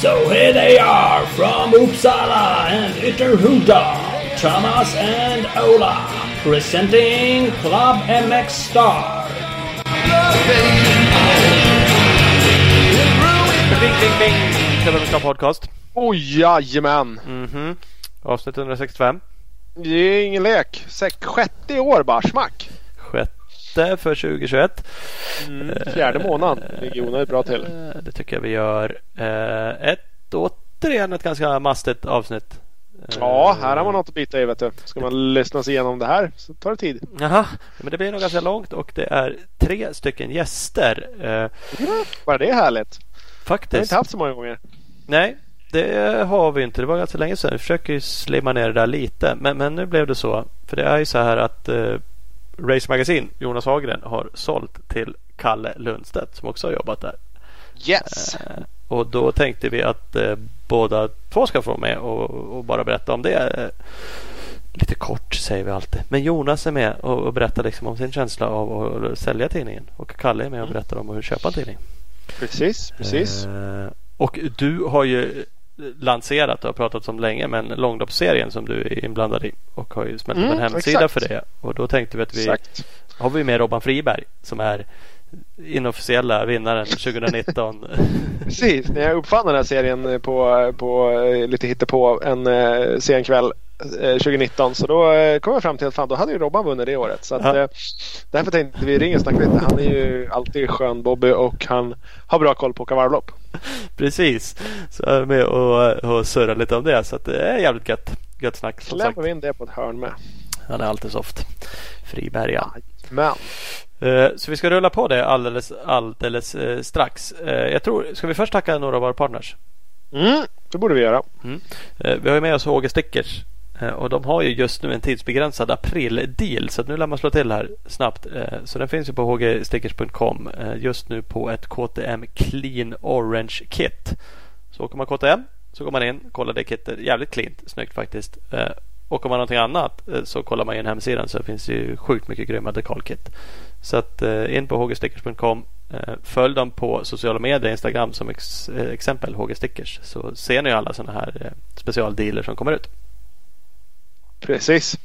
So here they are from Uppsala and Ytterhuda, Thomas and Ola, presenting Club MX Star. Bing, bing, bing! Club MX Podcast. Oh jajamän! Mhm. Avsnitt 165. Det är ingen lek. Sex, sjätte i år bara, smack! Sjätte för 2021. Mm, fjärde månaden ligger onödigt bra till. Eh, Det tycker jag vi gör. Eh, Ett, återigen ett ganska mastigt avsnitt. Eh, Ja, här har man något att bita i vet du. Ska man lyssna sig igenom det här så tar det tid. Jaha, men det blir nog ganska långt och det är tre stycken gäster. Bara det är härligt. Det har faktiskt. inte haft så många gånger. Nej, det har vi inte. Det var ganska länge sedan. Vi försöker ju slimma ner det där lite. Men, men nu blev det så. För det är ju så här att eh, Race Magazine, Jonas Hagren, har sålt till Kalle Lundstedt som också har jobbat där. Yes! Eh, och då tänkte vi att eh, båda två ska få vara med och, och bara berätta om det. Eh, lite kort säger vi alltid. Men Jonas är med och, och berättar liksom om sin känsla av att sälja tidningen. Och Kalle är med och berättar om hur köpa en tidning. Precis, precis. Eh, och du har ju lanserat och har pratat om länge men långloppsserien som du är inblandad i och har ju smält upp Mm, en hemsida exakt. för det. Och då tänkte vi att vi Exakt. har vi med Robban Friberg som är inofficiella vinnaren 2019. Precis, när jag uppfann den här serien på, på lite hittepå en eh, sen kväll 2019 så då eh, kom jag fram till att fan, då hade ju Robban vunnit det året. Så att, Ja. eh, därför tänkte vi ringa och snacka lite. Han är ju alltid skön Bobby och han har bra koll på åka varvlopp. Precis, så jag är med och, och surrar lite om det. Så att det är jävligt gött. Gött snack. Klämmer vi in det på ett hörn med. Han är alltid soft. Friberg ja. Men Eh, Så vi ska rulla på det alldeles, alldeles eh, strax. Eh, Jag tror, ska vi först tacka några av våra partners? mm, det borde vi göra. Eh, Vi har ju med oss HG Stickers eh, Eh, och de har ju just nu en tidsbegränsad april-deal så att nu lär man slå till här snabbt. Eh, så den finns ju på hgstickers.com eh, just nu på ett KTM Clean Orange Kit. Så åker man KTM så går man in, kollar det kittet. Jävligt cleant, snyggt faktiskt. Och Åker man någonting annat så kollar man in hemsidan så det finns ju sjukt mycket grymma dekalkit. Så att in på hgstickers.com Följ dem på sociala medier, Instagram som ex, exempel hgstickers så ser ni alla sådana här specialdealer som kommer ut. Precis.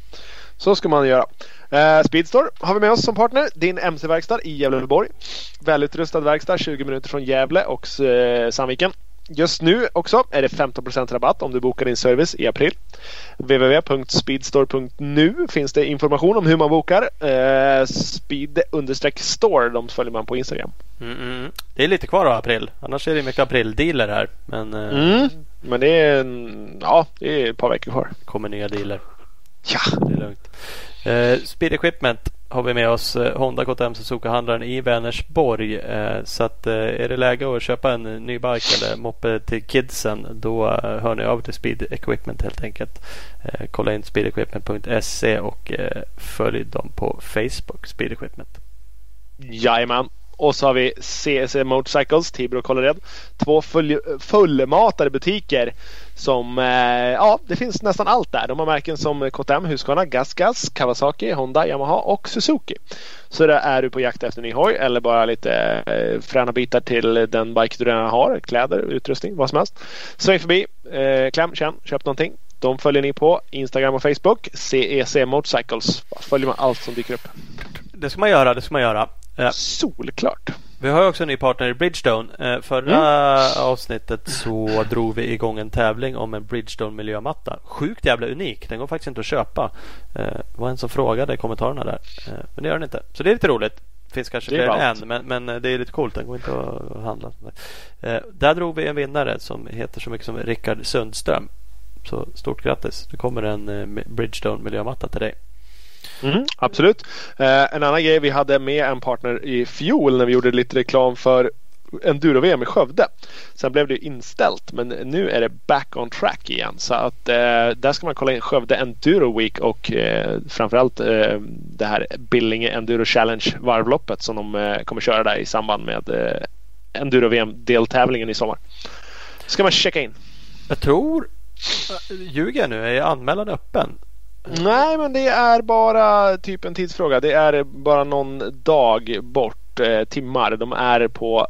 Så ska man göra. Eh, Speedstore har vi med oss som partner. Din MC-verkstad i Gävleborg. Välutrustad verkstad 20 minuter från Gävle och eh, Sandviken. Just nu också är det 15% rabatt om du bokar din service i april. www.speedstore.nu finns det information om hur man bokar. Eh, speed-store, de följer man på Instagram. Mm, mm. Det är lite kvar av april. Annars är det mycket aprildealer här. Men eh, Mm. Men det är, en, ja, det är ett par veckor kvar. kommer nya dealer. Ja, Det är lugnt. Eh, Speed Equipment har vi med oss. Eh, Honda KTM Suzuka-handlaren i Vänersborg. Eh, så att, eh, är det läge att köpa en ny bike eller moppe till kidsen då eh, hör ni av till Speed Equipment helt enkelt. Eh, kolla in speedequipment.se och eh, följ dem på Facebook, Speed Equipment. Jajamän. Och så har vi CC Motorcycles, Tibro och Kållered. Två full, fullmatade butiker som, eh, ja det finns nästan allt där. De har märken som KTM, Husqvarna, GasGas, Kawasaki, Honda, Yamaha och Suzuki. Så där är du på jakt efter ny hoj eller bara lite eh, fräna bitar till den bike du redan har. Kläder, utrustning, vad som helst. Sväng förbi, eh, kläm, känn, köp någonting. De följer ni på Instagram och Facebook. CEC Motorcycles. Följer man allt som dyker upp. Det ska man göra, det ska man göra. Eh, Solklart. Vi har också en ny partner i Bridgestone. Eh, förra avsnittet så drog vi igång en tävling om en Bridgestone miljömatta. Sjukt jävla unik. Den går faktiskt inte att köpa. Eh, det var en som frågade i kommentarerna där. Eh, men det gör den inte. Så det är lite roligt. Finns kanske Det fler än en men, men det är lite coolt. Den går inte att handla. Där drog vi en vinnare som heter så mycket som Rickard Sundström. Så stort grattis. Det kommer en Bridgestone miljömatta till dig. Mm, absolut. Eh, en annan grej, vi hade med en partner i fjol när vi gjorde lite reklam för Enduro-VM i Skövde. Sen blev det inställt men nu är det back on track igen. Så att eh, där ska man kolla in Skövde Enduro Week och eh, framförallt eh, det här Billinge Enduro Challenge varvloppet som de eh, kommer köra där i samband med eh, Enduro-VM-deltävlingen i sommar. Ska man checka in. Jag tror, eh, ljuger jag nu, är anmälan öppen? Nej, men det är bara typ en tidsfråga. Det är bara någon dag bort, eh, timmar. De är på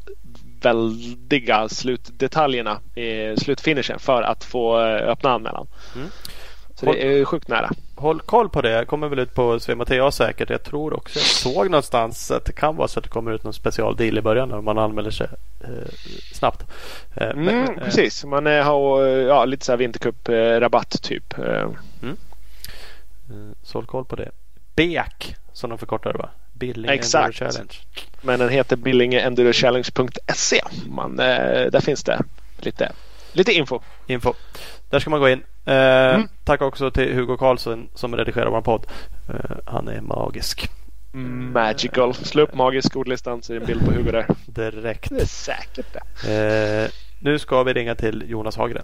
väldiga slutdetaljerna i slutfinishen för att få eh, öppna anmälan. Mm. Så det är sjukt nära. Håll koll på det. kommer väl ut på Svematea säkert. Jag tror också jag såg någonstans att det kan vara så att det kommer ut någon specialdeal i början om man anmäler sig eh, snabbt. Eh, mm, men, eh, precis, man eh, har ja, lite så här vintercup-rabatt typ. Mm. Så håll koll på det. BEK som de förkortar det va? Billinge Exakt. Enduro Challenge. Men den heter billingeendurochallenge.se. Man, där finns det lite, lite info. Info. Där ska man gå in. Eh, mm. Tack också till Hugo Karlsson som redigerar vår podd. Eh, han är magisk. Magical. Slå upp magisk ordlistan så är det en bild på Hugo där. Direkt. Det är säkert det. Eh, nu ska vi ringa till Jonas Hagren.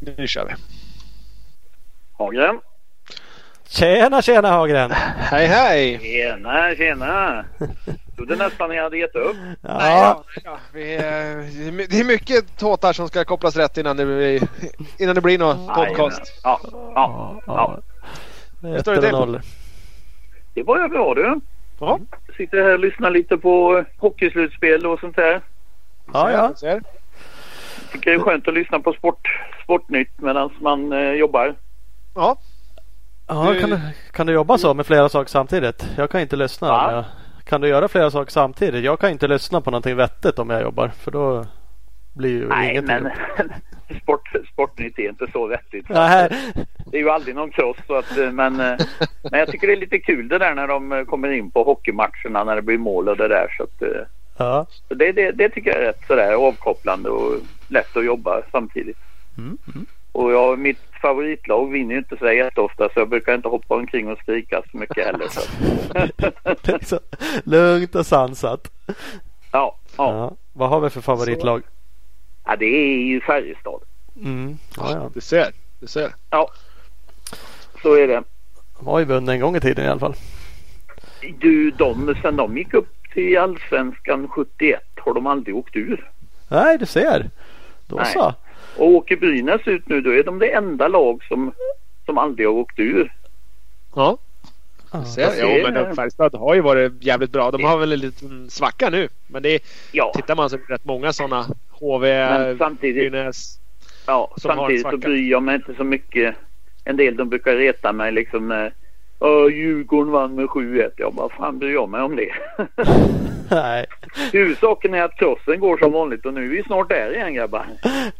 Nu kör vi. Hagren. Tjena tjena Hagren! Hej hej! Tjena tjena! trodde nästan jag hade gett upp. Ja. Nej, ja, vi, det är mycket tåtar som ska kopplas rätt innan det blir, innan det blir någon podcast. Ja, ja, ja. Hur står det till? Det var ju bra du. Ja. Jag sitter här och lyssnar lite på hockeyslutspel och sånt där. Ja, ja. Jag tycker det är skönt att lyssna på sport, Sportnytt medan man eh, jobbar. Ja. Ja, kan, du, kan du jobba så med flera saker samtidigt? Jag kan inte lyssna. Ja. Kan du göra flera saker samtidigt? Jag kan inte lyssna på någonting vettigt om jag jobbar för då blir ju Nej, ingenting. men sport, Sportnytt är inte så vettigt. Nej. Det är ju aldrig någon att, eh, men, eh, men jag tycker det är lite kul det där när de eh, kommer in på hockeymatcherna när det blir mål och det där. Så att, ja. så det, det, det tycker jag är rätt sådär avkopplande och lätt att jobba samtidigt. Mm, mm. Och jag, mitt favoritlag vinner ju inte så jätteofta så jag brukar inte hoppa omkring och skrika så mycket heller. Så. Lugnt och sansat. Ja, ja. ja. Vad har vi för favoritlag? Ja, det är ju Färjestad. Mm. Ja, ja. Du ser. Du ser. Ja, så är det. De har ju vunnit en gång i tiden i alla fall. Du, de, sen de gick upp till Allsvenskan 71 har de aldrig åkt ur. Nej, du ser. Då Nej. så. Och åker Brynäs ut nu då är de det enda lag som, som aldrig har åkt ur. Ja. Ah, ja, men Färjestad har ju varit jävligt bra. De har väl en liten svacka nu. Men det är, ja. tittar man så är det rätt många sådana. HV, men samtidigt, Brynäs. Ja, samtidigt så bryr jag mig inte så mycket. En del de brukar reta mig liksom när Uh, Djurgården vann med 7-1. Jag bara, fan bryr jag mig om det? Nej. Huvudsaken är att crossen går som vanligt och nu är vi snart där igen grabbar.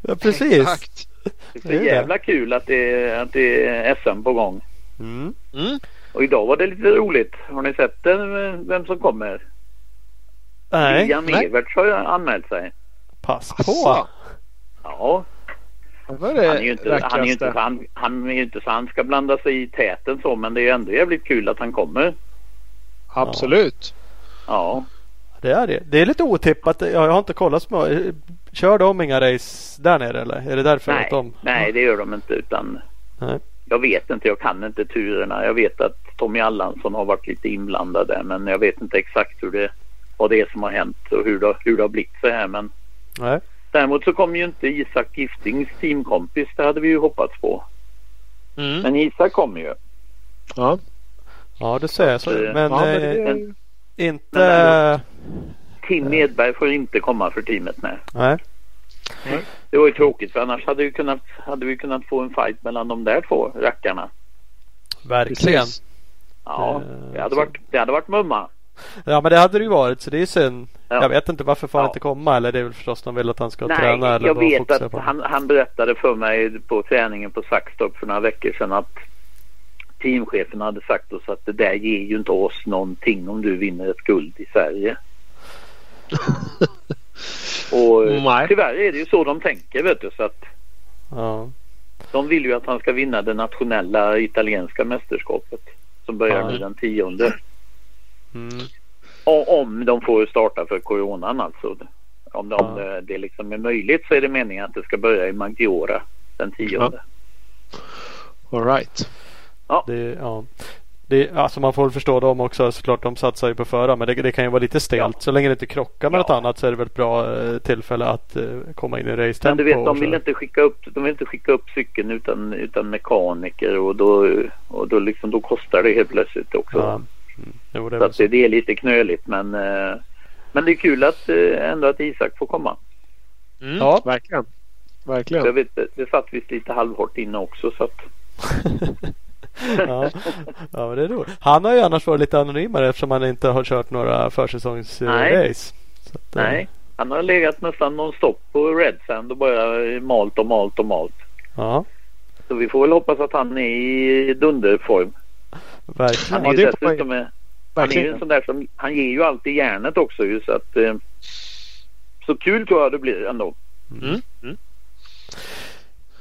Ja, precis. Exakt. Det är så jävla kul att det, att det är SM på gång. Mm. Mm. Och idag var det lite roligt. Har ni sett vem som kommer? Nej. William Everts har anmält sig. Pass på. Ja. Han är ju inte, han är ju inte, han, han är inte så han ska blanda sig i täten så men det är ändå jävligt kul att han kommer. Absolut. Ja. Det är det. Det är lite otippat. Jag har inte kollat mycket. Kör de inga race där nere eller? Är det därför nej, att de... Nej, det gör de inte utan nej. Jag vet inte, jag kan inte turerna. Jag vet att Tommy Allansson har varit lite inblandad där men jag vet inte exakt hur det, vad det är som har hänt och hur det, hur det har blivit så här men nej. Däremot så kom ju inte Isak Giftings teamkompis. Det hade vi ju hoppats på. Mm. Men Isak kommer ju. Ja. Ja det ser jag. Så, men, ja, men eh, men, inte... Men Tim Edberg får inte komma för teamet med. Nej. Mm. Det var ju tråkigt för annars hade vi kunnat, hade vi kunnat få en fight mellan de där två rackarna. Verkligen. Ja, det hade, varit, det hade varit mumma. Ja men det hade det ju varit så det är synd. Ja. Jag vet inte varför får han ja. inte komma eller det är väl förstås de vill att han ska Nej, träna. Eller jag vet att han, han, berättade för mig på träningen på Saxtorp för några veckor sedan att teamchefen hade sagt oss att det där ger ju inte oss någonting om du vinner ett guld i Sverige. Och Nej. tyvärr är det ju så de tänker vet du så att ja. De vill ju att han ska vinna det nationella italienska mästerskapet som börjar ja. nu den tionde. Mm. om de får starta för coronan alltså. Om, det, om det, det liksom är möjligt så är det meningen att det ska börja i Maggiora den tionde. Ja. All right. Ja. Det, ja. det, alltså man får förstå dem också såklart. De satsar ju på förra men det, det kan ju vara lite stelt. Ja. Så länge det inte krockar med ja. något annat så är det väl ett bra eh, tillfälle att uh, komma in i race Men du vet de vill inte skicka upp, de vill inte skicka upp cykeln utan, utan mekaniker och då, och då, liksom, då kostar det helt plötsligt också. Ja. Mm. Jo, det så, att så. det är lite knöligt men, uh, men det är kul att uh, ändå att Isak får komma. Mm, ja, verkligen. Verkligen. Jag vet, det satt visst lite halvhårt inne också så att ja. ja, det är roligt. Han har ju annars varit lite anonymare eftersom han inte har kört några försäsongsrace. Nej, han har legat nästan nonstop på Red Sand och bara malt och malt och malt. Ja. Så vi får väl hoppas att han är i dunderform. Verkligen. Han är ju ja, dessutom med, han är ju en sån där som, han ger ju alltid järnet också ju så att eh, så kul tror jag det blir ändå. Mm. Mm.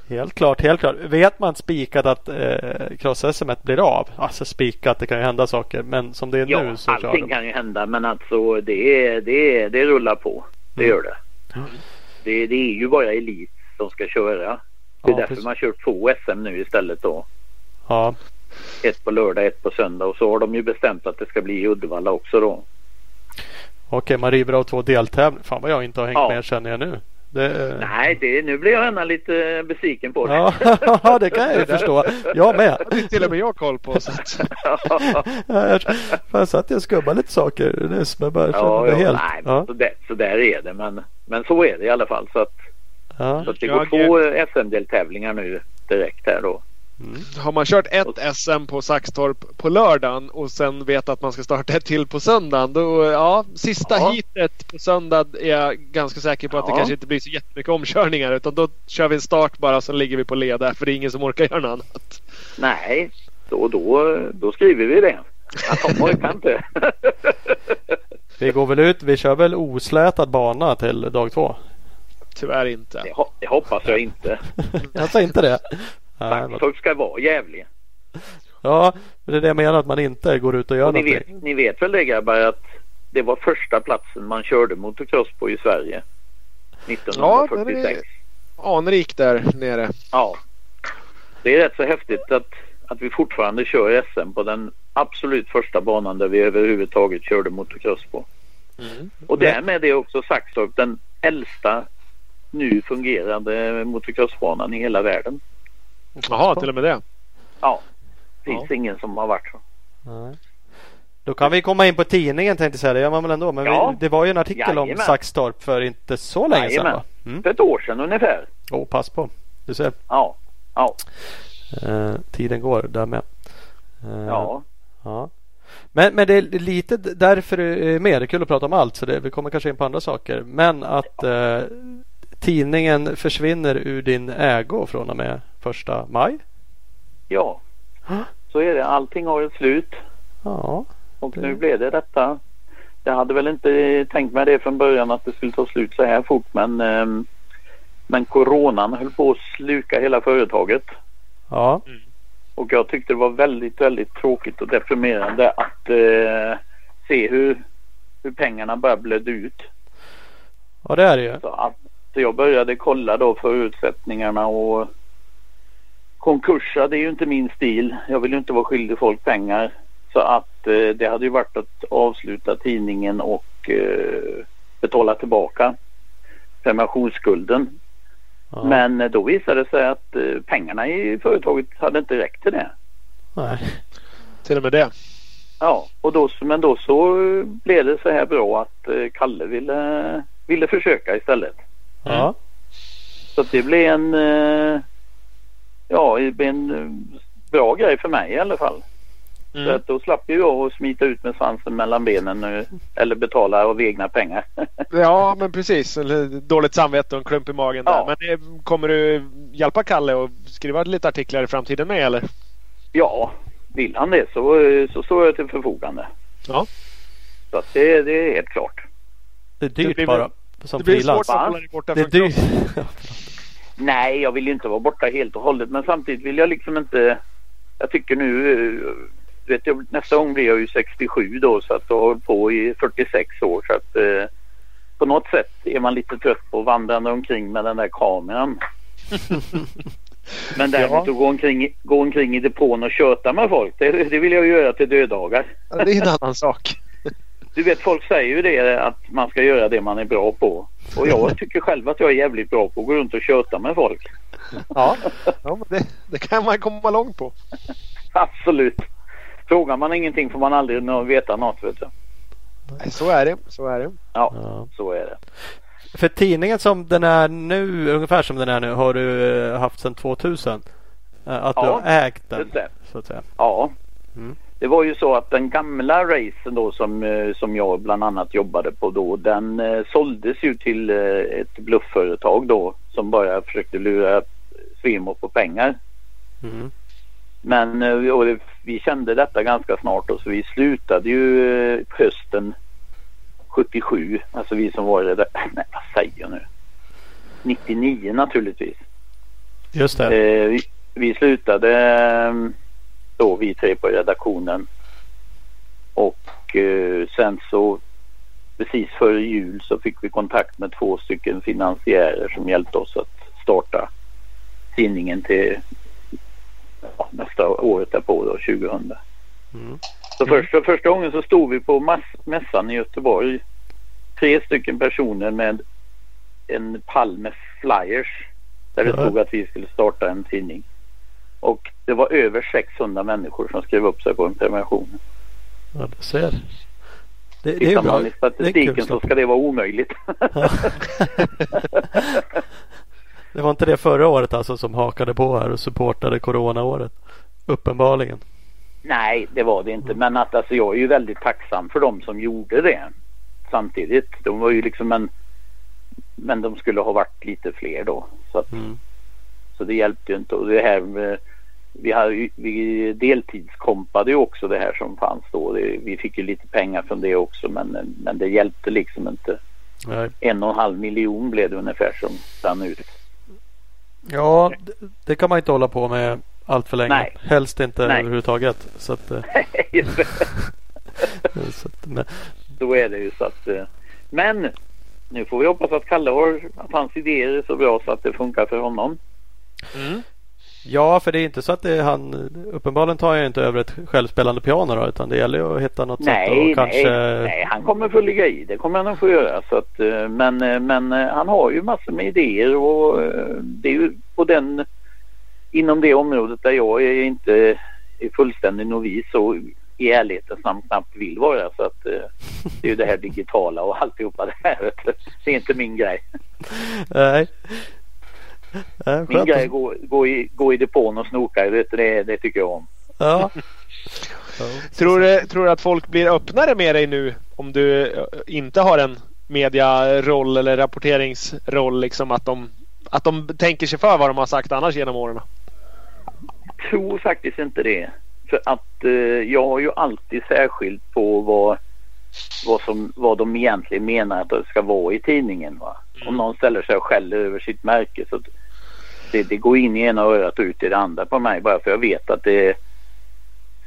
Helt klart, helt klart. Vet man spikat att eh, cross-SM blir av? Alltså spikat, det kan ju hända saker. Men som det är ja, nu så allting kan ju hända. Men alltså det, det, det rullar på. Det mm. gör det. Mm. det. Det är ju bara elit som ska köra. Det är ja, därför precis. man kör två SM nu istället då. Ja. Ett på lördag, ett på söndag och så har de ju bestämt att det ska bli i Uddevalla också då. Okej, man river av två deltävlingar. Fan vad jag inte har hängt ja. med känner jag nu. Det... Nej, det, nu blir jag gärna lite besviken på det. Ja, det kan jag ju förstå. Jag med. Det till och med jag koll på. Så att... ja, jag, satt och skubbade lite saker nyss. Men bara ja, ja, helt... Nej, ja. så, där, så där är det. Men, men så är det i alla fall. Så att, ja. så att det går jag... två SM-deltävlingar nu direkt här då. Mm. Har man kört ett SM på Saxtorp på lördagen och sen vet att man ska starta ett till på söndagen. Då, ja, sista ja. heatet på söndag är jag ganska säker på att ja. det kanske inte blir så jättemycket omkörningar. Utan då kör vi en start bara sen ligger vi på led där för det är ingen som orkar göra något annat. Nej, då, då, då skriver vi det. De orkar inte. vi går väl ut. Vi kör väl oslätad bana till dag två? Tyvärr inte. Det, det hoppas jag inte. jag sa inte det. Vaxtorp ska vara jävlig. Ja, det är det jag menar att man inte går ut och gör och ni någonting. Vet, ni vet väl det grabbar att det var första platsen man körde motocross på i Sverige 1946. Ja, anrik där nere. Ja. Det är rätt så häftigt att, att vi fortfarande kör SM på den absolut första banan där vi överhuvudtaget körde motocross på. Mm. Och därmed är också Saxtorp den äldsta nu fungerande motocrossbanan i hela världen. Jaha, till och med det? Ja. Det finns ja. ingen som har varit så. Nej. Då kan vi komma in på tidningen tänkte jag säga. Det gör man väl ändå. Men ja. vi, det var ju en artikel Jajamän. om Saxtorp för inte så länge Jajamän. sedan va? Mm. För ett år sedan ungefär. Åh, oh, pass på. Du ser. Ja. ja. Uh, tiden går där med. Uh, ja. ja. Men, men det är lite därför är med. Det är kul att prata om allt. Så det, vi kommer kanske in på andra saker. Men att uh, tidningen försvinner ur din ägo från och med första maj? Ja, så är det. Allting har ett slut. Ja. Och nu blev det detta. Jag hade väl inte tänkt mig det från början att det skulle ta slut så här fort men um, men coronan höll på att sluka hela företaget. Ja. Och jag tyckte det var väldigt, väldigt tråkigt och deprimerande att uh, se hur, hur pengarna började blöda ut. Ja det är det ju. Så, att, så jag började kolla då förutsättningarna och konkursa det är ju inte min stil. Jag vill ju inte vara skyldig folk pengar. Så att eh, det hade ju varit att avsluta tidningen och eh, betala tillbaka prenumerationsskulden. Ja. Men eh, då visade det sig att eh, pengarna i företaget hade inte räckt till det. Nej. Till och med det? Ja, och då, men då så blev det så här bra att eh, Kalle ville, ville försöka istället. Ja. Så det blev en eh, ja, en eh, bra grej för mig i alla fall. Mm. Så att då slapp ju jag att smita ut med svansen mellan benen nu, eller betala av egna pengar. ja men precis. Dåligt samvete och en klump i magen där. Men det, kommer du hjälpa Kalle att skriva lite artiklar i framtiden med eller? Ja, vill han det så, så står jag till förfogande. Ja. Så att det, det är helt klart. Det är dyrt det bara. Som det blir svårt att hålla dig borta är dyrt. Nej, jag vill ju inte vara borta helt och hållet men samtidigt vill jag liksom inte Jag tycker nu eh, vet jag, Nästa gång blir jag ju 67 då så att jag har hållit på i 46 år så att eh, På något sätt är man lite trött på att vandra omkring med den där kameran. Men däremot ja. att gå omkring, gå omkring i depån och köta med folk, det, det vill jag göra till dödagar. Ja, det är en annan sak. Du vet folk säger ju det att man ska göra det man är bra på. Och jag tycker själv att jag är jävligt bra på att gå runt och köta med folk. Ja, ja det, det kan man komma långt på. Absolut. Frågar man ingenting får man aldrig veta något. Vet du. Så är det. Så är det. Ja, ja, så är det. För tidningen som den är nu, ungefär som den är nu, har du eh, haft sedan 2000? Eh, att ja, du har ägt den? Så att säga. Ja. Mm. Det var ju så att den gamla racen då som, eh, som jag bland annat jobbade på då den eh, såldes ju till eh, ett bluffföretag då som bara försökte lura Svimo på pengar. Mm. Men vi kände detta ganska snart och så vi slutade ju hösten 77. Alltså vi som var det Nej vad säger jag nu? 99 naturligtvis. Just det. vi, vi slutade då vi tre på redaktionen. Och eh, sen så precis före jul så fick vi kontakt med två stycken finansiärer som hjälpte oss att starta tidningen till ja, nästa året därpå då, 2000. Mm. Så först, för första gången så stod vi på mass, mässan i Göteborg. Tre stycken personer med en pall med flyers där det stod att vi skulle starta en tidning. Och det var över 600 människor som skrev upp sig på en prenumeration. Ja, du ser. Det, det är bra. man i statistiken så ska det vara omöjligt. det var inte det förra året alltså som hakade på här och supportade coronaåret? Uppenbarligen. Nej, det var det inte. Men att alltså, jag är ju väldigt tacksam för dem som gjorde det. Samtidigt. De var ju liksom en... Men de skulle ha varit lite fler då. Så, att, mm. Så det hjälpte ju inte. Och det här med vi, hade, vi deltidskompade ju också det här som fanns då. Det, vi fick ju lite pengar från det också men, men det hjälpte liksom inte. Nej. En och en halv miljon blev det ungefär som rann ut. Ja, det, kan man inte hålla på med allt för länge. Nej. Helst inte Nej. överhuvudtaget. Så, att, eh. så, att, men... så är det ju. Så att, eh. men nu får vi hoppas att Kalle har, att hans idéer är så bra så att det funkar för honom. Mm. Ja, för det är inte så att det är han uppenbarligen tar jag inte över ett självspelande piano då, utan det gäller ju att hitta något nej, sätt och kanske... Nej, nej, han kommer få ligga i. Det kommer han att få göra. Så att, eh, men, eh, men eh, han har ju massor med idéer och det är ju på den inom det området där jag är inte är fullständig novis och i ärlighetens namn knappt vill vara. Så att det är ju det här digitala och alltihopa det här. Det är inte min grej. Nej. Ja, Min grej är att gå, gå, i, gå i depån och snoka. Det, det, det tycker jag om. Ja. tror, du, tror du att folk blir öppnare med dig nu om du eh, inte har en mediaroll eller rapporteringsroll? Liksom att, de, att de tänker sig för vad de har sagt annars genom åren? Jag tror faktiskt inte det. För att eh, jag har ju alltid särskilt på vad, vad, som, vad de egentligen menar att det ska vara i tidningen. Va? Mm. Om någon ställer sig och skäller över sitt märke så det, det, går in i ena örat och ut i det andra på mig bara för jag vet att det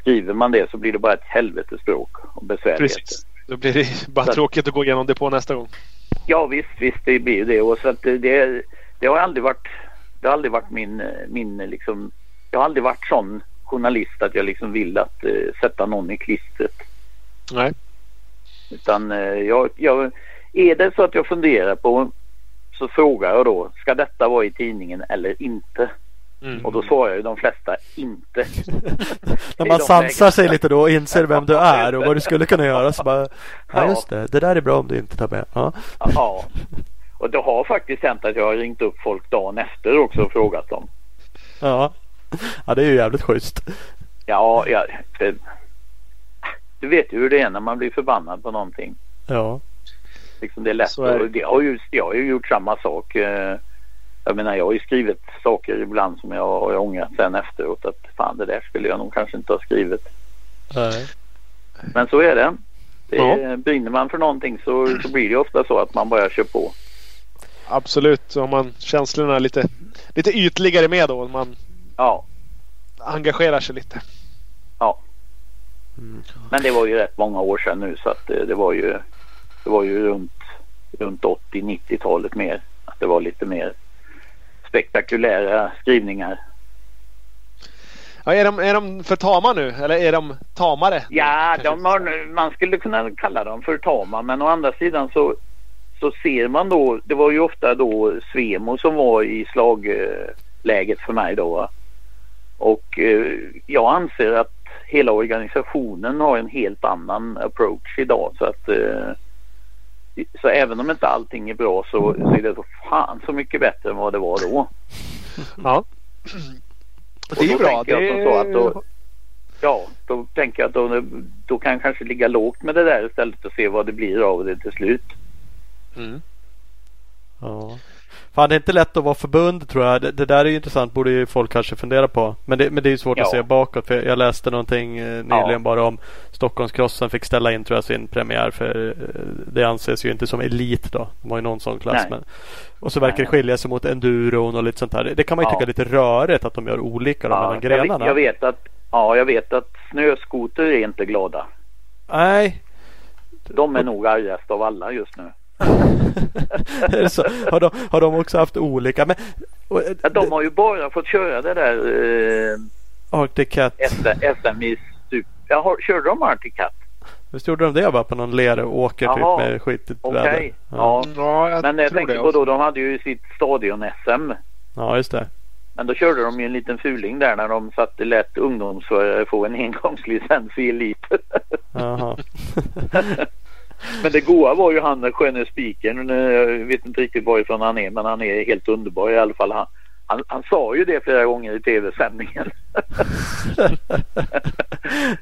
skriver man det så blir det bara ett helvetespråk och besvärligheter. Precis. Då blir det bara så, tråkigt att gå igenom det på nästa gång. Ja visst, visst det blir ju det. Och så att det, det har aldrig varit det har aldrig varit min, min liksom jag har aldrig varit sån journalist att jag liksom vill att uh, sätta någon i klistret. Nej. Utan uh, jag, jag, är det så att jag funderar på så frågar jag då, ska detta vara i tidningen eller inte? Mm. Och då svarar ju de flesta inte. När man sansar sig lite då och inser vem du är och vad du skulle kunna göra så bara, ja just det, det där är bra om du inte tar med. Ja. ja. Och det har faktiskt hänt att jag har ringt upp folk dagen efter också och frågat dem. Ja, ja det är ju jävligt schysst. Ja, ja för, du vet ju hur det är när man blir förbannad på någonting. Ja. Liksom det är lätt. Är det. det har ju, jag har ju gjort samma sak. Eh, jag menar jag har ju skrivit saker ibland som jag har ångrat sen efteråt att fan det där skulle jag nog kanske inte ha skrivit. Nej. Men så är det. det ja. Brinner man för någonting så, så blir det ofta så att man bara kör på. Absolut, så har man känslorna lite, lite ytligare med då. Man ja. engagerar sig lite. Ja. Men det var ju rätt många år sedan nu så att det, det var ju det var ju runt, runt 80-90-talet mer. Att det var lite mer spektakulära skrivningar Ja, är, de, är de för tama nu eller är de tamare? Ja, de har, man skulle kunna kalla dem för tama men å andra sidan så, så ser man då, det var ju ofta då Svemo som var i slagläget för mig då. Och eh, jag anser att hela organisationen har en helt annan approach idag så att eh, så även om inte allting är bra så, så är det så fan så mycket bättre än vad det var då. Ja. Det är ju bra. Det. Så att då, ja, då tänker jag att då, då kan jag kanske ligga lågt med det där istället och se vad det blir av det till slut. Mm. Ja. Fan det är inte lätt att vara förbund tror jag. Det, det där är ju intressant. Borde ju folk kanske fundera på. Men det, men det är ju svårt ja. att se bakåt. För jag läste någonting eh, nyligen ja. bara om Stockholmskrossen fick ställa in tror jag sin premiär. För eh, det anses ju inte som elit då. De har ju någon sån klass. Men, och så verkar Nej. det skilja sig mot enduron och lite sånt där. Det kan man ju ja. tycka är lite rörigt att de gör olika ja. mellan grenarna. Jag, jag vet att Ja, jag vet att snöskoter är inte glada. Nej. De är nog argast av alla just nu. så, har, de, har de också haft olika? Men, och, ja, de har ju bara fått köra det där eh, Arctic Cat. SM i stup. Ja, körde de Arctic Cat? Visst gjorde de det bara på någon leråker typ med skitigt okay. väder? Ja. ja jag men jag tänker på då, de hade ju sitt stadion-SM. Ja, just det. Men då körde de ju en liten fuling där när de satte lätt ungdomsförare få en engångslicens i elit. men det goa var ju han den sköne spikern. Jag vet inte riktigt varifrån han är men han är helt underbar i alla fall. Han, han, han sa ju det flera gånger i tv-sändningen.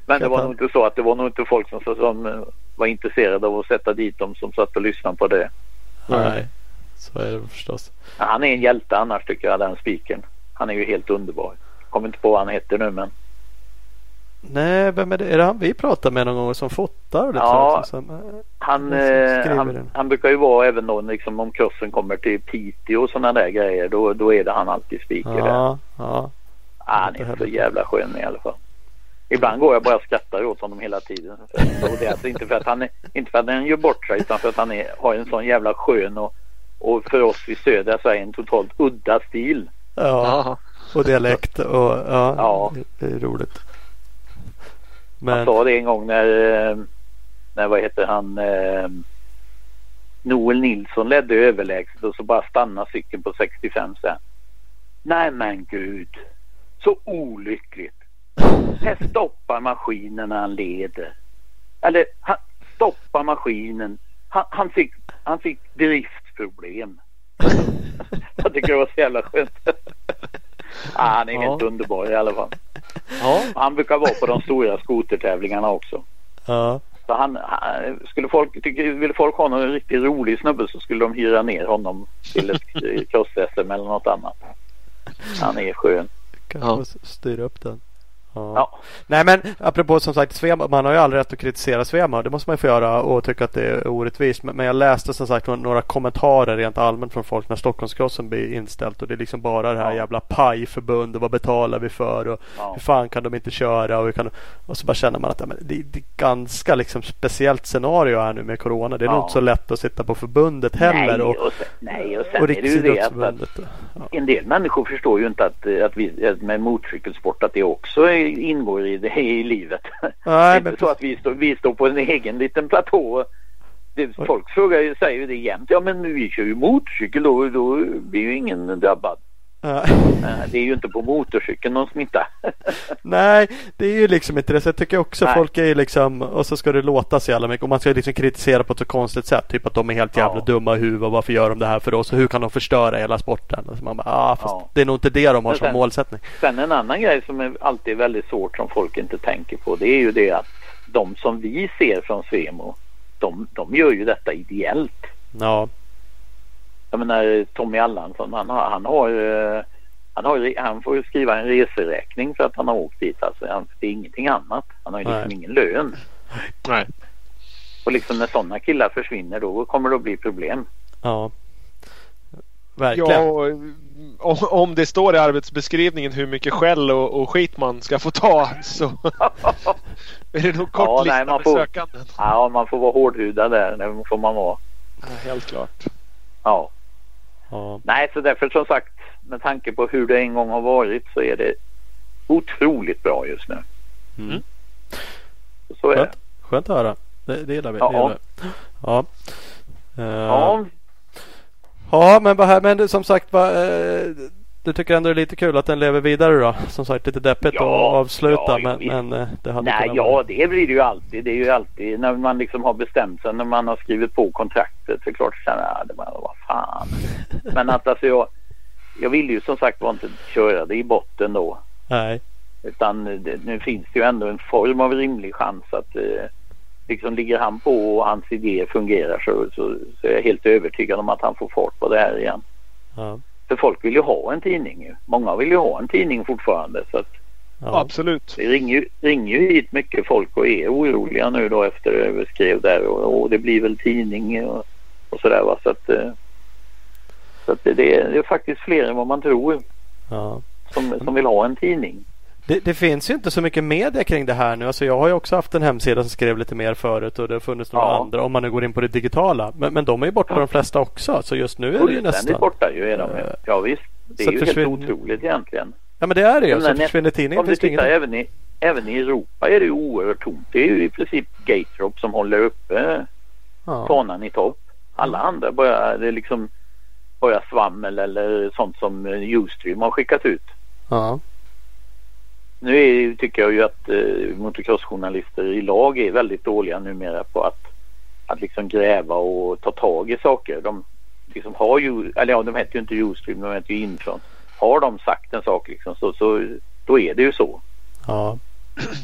men det var nog inte så att det var nog inte folk som, som var intresserade av att sätta dit dem som satt och lyssnade på det. Nej, så är det förstås. Han är en hjälte annars tycker jag den spikern. Han är ju helt underbar. Kommer inte på vad han heter nu men. Nej, vem är det? Är det han vi pratar med någon gång som fotar? Lite ja, som, han, eh, han, han, brukar ju vara även då liksom om kursen kommer till Piteå och sådana där grejer. Då, då är det han alltid speaker ja, där. Ja. Ah, han är så jävla skön i alla fall. Ibland går jag bara och skrattar åt honom hela tiden. Och det är alltså inte för att han, är, inte för att han gör bort sig utan för att han är, har en sån jävla skön och, och för oss i södra Sverige en totalt udda stil. Ja, och dialekt och ja, ja. det är roligt. Men... Han sa det en gång när, eh, när vad heter han, eh, Noel Nilsson ledde överlägset och så bara stannade cykeln på 65 sen. Nej men gud, så olyckligt. Här stoppar maskinen när han leder. Eller han stoppar maskinen. Han, han, fick, han fick driftproblem. jag tycker det var så jävla skönt. ah, han är ja. helt underbar i alla fall. Ja. Han brukar vara på de stora skotertävlingarna också. Ja. Så han, han, skulle folk, tycker, vill folk ha någon riktigt rolig snubbe så skulle de hyra ner honom till ett cross-SM eller något annat. Han är skön. Kan ja. styra upp den. Ja. ja. Nej men apropå som sagt Svema, man har ju aldrig rätt att kritisera Svema. Det måste man ju få göra och tycka att det är orättvist. Men, men jag läste som sagt några kommentarer rent allmänt från folk när Stockholmskrossen blir inställt. Och det är liksom bara det här ja. jävla pajförbund och vad betalar vi för och ja. hur fan kan de inte köra och, kan, och så bara känner man att det, det är ganska liksom speciellt scenario här nu med Corona. Det är ja. nog inte så lätt att sitta på förbundet heller. Nej och, och sen, nej, och sen och är det ju det att, att en del människor förstår ju inte att, att vi med motorcykelsport att det också är ingår i det i livet. Nej, det är inte så att vi står, vi står på en egen liten platå. Det, folk frågar, säger ju det jämt. Ja men vi kör ju motorcykel då, då blir ju ingen drabbad. Det är ju inte på motorcykeln någon smitta. Nej, det är ju liksom inte det. Så jag tycker också Nej. folk är ju liksom och så ska det låta så jävla mycket och man ska liksom kritisera på ett så konstigt sätt. Typ att de är helt jävla ja. dumma i huvudet. Varför gör de det här för oss? Och hur kan de förstöra hela sporten? Alltså man bara, ah, fast ja. det är nog inte det de har sen, som målsättning. Sen en annan grej som är alltid väldigt svårt som folk inte tänker på. Det är ju det att de som vi ser från Svemo, de, de gör ju detta ideellt. Ja jag menar Tommy Allansson han har, han har han, har, han får skriva en reseräkning för att han har åkt dit. Alltså, han, det är ingenting annat. Han har ju liksom ingen lön. Nej. Och liksom när sådana killar försvinner då kommer det att bli problem. Ja. Verkligen. Ja, och, om det står i arbetsbeskrivningen hur mycket skäll och, och skit man ska få ta så är det nog kort ja, lista nej, man med får, sökanden. Ja, man får vara hårdhudad där. Det får man vara. Ja, helt klart. Ja. Ja. Nej, så därför som sagt med tanke på hur det en gång har varit så är det otroligt bra just nu. Mm. Så är det. Skönt, skönt att höra. Det, det gillar vi. Ja. Det gillar vi. Ja. Eh, Ja, ja men, här, men som sagt va, eh, du tycker ändå det är lite kul att den lever vidare då? Som sagt lite deppigt Ja, att avsluta ja, men, men eh, det hade Nej, ja vara- det blir det ju alltid. Det är ju alltid när man liksom har bestämt sig när man har skrivit på kontraktet. Så är det klart så här, det bara, vad fan. Men att alltså jag, jag vill ju som sagt var inte köra det i botten då. Nej. Utan det, nu finns det ju ändå en form av rimlig chans att eh, liksom ligger han på och hans idé fungerar så, så, så är jag helt övertygad om att han får fart på det här igen. Ja. För folk vill ju ha en tidning. Många vill ju ha en tidning fortfarande så att Ja. Absolut. det ringer ju, ringer ju hit mycket folk och är oroliga nu då efter vi skrev där och, och det blir väl tidning och, och sådär va så att, eh, så att det, det, är, det är faktiskt fler än vad man tror Ja. som, som vill ha en tidning. Det, det finns ju inte så mycket media kring det här nu. Alltså jag har ju också haft en hemsida som skrev lite mer förut och det har funnits några Ja. andra om man nu går in på det digitala. Men, men de är ju borta de flesta också. Så just nu är det ju nästan. borta ju är de. Eh, Ja visst. Det så är ju försvinn- helt otroligt egentligen. Ja men det är det ju. Så när- försvinner tidningen Om du tittar även i, även i Europa är det ju oerhört tomt. Det är ju i princip Gatedrop som håller uppe Ja. fanan i topp. Alla andra börjar, det är liksom bara svammel eller sånt som Ustream har skickat ut. Ja. Nu är, tycker jag ju att eh, motocrossjournalister i lag är väldigt dåliga numera på att, att liksom gräva och ta tag i saker. De liksom har ju, eller ja de heter ju inte Ustream, de heter ju Infront. Har de sagt en sak liksom så, så då är det ju så. Ja.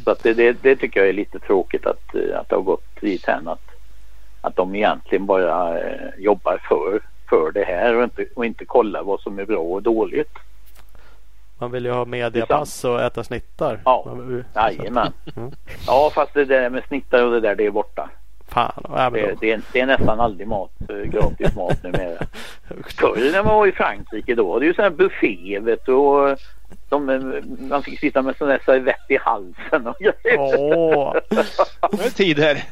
Så att det, det, det tycker jag är lite tråkigt att, eh, att det har gått dit hän att, att de egentligen bara eh, jobbar för, för det här och inte, och inte kollar vad som är bra och dåligt. Man vill ju ha mediapass och äta snittar. Ja. Jajamän. Mm. Ja fast det där med snittar och det där det är borta. Fan. Ja, Det, det, är, det är nästan aldrig mat, eh, gratis mat numera. Förr när man var i Frankrike då var det ju sån här buffé vet du och de, eh, man fick sitta med sån där servett i halsen och grejer. Åh. Det är tider.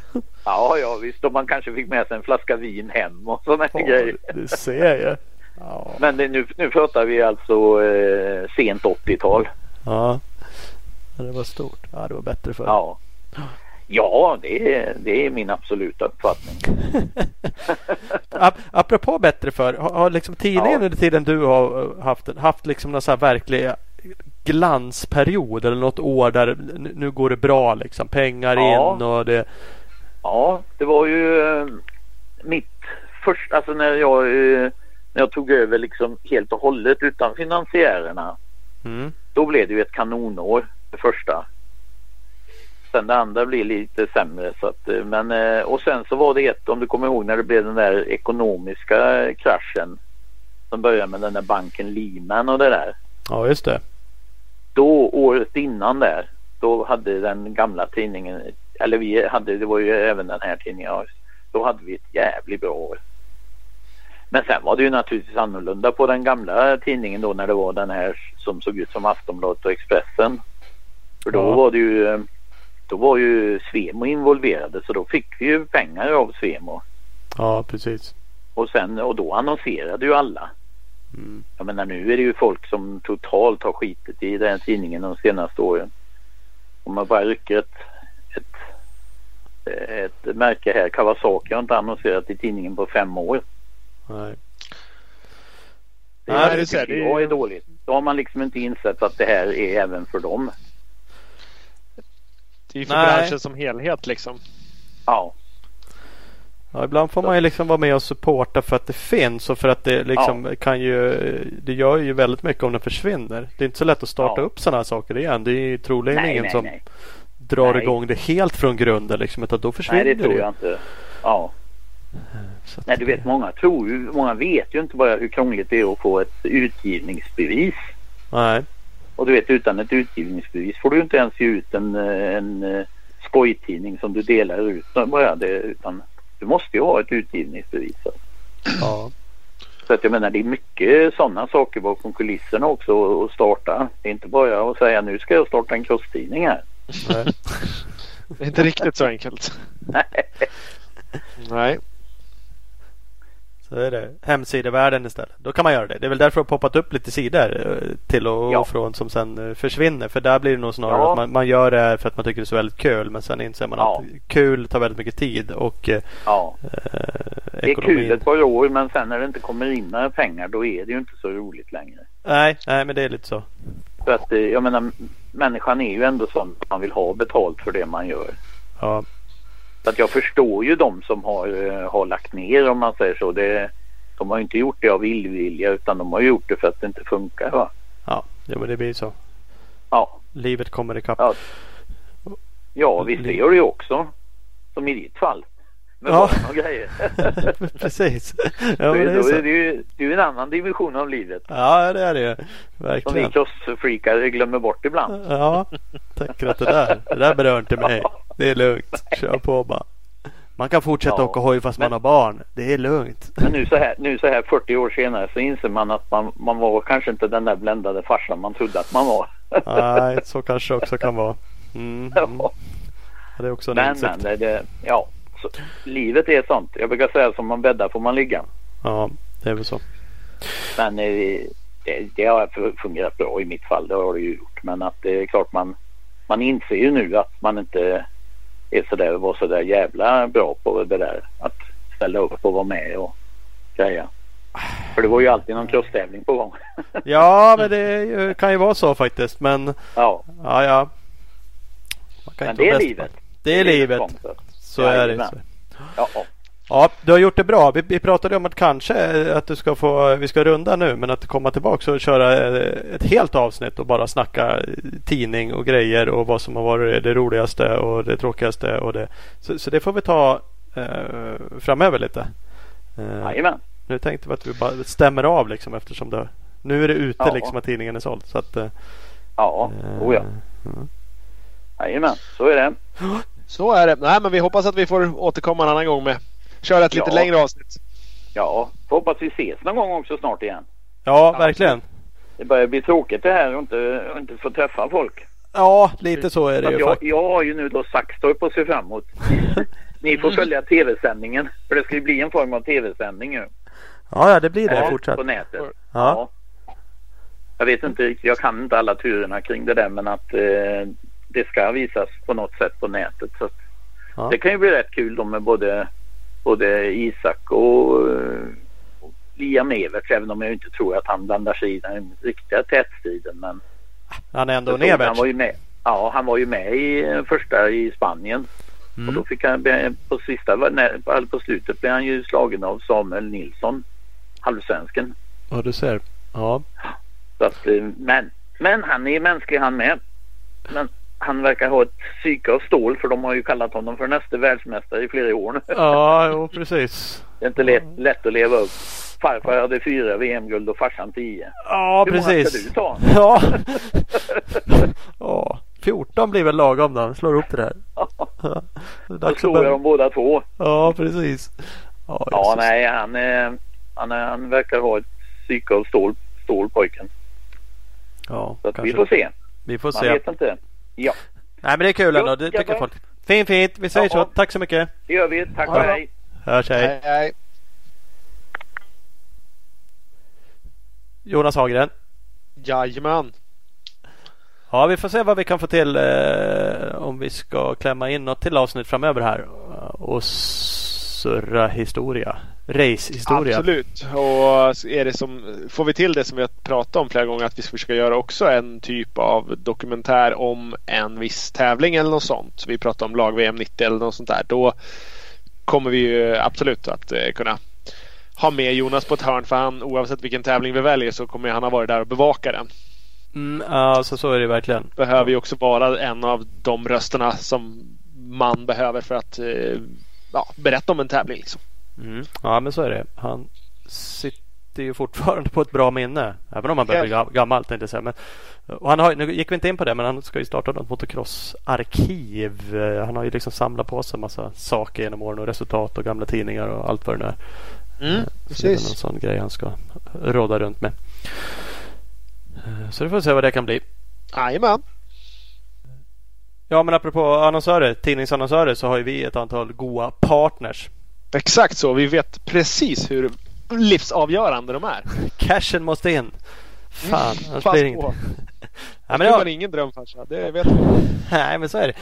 Ja, ja visst. Och man kanske fick med sig en flaska vin hem och sådana Ja, grejer. Du ser ju. Ja. Men det, nu, nu pratar vi alltså eh, sent 80-tal. ja. Det var stort. Ja, det var bättre förr. Ja. Ja, det är, det är min absoluta uppfattning. Ap- apropå bättre för har, har liksom tidningen Ja. under tiden du har eh, haft, haft liksom någon så här verklig glansperiod eller något år där nu, nu går det bra liksom. Pengar Ja. in och det. Ja, det var ju eh, mitt första, alltså när jag, eh, när jag tog över liksom helt och hållet utan finansiärerna. Mm. Då blev det ju ett kanonår det första. Sen det andra blir lite sämre så att, eh, men eh, och sen så var det ett om du kommer ihåg när det blev den där ekonomiska kraschen. Som började med den där banken Lehman och det där. Ja, just det. Då året innan där då hade den gamla tidningen eller vi hade det var ju även den här tidningen då hade vi ett jävligt bra år. Men sen var det ju naturligtvis annorlunda på den gamla tidningen då när det var den här som såg ut som Aftonbladet och Expressen. För då Ja. var det ju då var ju Svemo involverade så då fick vi ju pengar av Svemo. Ja, precis. Och sen och då annonserade ju alla. Mm. Jag menar nu är det ju folk som totalt har skitit i den tidningen de senaste åren. Om man bara rycker ett, ett, ett märke här, Kawasaki har inte annonserat i tidningen på fem år. Nej. Det, Nej, är, det det tycker det jag är dåligt. Då har man liksom inte insett att det här är även för dem. Det är ju för Nej. branschen som helhet liksom. Ja, Ja, ibland får man ju liksom vara med och supporta för att det finns och för att det liksom kan ju Det gör ju väldigt mycket om den försvinner. Det är inte så lätt att starta Ja. upp sådana här saker igen. Det är ju troligen nej, ingen nej, som nej. drar Nej. igång det helt från grunden liksom. Utan då försvinner Nej, det tror jag inte. Ja. Att Nej, du vet många tror ju, många vet ju inte bara hur krångligt det är att få ett utgivningsbevis. Nej. Och du vet utan ett utgivningsbevis får du inte ens ge ut en, en eh, skojtidning som du delar ut. Bara det, utan du måste ju ha ett utgivningsbevis. Ja. Så att jag menar det är mycket sådana saker bakom kulisserna också att starta. Det är inte bara att säga nu ska jag starta en crosstidning här. Nej. Det är inte riktigt så enkelt. Nej. Så Så är det hemsidevärlden istället. Då kan man göra det. Det är väl därför det har poppat upp lite sidor eh, till och ja. från som sen eh, försvinner. För där blir det nog snarare ja. att man, man, gör det för att man tycker det är så väldigt kul. Men sen inser man ja. att kul tar väldigt mycket tid och eh, ja. Eh, det är kul ett par år men sen när det inte kommer in några pengar då är det ju inte så roligt längre. Nej, nej men det är lite så. För att jag menar människan är ju ändå sån att man vill ha betalt för det man gör. Ja. Så att jag förstår ju de som har, eh, har lagt ner om man säger så. Det, de har inte gjort det av illvilja utan de har gjort det för att det inte funkar. Va? Ja, ja men det blir så. Ja. Livet kommer ikapp. Ja, ja visst det gör det ju också. Som i ditt fall. Med ja. barn och grejer. Precis. Ja, det, är, så. det, är ju, det är ju en annan dimension av livet. Ja det är det ju. Verkligen. Som vi crossfreakare glömmer bort ibland. Ja, tänker att det där, det där berör inte mig. Det är lugnt. Kör på bara. Man kan fortsätta ja. åka hoj fast men, man har barn. Det är lugnt. Men nu så, här, nu så här 40 år senare så inser man att man, man var kanske inte den där bländade farsan man trodde att man var. Nej, så kanske också kan vara. Mm, ja. Mm. Det är också en men, insikt. men det, ja, så, livet är sånt. Jag brukar säga som man bäddar får man ligga. Ja, det är väl så. Men eh, det, det har fungerat bra i mitt fall. Det har det ju gjort. Men att det är klart man, man inser ju nu att man inte är sådär, var sådär jävla bra på det där. Att ställa upp och vara med och greja. För det var ju alltid någon crosstävling på gång. ja, men det kan ju vara så faktiskt. Men ja, ja. ja. men det är livet. Det är livet. Så ja, är det. Så. Ja, Ja, du har gjort det bra. Vi, vi pratade om att kanske att du ska få, vi ska runda nu, men att komma tillbaka och köra ett helt avsnitt och bara snacka tidning och grejer och vad som har varit det roligaste och det tråkigaste. Och det. Så, så det får vi ta eh, framöver lite. Eh, nu tänkte vi att vi bara stämmer av liksom eftersom det, nu är det ute ja. liksom att tidningen är såld. Så att, eh, ja, oh ja. Mm. Jajamän, så är det. Så är det. Nej, men vi hoppas att vi får återkomma en annan gång med köra ett lite ja. längre avsnitt. Ja, får hoppas vi ses någon gång också snart igen. Ja, verkligen. Det börjar bli tråkigt det här och inte, inte få träffa folk. Ja, lite så är det ju. Jag, jag har ju nu då Saxtorp att se fram emot. Ni får följa tv-sändningen. För det ska ju bli en form av tv-sändning ju. Ja, ja, det blir det ja, fortsatt. på nätet. Ja. ja. Jag vet inte riktigt, jag kan inte alla turerna kring det där men att eh, det ska visas på något sätt på nätet. Så ja. Det kan ju bli rätt kul då med både både Isak och, och Liam Everts även om jag inte tror att han blandar sig i den riktiga tätstriden. Men han är ändå en Everts. Han var ju med. Ja, han var ju med i första i Spanien. Mm. Och då fick han på sista, på slutet blev han ju slagen av Samuel Nilsson, halvsvensken. Ja, du ser. Ja. Så att, eh, men, men han är mänsklig han med. Men han verkar ha ett psyke av stål för de har ju kallat honom för nästa världsmästare i flera år nu. Ja, jo, precis. Det är inte lätt, lätt att leva upp. Farfar hade fyra VM-guld och farsan tio. Ja, Hur precis. Hur många ska du ta? Ja. ja. 14 blir väl lagom då. Slår upp det där. Ja. Då slår jag dem båda två. Ja, precis. Ja, ja nej, han, han, han verkar ha ett psyke av stål, stål pojken. Ja, Så vi får se. Vi får Man se. vet inte. Ja. Nej men det är kul ändå. Det tycker folk. Fint fint. Vi säger ja. så. Tack så mycket. Det gör vi. Tack och hej. Hörs hej. hej, hej. Jonas Hagren. Jajamän. Ja, vi får se vad vi kan få till eh, om vi ska klämma in något till avsnitt framöver här och surra historia racehistoria. Absolut. Och är det som, får vi till det som vi har pratat om flera gånger att vi ska försöka göra också en typ av dokumentär om en viss tävling eller något sånt. Vi pratar om lag-VM 90 eller något sånt där. Då kommer vi ju absolut att eh, kunna ha med Jonas på ett hörn för han oavsett vilken tävling vi väljer så kommer han ha varit där och bevaka den. Mm, alltså så är det verkligen. Behöver ju också vara en av de rösterna som man behöver för att eh, ja, berätta om en tävling. Liksom. Mm. Ja men så är det. Han sitter ju fortfarande på ett bra minne. Även om han börjar bli gammal. Tänkte jag. Men, och han har, nu gick vi inte in på det men han ska ju starta något motocrossarkiv. Han har ju liksom samlat på sig en massa saker genom åren och resultat och gamla tidningar och allt vad det nu är. Mm, eh, precis. En sån grej han ska råda runt med. Eh, så det får vi se vad det kan bli. Jajamän. Ja men apropå annonsörer, tidningsannonsörer så har ju vi ett antal goa partners Exakt så. Vi vet precis hur livsavgörande de är. Cashen måste in. Fan, Mm, annars blir det på. inget. Ja, Ja, men det var ingen drömfarsa, det vet vi. nej, men så är det. Nej,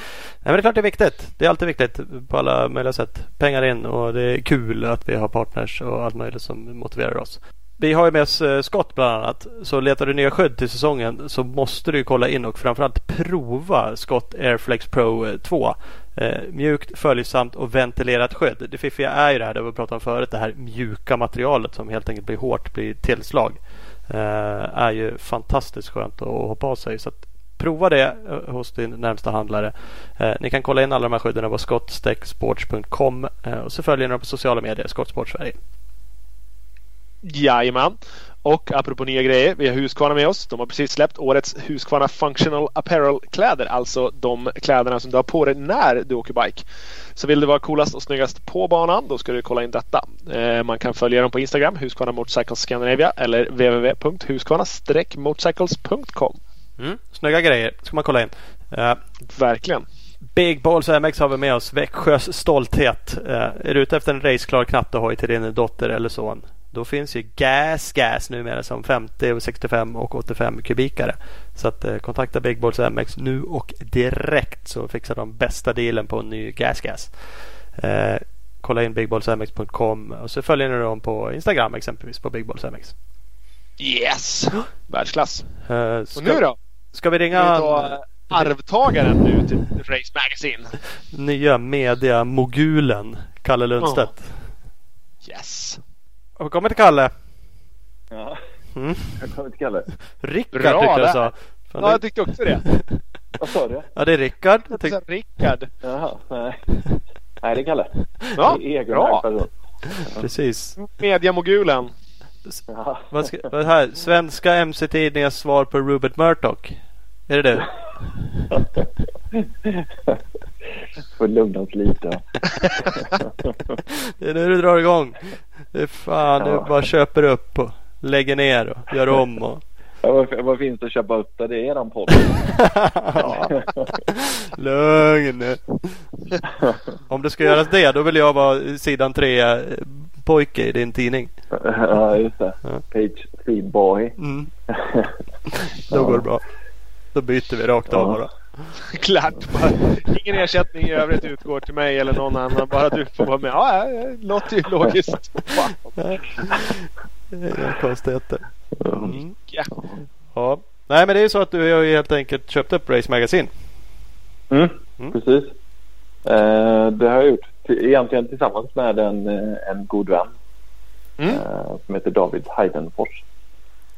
men det är klart det är viktigt. Det är alltid viktigt på alla möjliga sätt. Pengar in och det är kul att vi har partners och allt möjligt som motiverar oss. Vi har ju med oss eh, skott bland annat. Så letar du nya skydd till säsongen så måste du kolla in och framförallt prova Scott Airflex Pro eh, 2. Eh, mjukt, följsamt och ventilerat skydd. Det fiffiga är ju det här, det vi pratade om förut, det här mjuka materialet som helt enkelt blir hårt, blir tillslag. Eh, är ju fantastiskt skönt att hoppa av sig. Så att prova det eh, hos din närmsta handlare. Eh, ni kan kolla in alla de här skydden på skottstäcksports.com och så följer ni dem på sociala medier, Skottsport Sverige. Jajamän. Och apropå nya grejer, vi har Husqvarna med oss. De har precis släppt årets Husqvarna Functional Apparel-kläder. Alltså de kläderna som du har på dig när du åker bike. Så vill du vara coolast och snyggast på banan, då ska du kolla in detta. Eh, man kan följa dem på Instagram, Husqvarna Motorcycles Scandinavia eller www.husqvarna-motorcycles.com. Mm, snygga grejer ska man kolla in. Eh, Verkligen. Big Balls MX har vi med oss. Växjös stolthet. Eh, är du ute efter en raceklar knattehoj till din dotter eller son? Då finns ju Gas Gas numera som 50, 65 och 85 kubikare. Så att eh, kontakta Big Balls MX nu och direkt så fixar de bästa dealen på en ny Gas Gas. Eh, kolla in bigballsmx.com och så följer ni dem på Instagram exempelvis på Big Balls MX. Yes! Världsklass. Eh, Och ska, nu då? ska vi Ska ringa vi ta arvtagaren nu till Race Magazine? nya media-mogulen Kalle Lundstedt? Yes! Har kommit till Kalle? Ja, Mm. jag kommer till Kalle. Rickard Bra tyckte jag sa. Fan, Ja, jag tyckte också det. Vad sa du? Ja, det är Rickard. Jag Jag tyck- sa Rickard. Jaha, nej. Nej, det är Kalle. Ja, Det är bra. Precis. Mediamogulen. Ja. Vad ska, vad här? Svenska MC-tidningars svar på Rupert Murdoch. Är det det? Får lugnas lite. Det är nu du drar igång. Det fan, du Ja. bara köper upp och lägger ner och gör om. Och... Ja, vad, finns det att köpa upp där? Det är eran podd. Lugn. Om det ska göras det, då vill jag vara sidan tre eh, pojke i din tidning. ja, just det. Ja. Page 3 boy. Mm. Då går det bra. Då byter vi rakt av bara. Klart. Bara, ingen ersättning i övrigt utgår till mig eller någon annan. Bara du får vara med. Ja, det låter ju logiskt. Inga konstigheter. Mm. Ja. Ja. Nej men det är ju så att du har ju helt enkelt köpt upp Race Magazine. Mm, Mm. precis. Eh, det har jag gjort. Till- Egentligen tillsammans med en, eh, en god vän. Mm. Eh, som heter David Heidenfors.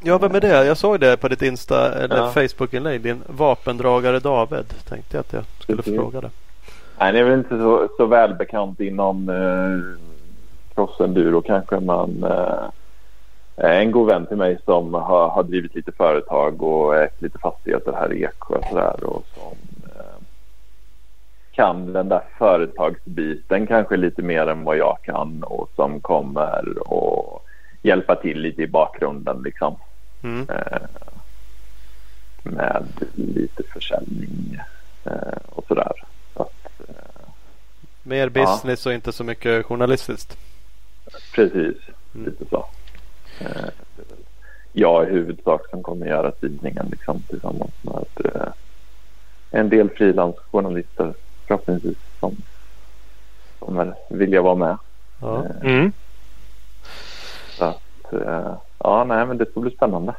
Ja vem är det? Jag såg det på ditt Insta eller Ja. Facebook-inlägg. Din vapendragare David. Tänkte jag att jag skulle Precis. fråga det. Nej, det är väl inte så, så välbekant inom eh, crossenduro kanske. Men eh, en god vän till mig som har, har drivit lite företag och ägt lite fastigheter här i Eksjö och sådär. Och som eh, kan den där företagsbiten kanske lite mer än vad jag kan. Och som kommer att hjälpa till lite i bakgrunden liksom. Mm. Eh, med lite försäljning eh, och sådär. Så att, eh, Mer business och inte så mycket journalistiskt. precis, Mm. lite så. Är jag i huvudsak som kommer göra tidningen liksom, tillsammans med en del frilansjournalister förhoppningsvis som kommer vilja vara med. Ja. Mm. så att, ja, nej, men det ska bli spännande.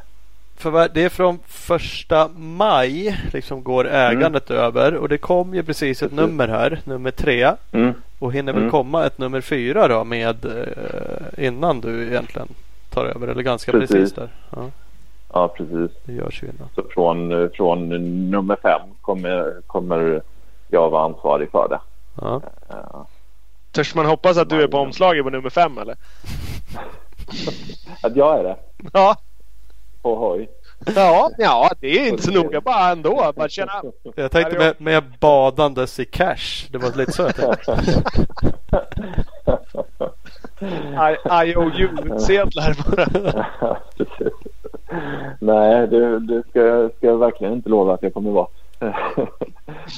För det är från första maj liksom går ägandet över och det kom ju precis ett Mm. Nummer här, nummer tre. Mm. Och hinner väl Mm. komma ett nummer fyra då med eh, innan du egentligen tar över eller ganska precis, Precis. där. Ja, Ja, precis. det görs ju innan. Så från, från nummer fem kommer, kommer jag vara ansvarig för det. Ja. Eh, Törs man hoppas att du är på omslaget på nummer fem eller? Att jag är det? Ja. På hoj? Ja, ja det är inte så noga bara ändå. Bara känna. Jag tänkte med, med badandes i cash. Det var lite så jag tänkte. I- IOU-sedlar bara. Nej, det, det ska, jag- ska jag verkligen inte lova att jag kommer vara.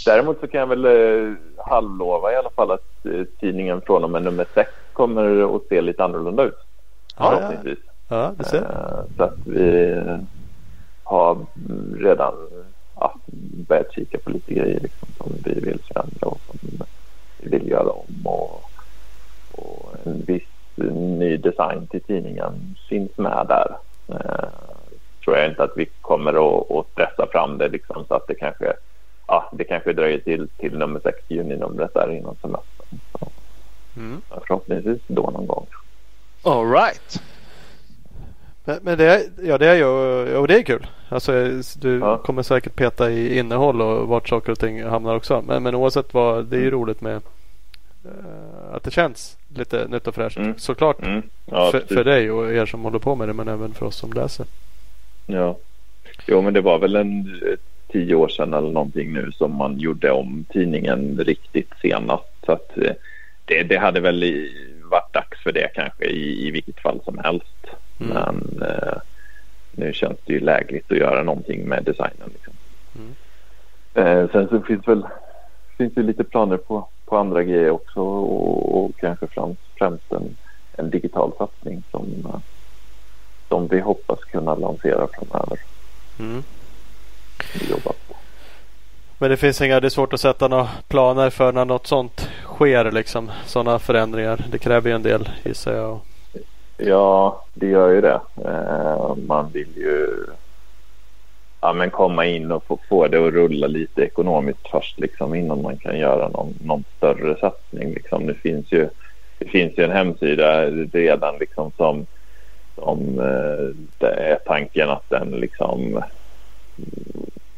Däremot så kan jag väl eh, halvlova i alla fall att eh, tidningen från och med nummer sex kommer att se lite annorlunda ut. Förhoppningsvis. Ja, det ser. Eh, så att vi har redan ja, börjat kika på lite grejer liksom, som vi vill förändra och som vi vill göra om. Och, och en viss ny design till tidningen finns med där. Eh, tror jag inte att vi kommer att, att stressa fram det liksom, så att det kanske, ja, det kanske dröjer till, till nummer 6 juni-numret där innan semestern. Så, mm. Förhoppningsvis då någon gång. All right. Men, men, det, ja, det är ju och det är kul. Alltså, du ja. kommer säkert peta i innehåll och vart saker och ting hamnar också. Men, men oavsett vad, det är ju mm. roligt med uh, att det känns lite nytt och fräscht. Mm. Såklart. Mm. Ja, för, för dig och er som håller på med det men även för oss som läser. Ja, jo men det var väl en tio år sedan eller någonting nu som man gjorde om tidningen riktigt senast. Så att eh, det, det hade väl varit dags för det kanske i, i vilket fall som helst. Mm. Men eh, nu känns det ju lägligt att göra någonting med designen. Liksom. Mm. Eh, sen så finns väl finns det lite planer på, på andra grejer också och, och kanske främst, främst en, en digital satsning som, eh, som vi hoppas kunna lansera framöver. Mm. Men det finns inga, det är svårt att sätta några planer för när något sånt sker liksom. Sådana förändringar. Det kräver ju en del gissar jag. Ja, det gör ju det. Eh, man vill ju ja, men komma in och få, få det att rulla lite ekonomiskt först liksom, innan man kan göra någon, någon större satsning. Liksom. Det, finns ju, det finns ju en hemsida redan liksom, som, som eh, det är tanken att den liksom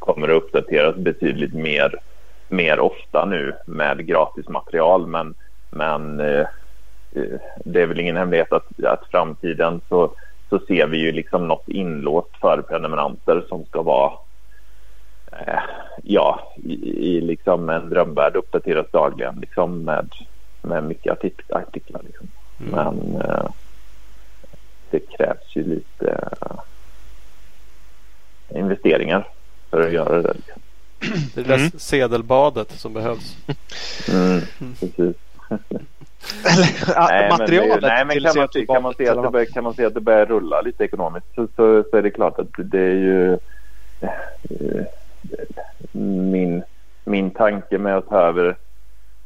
kommer att uppdateras betydligt mer, mer ofta nu med gratis material. Men, men eh, det är väl ingen hemlighet att, att framtiden så, så ser vi ju liksom något inlåst för prenumeranter som ska vara eh, ja, i, i, liksom en drömvärld uppdateras dagligen liksom med, med mycket artik artiklar. Liksom. Mm. Men eh, det krävs ju lite eh, investeringar för att göra det. Det är det mm. sedelbadet som behövs. Mm, precis. Eller nej, materialet. Men, nej, men kan man, kan, man se att det börjar, kan man se att det börjar rulla lite ekonomiskt så, så, så är det klart att det är ju eh, min, min tanke med att ta över,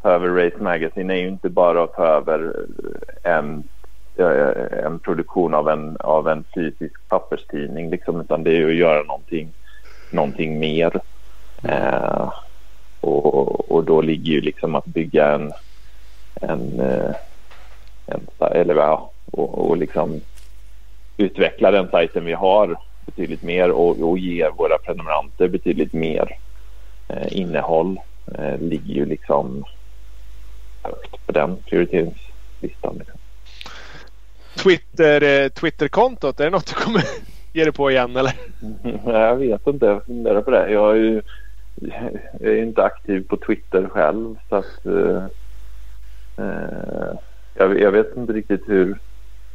ta över Race Magazine är ju inte bara att ta över en, en produktion av en, av en fysisk papperstidning liksom, utan det är ju att göra någonting, någonting mer. Eh, och, och då ligger ju liksom att bygga en en, eh, en eller ja, och, och liksom utveckla den sajten vi har betydligt mer och, och ge våra prenumeranter betydligt mer eh, innehåll eh, ligger ju liksom högt på den prioriteringslistan. Twitter, eh, Twitterkontot, är det något du kommer ge dig på igen eller? jag vet inte, jag funderar på det. Jag är ju jag är inte aktiv på Twitter själv så att eh, Eh, jag, jag, vet inte riktigt hur,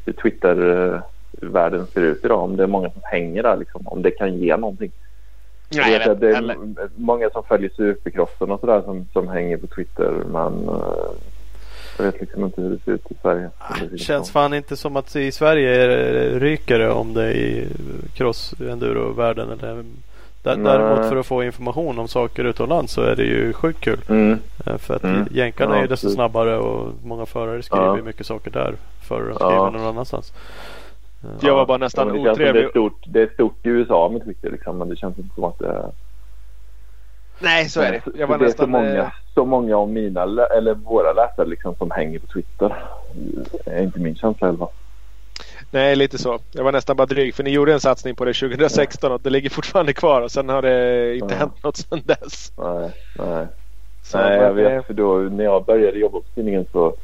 hur Twitter-världen ser ut idag. Om det är många som hänger där, liksom, om det kan ge någonting. Nej, jag vet att det är många som följer supercrossen och sådär som, som hänger på Twitter. Men uh, jag vet liksom inte hur det ser ut i Sverige. Det känns fan inte som att i Sverige ryker det om det i cross enduro-världen. Eller Däremot för att få information om saker utomlands så är det ju sjukt kul. Mm. Eh, för att mm. jänkarna ja, är desto snabbare och många förare skriver ja. mycket saker där före de skriver ja. någon annanstans. Jag var bara nästan ja, det otrevlig. Det är, stort, det är stort i USA med Twitter liksom, men det känns inte som att det är... Nej, så är det. Jag var det nästan... är så många, eh, så många av mina, eller våra läsare liksom, som hänger på Twitter. Det är inte min känsla i alla fall. Nej, lite så. Jag var nästan bara dryg för ni gjorde en satsning på det 2016 och det ligger fortfarande kvar och sen har det inte ja. hänt något sedan dess. Nej, nej. Så nej jag vet för då när jag började jobba på tidningen så,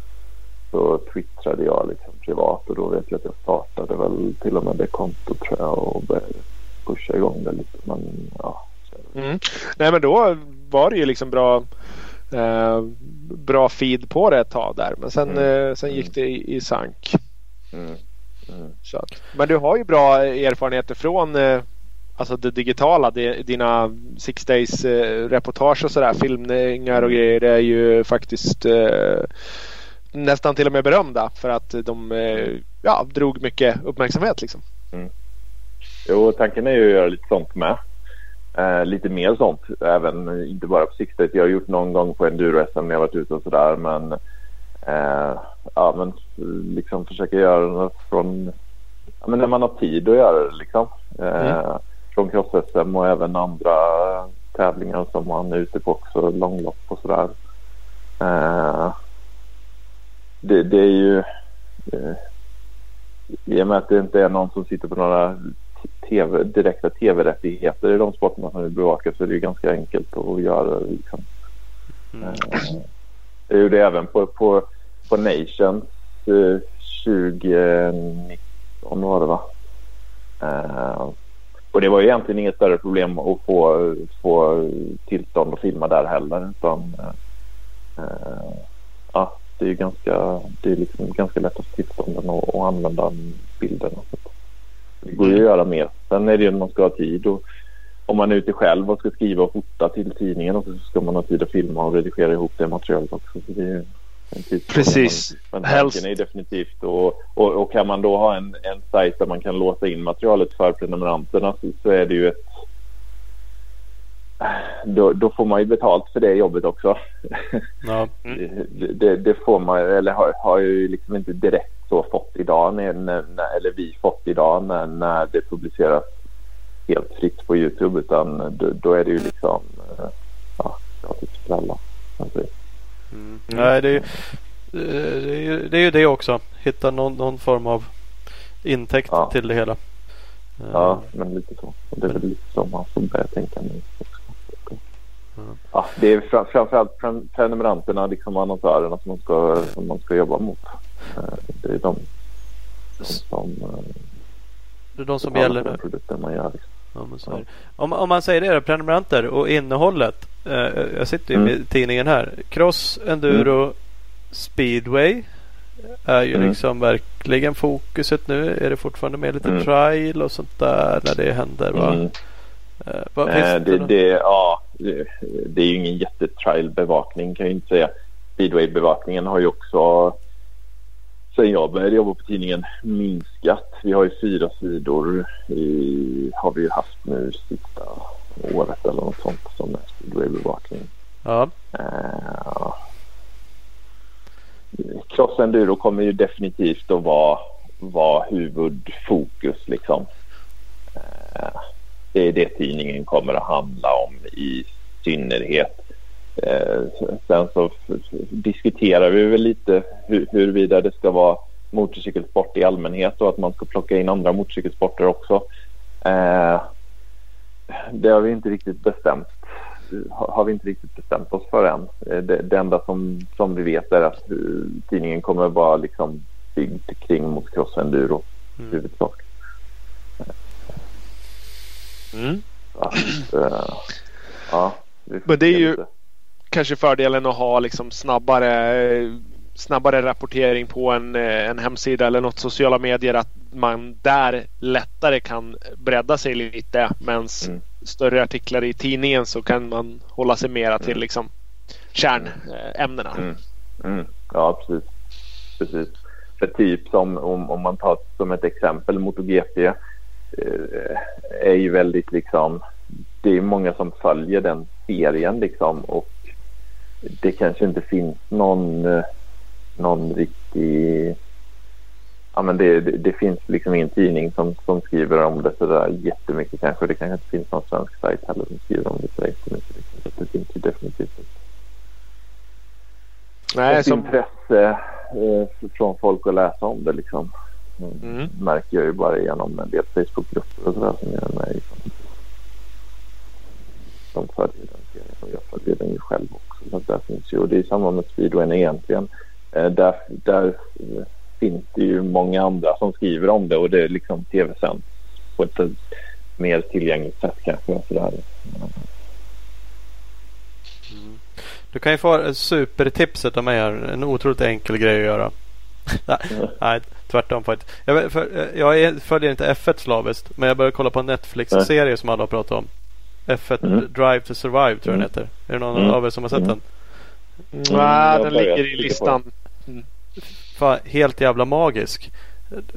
så twittrade jag liksom privat och då vet jag att jag startade väl till och med det kontot tror jag och började pusha igång det lite. Men ja. Mm. Nej men då var det ju liksom bra eh, bra feed på det ett tag där men sen, mm. eh, sen gick det i, i sank. Mm. Mm. Att, men du har ju bra erfarenheter från eh, alltså det digitala. Det, dina Six Days eh, reportage och sådär. Filmningar och grejer. Det är ju faktiskt eh, nästan till och med berömda för att de ja, drog mycket uppmärksamhet. Liksom. Mm. Jo, tanken är ju att göra lite sånt med. Eh, lite mer sånt, även inte bara på Sixtet. Jag har gjort någon gång på enduro-SM när jag varit ute och sådär. Men, eh, ja, men liksom försöka göra det från ja, men när man har tid att göra det. Liksom. Eh, mm. Från cross-SM och även andra tävlingar som man är ute på också, långlopp och sådär. Eh, det, det, är ju eh, i och med att det inte är någon som sitter på några TV, direkta tv-rättigheter i de sporterna som vi bevakar så är det ganska enkelt att göra. Liksom. Mm. Eh, jag gjorde även på, på, på Nations 2019 eh, var det va? Uh, och det var egentligen inget större problem att få, få tillstånd att filma där heller. Utan, ja, det är ganska, det är liksom ganska lätt att få tillstånden och, och använda bilderna. Det går ju att göra mer. Sen är det ju man ska ha tid. Och om man är ute själv och ska skriva och fota till tidningen och så ska man ha tid att filma och redigera ihop det materialet också. Så det är en Precis. Men tanken är definitivt och, och, och, kan man då ha en, en sajt där man kan låsa in materialet för prenumeranterna så, så är det ju ett då, då, får man ju betalt för det jobbet också. Ja. Mm. Det, det, det, får man eller har, har ju liksom inte direkt så fått idag, när, när, eller vi fått idag när, när det publiceras helt fritt på Youtube utan då, då är det ju liksom eh, ja, gratis för alla. Alltså. Mm. Nej, det är, ju, eh, det, är ju, det är ju det också. Hitta någon, någon form av intäkt ja. till det hela. Ja, eh. men lite så. Det är väl lite så man får börja tänka nu. Ja, det är fram, framförallt prenumeranterna, liksom annonsörerna som man ska, som man ska jobba mot. Det är de, de som, det är de som gäller nu. Produkter man gör. Liksom. Ja, om, om man säger det då, prenumeranter och innehållet. Eh, jag sitter ju mm. med tidningen här. Cross, enduro, mm. speedway är ju mm. liksom verkligen fokuset nu. Är det fortfarande med lite mm. trial och sånt där när det händer? Va? Mm. Eh, vad eh, det, det, ja, det, det, är ju ingen jättetrial-bevakning kan jag inte säga. Speedway-bevakningen har ju också sen jag började jobba på tidningen minskat. Vi har ju fyra sidor i, har vi haft nu sista året eller något sånt som speedwaybevakning. Ja. Uh, Cross Enduro kommer ju definitivt att vara, vara huvudfokus liksom. Uh, det är det tidningen kommer att handla om i synnerhet. Eh, sen så diskuterar vi väl lite hur, huruvida det ska vara motorcykelsport i allmänhet och att man ska plocka in andra motorcykelsporter också. Eh, det har vi inte riktigt bestämt har vi inte riktigt bestämt oss för än. Eh, det, det enda som, som vi vet är att tidningen kommer vara liksom byggd kring motocross enduro mm. huvudsak. Mm. Att, uh, ja, Men det är ju kanske fördelen att ha liksom snabbare, snabbare rapportering på en, en hemsida eller något sociala medier. Att man där lättare kan bredda sig lite. Medan mm. större artiklar i tidningen så kan man hålla sig mera till mm. liksom kärnämnena. Mm. Mm. Ja, precis. precis. För typ som om, om man tar som ett exempel MotoGP eh, är ju väldigt liksom det är många som följer den serien liksom och det kanske inte finns någon, eh, någon riktig... Ja, men det, det, det, finns liksom ingen tidning som, som skriver om det sådär jättemycket kanske. Det kanske inte finns någon svensk sajt heller som skriver om det så jättemycket. Liksom. Så det finns ju definitivt ett, Nej, ett som... intresse eh, från folk att läsa om det liksom. Mm. märker jag ju bara genom en del Facebookgrupper och sådär som jag är med i. Som följer den serien och jag följer den ju själv också. Så där finns ju, och det är samma med speedwayen egentligen. Eh, där, där finns det ju många andra som skriver om det och det är liksom tv-sänt på ett mer tillgängligt sätt kanske. Sådär. Mm. Du kan ju få supertipset av mig här. En otroligt enkel grej att göra. Nej, tvärtom faktiskt. Jag, för, jag följer inte F1 slaviskt men jag började kolla på en Netflix-serie som alla har pratat om. F1 mm. Drive to Survive tror jag den mm. heter. Är det någon mm. av er som har sett mm. den? Nej, den ligger i listan. fan, helt jävla magisk.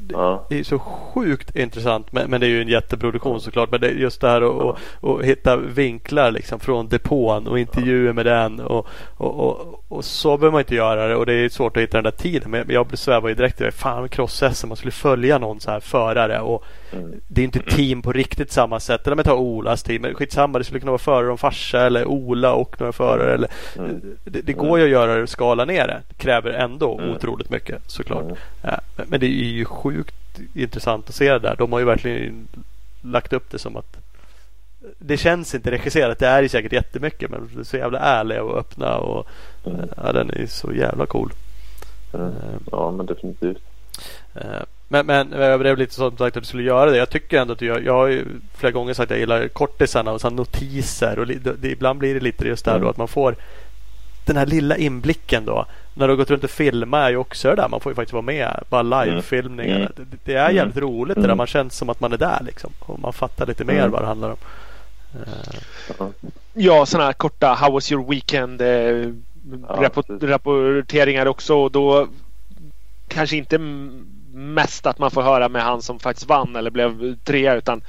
Ja. Det är så sjukt intressant men, men, det är ju en jätteproduktion såklart. Men det är just det här att ja. hitta vinklar liksom från depån och intervjuer med den. Och, och, och, och, så behöver man inte göra det och det är svårt att hitta den där tiden. Men jag svävar ju direkt i fan cross man skulle följa någon så här förare. Och mm. Det är inte team på riktigt samma sätt. Eller om jag tar Olas team. Men skitsamma det skulle kunna vara förare och farsa eller Ola och några förare. Eller, mm. det, det, går ju att göra det och skala ner det. Det kräver ändå mm. otroligt mycket såklart. Mm. Ja, men det är ju sjukt intressant att se det där. De har ju verkligen lagt upp det som att det känns inte regisserat. Det är säkert jättemycket men det är så jävla ärliga och öppna och mm. ja, den är så jävla cool. Mm. Ja men definitivt. Eh, men, men jag blev lite som sagt att du skulle göra det. Jag tycker ändå att du gör, jag har ju flera gånger sagt att jag gillar kortisarna och så notiser och det, det, ibland blir det lite just där mm. då att man får den här lilla inblicken då. När du har gått runt och filmat är ju också det där. Man får ju faktiskt vara med. Bara livefilmningar. Mm. Det, det, är jävligt mm. roligt det där. Mm. Man känns som att man är där liksom. Och man fattar lite mer mm. vad det handlar om. Uh. Ja, sådana här korta How was your weekend? Eh, ja, rapport, rapporteringar också. Och då kanske inte mest att man får höra med han som faktiskt vann eller blev trea utan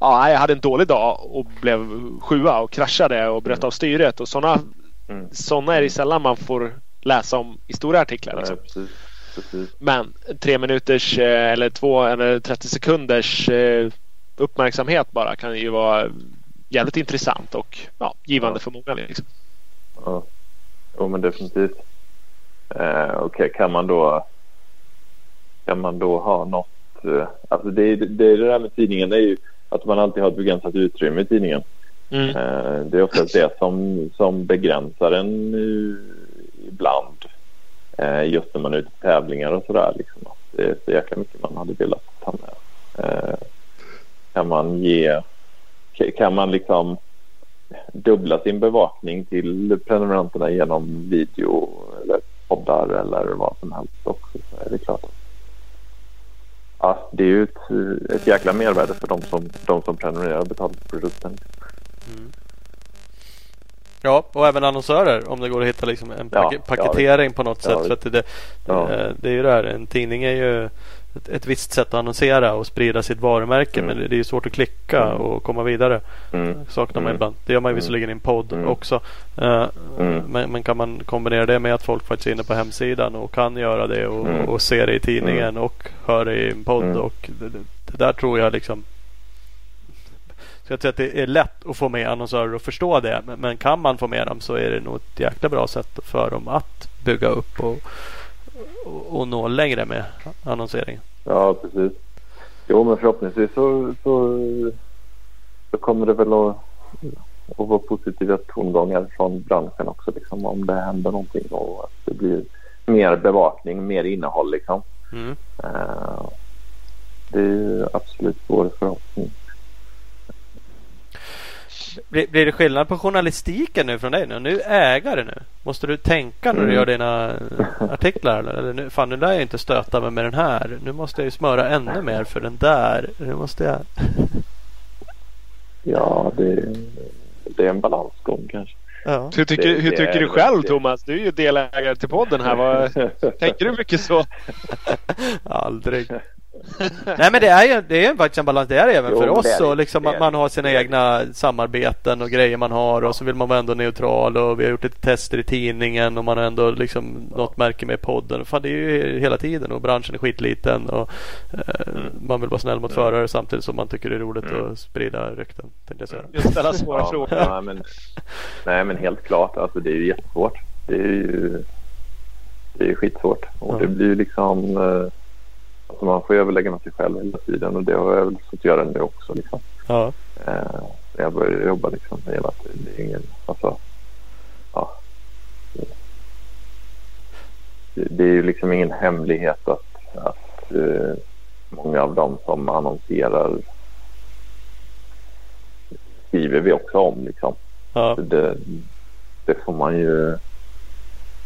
ja, jag hade en dålig dag och blev sjua och kraschade och bröt av styret och sådana Mm. Sådana är det sällan man får läsa om i stora artiklar. Liksom. Ja, precis. Precis. Men tre minuters eh, eller två eller 30 sekunders eh, uppmärksamhet bara kan ju vara jävligt intressant och ja, givande ja. för många. Liksom. Ja, jo, men definitivt. Eh, Okej, okay. kan man då kan man då ha något? Eh, alltså det, det, det där med tidningen det är ju att man alltid har ett begränsat utrymme i tidningen. Mm. Eh, det är oftast det som, som begränsar en ibland. Eh, just när man är ute på tävlingar och sådär. Liksom. Det är så jäkla mycket man hade velat ta med. Eh, kan man ge, kan man liksom dubbla sin bevakning till prenumeranterna genom video eller poddar eller vad som helst också så är det klart att ja, det är ju ett, ett jäkla mervärde för de som, de som prenumererar och betalar för produkten. Mm. Ja, och även annonsörer om det går att hitta liksom en ja, paketering ja, på något ja, sätt. För att det, det, eh, det, är ju det här, en tidning är ju ett, ett visst sätt att annonsera och sprida sitt varumärke. Mm. Men det, är ju svårt att klicka mm. och komma vidare. Mm. saknar man mm. ibland. Det gör man ju mm. visserligen i en podd mm. också. Uh, men, men, kan man kombinera det med att folk faktiskt är inne på hemsidan och kan göra det och, och se det i tidningen och hör det i en podd. Och det, det där tror jag liksom så jag tror att det är lätt att få med annonsörer att förstå det. Men, men, kan man få med dem så är det nog ett jäkla bra sätt för dem att bygga upp och, och, och nå längre med annonseringen. Ja, precis. Jo, men förhoppningsvis så, så, så kommer det väl att, att vara positiva tongångar från branschen också. Liksom, om det händer någonting och att det blir mer bevakning, mer innehåll. Liksom. Mm. Uh, det är absolut vår förhoppning. Blir, blir det skillnad på journalistiken nu från dig nu? Nu ägare nu. Måste du tänka när du mm. gör dina artiklar? Eller, eller nu, fan nu lär jag inte stöta mig med den här. Nu måste jag ju smöra ännu mer för den där. Nu måste jag... ja, det, det är en balansgång kanske. Ja. Hur tycker, det, hur tycker du själv Thomas? Du är ju delägare till podden här. Vad, tänker du mycket så? Aldrig. Nej men det är ju det är faktiskt en balans. Det är det även jo, för oss. och liksom att man har sina egna samarbeten och grejer man har. Och så vill man vara ändå neutral. Och vi har gjort lite tester i tidningen. Och man har ändå liksom ja. något märke med podden. Fan, det är ju hela tiden. Och branschen är skitliten. Och eh, mm. Man vill vara snäll mot mm. förare samtidigt som man tycker det är roligt mm. att sprida rykten. Just ställa svåra ja, frågor. Ja, men, nej men helt klart. Alltså, det är ju jättesvårt. Det är ju det är skitsvårt. Och det blir ju liksom eh, Alltså man får överlägga med sig själv hela tiden och det har jag väl fått göra nu också. Liksom. Ja. Eh, jag började jobba liksom hela tiden. Det är ingen, alltså, ja. Det, det är ju liksom ingen hemlighet att, att eh, många av dem som annonserar skriver vi också om liksom. Ja. Det, det får man ju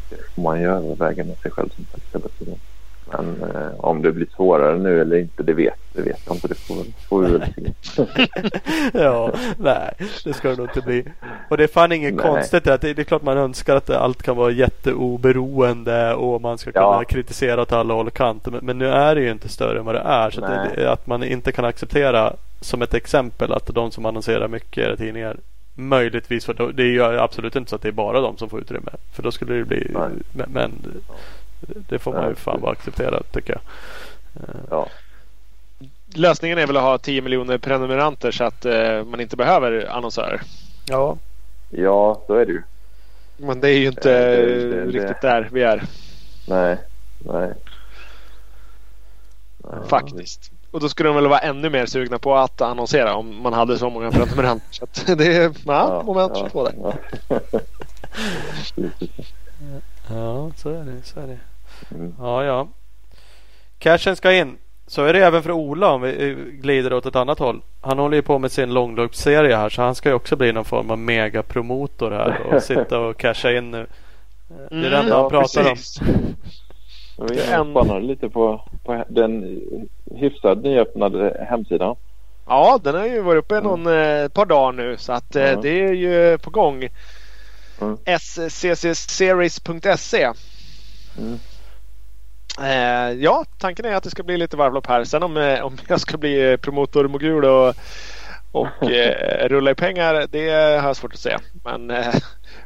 det får man ju överväga med sig själv som sagt hela tiden. Men eh, om det blir svårare nu eller inte, det vet, det vet jag inte. Det får, får vi väl se. ja, nej, det ska det nog inte bli. Och det är fan inget nej. konstigt. Att det, det är klart man önskar att allt kan vara jätteoberoende och man ska kunna ja. kritisera åt alla håll och kanter. Men, men, nu är det ju inte större än vad det är. Så det, att man inte kan acceptera som ett exempel att de som annonserar mycket i tidningar Möjligtvis, för det är ju absolut inte så att det är bara de som får utrymme. För då skulle det bli, men, men det får man ju fan bara acceptera tycker jag. Ja. Lösningen är väl att ha 10 miljoner prenumeranter så att eh, man inte behöver annonsörer. Ja. Ja, så är det ju. Men det är ju inte det, det, det, riktigt där vi är. Nej, nej. Faktiskt. Och då skulle de väl vara ännu mer sugna på att annonsera om man hade så många prenumeranter. så det är ja, moment 22 där. Ja. så är det. Så är det. Mm. Ja, ja. Cashen ska in. Så är det även för Ola om vi glider åt ett annat håll. Han håller ju på med sin långloppsserie här så han ska ju också bli någon form av megapromotor här och sitta och casha in nu. Det är det enda mm, han ja, pratar precis. om. Vi spanar lite på, på den hyfsat nyöppnade hemsidan. Ja, den har ju varit uppe någon mm. eh, par dagar nu så att mm. det är ju på gång. Mm. sccseries.se mm. Eh, ja, tanken är att det ska bli lite varvlopp här. Sen om, eh, om jag ska bli eh, promotor mogul och, och eh, rulla i pengar, det har jag svårt att säga. Men eh,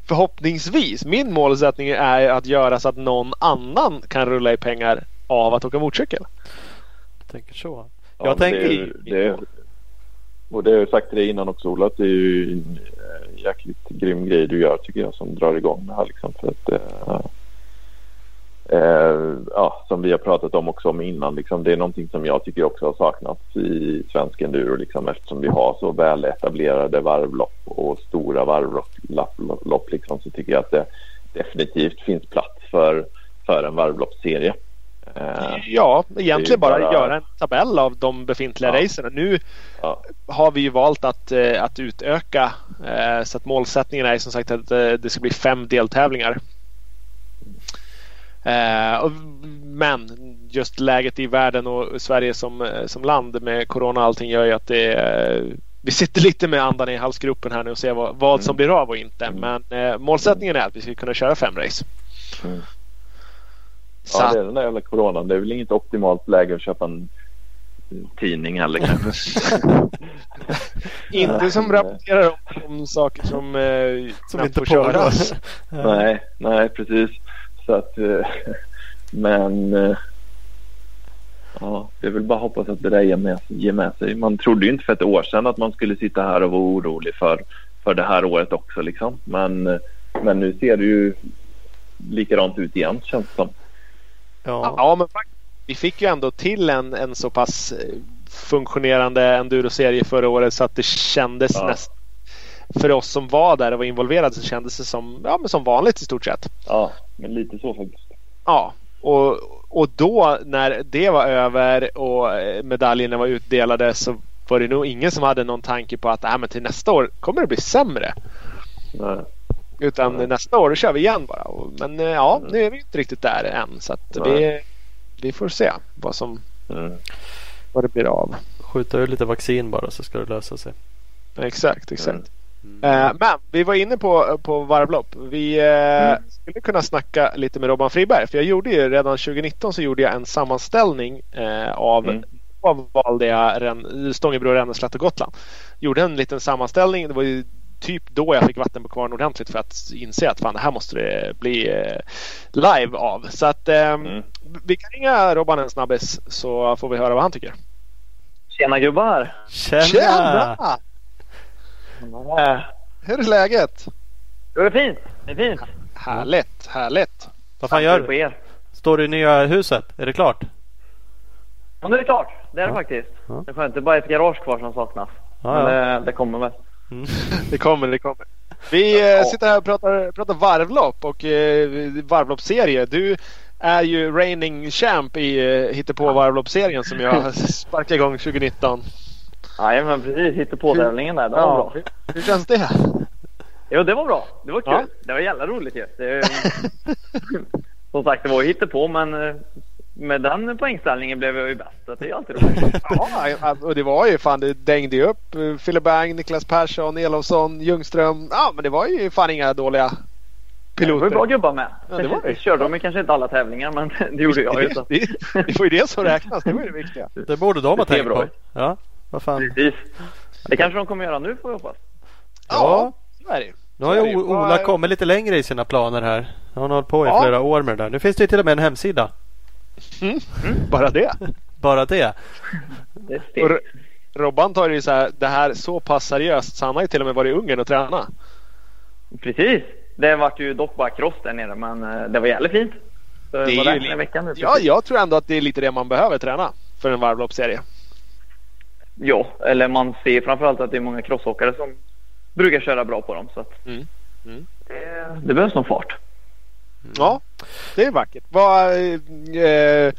förhoppningsvis, min målsättning är att göra så att någon annan kan rulla i pengar av att åka motorcykel. Jag tänker så. Jag ja, tänker... Det, det, och det har jag sagt till dig innan också Ola, att det är ju jäkligt grym grej du gör tycker jag som drar igång det här liksom. För att, eh, eh, ja, som vi har pratat om också om innan. Liksom, det är någonting som jag tycker också har saknats i svensk enduro liksom, eftersom vi har så väl etablerade varvlopp och stora varvlopp liksom, så tycker jag att det definitivt finns plats för, för en varvloppsserie. Eh, ja, egentligen bara, bara göra en tabell av de befintliga ja. racerna. Nu ja. har vi ju valt att, eh, att utöka eh, så att målsättningen är som sagt att det ska bli fem deltävlingar men just läget i världen och Sverige som, som land med corona och allting gör ju att det vi sitter lite med andan i halsgropen här nu och ser vad, vad som mm. blir av och inte. Men målsättningen är att vi ska kunna köra fem race. Mm. Ja, det är den där jävla coronan. Det är väl inget optimalt läge att köpa en tidning heller kanske. inte som rapporterar om, om saker som, eh, som inte får köras. nej, nej precis. Så att, eh, men eh, ja, det är väl bara att hoppas att det där ger med, ger med sig. Man trodde ju inte för ett år sedan att man skulle sitta här och vara orolig för, för det här året också. Liksom. Men, eh, men nu ser det ju likadant ut igen känns det som. Ja, ja men vi fick ju ändå till en, en så pass funktionerande enduroserie förra året så att det kändes ja. nästan för oss som var där och var involverade så kändes det som, ja, men som vanligt i stort sett. Ja, men lite så faktiskt. Ja, och, och då när det var över och medaljerna var utdelade så var det nog ingen som hade någon tanke på att äh, men till nästa år kommer det bli sämre. Nej. Utan Nej. nästa år då kör vi igen bara. Men eh, ja, mm. nu är vi inte riktigt där än. Så vi, vi får se vad som mm. vad det blir av. Skjuta ur lite vaccin bara så ska det lösa sig. Exakt, exakt. Mm. Mm. men vi var inne på, på varvlopp. Vi eh, mm. skulle kunna snacka lite med Robban Friberg. För jag gjorde ju redan 2019 så gjorde jag en sammanställning eh, av mm. vad valde jag Stångebro, Ränneslätt och Gotland. Gjorde en liten sammanställning. Det var ju typ då jag fick vatten på kvarn ordentligt för att inse att fan det här måste det bli eh, live av. Så att eh, mm. vi kan ringa Robban en snabbis så får vi höra vad han tycker. Tjena gubbar! Tjena! Tjena! Hur är läget? Jo, det är fint. Det är fint. Härligt, härligt. Vad fan gör du? Står du i nya huset? Är det klart? Ja, nu är det klart. Det är det faktiskt. Ja. Det är skönt. Det är bara ett garage kvar som saknas. Ja, Men det, det, kommer väl. Mm. det kommer, det kommer. Vi eh, sitter här och pratar, pratar varvlopp och eh, varvloppsserie. Du är ju reigning champ i eh, hittepå varvloppsserien som jag sparkade igång 2019. Ja, men precis. Hittepå-tävlingen där. Det var ja. bra. Hur känns det? Jo, det var bra. Det var kul. Ja. Det var jävla roligt ju. Det, som sagt, det var hittepå men eh, med den poängställningen blev jag ju bäst. Det är alltid roligt. ja, och det var ju fan, det dängde ju upp Fille Bang, Niklas Persson, Elofsson, Ljungström. Ja, men det var ju fan inga dåliga piloter. Det var bra gubbar med. Ja, det var det. Körde de kanske inte alla tävlingar men det gjorde jag ju. Det, det, det var ju det som räknas. Det var ju det viktiga. Det borde de ha tänkt på. Ja, vad fan. Precis. Det kanske de kommer göra nu får vi hoppas. Ja, så är det Nu har ju Ola kommit lite längre i sina planer här. Han har hållit på i ja. flera år med det där. Nu finns det ju till och med en hemsida. Mm. Mm. Bara det? Bara det? det och Robban tar ju så här, det här så pass seriöst så han har ju till och med varit i Ungern och tränat. Precis. Det vart ju dock bara cross där nere men eh, det var jävligt fint. Så det är ju veckan nu, ja, jag tror ändå att det är lite det man behöver träna för en varvloppsserie. Ja, eller man ser framförallt att det är många crossåkare som brukar köra bra på dem. Så mm. Mm. Det, det behövs nog fart. Ja, det är vackert. Vad, eh,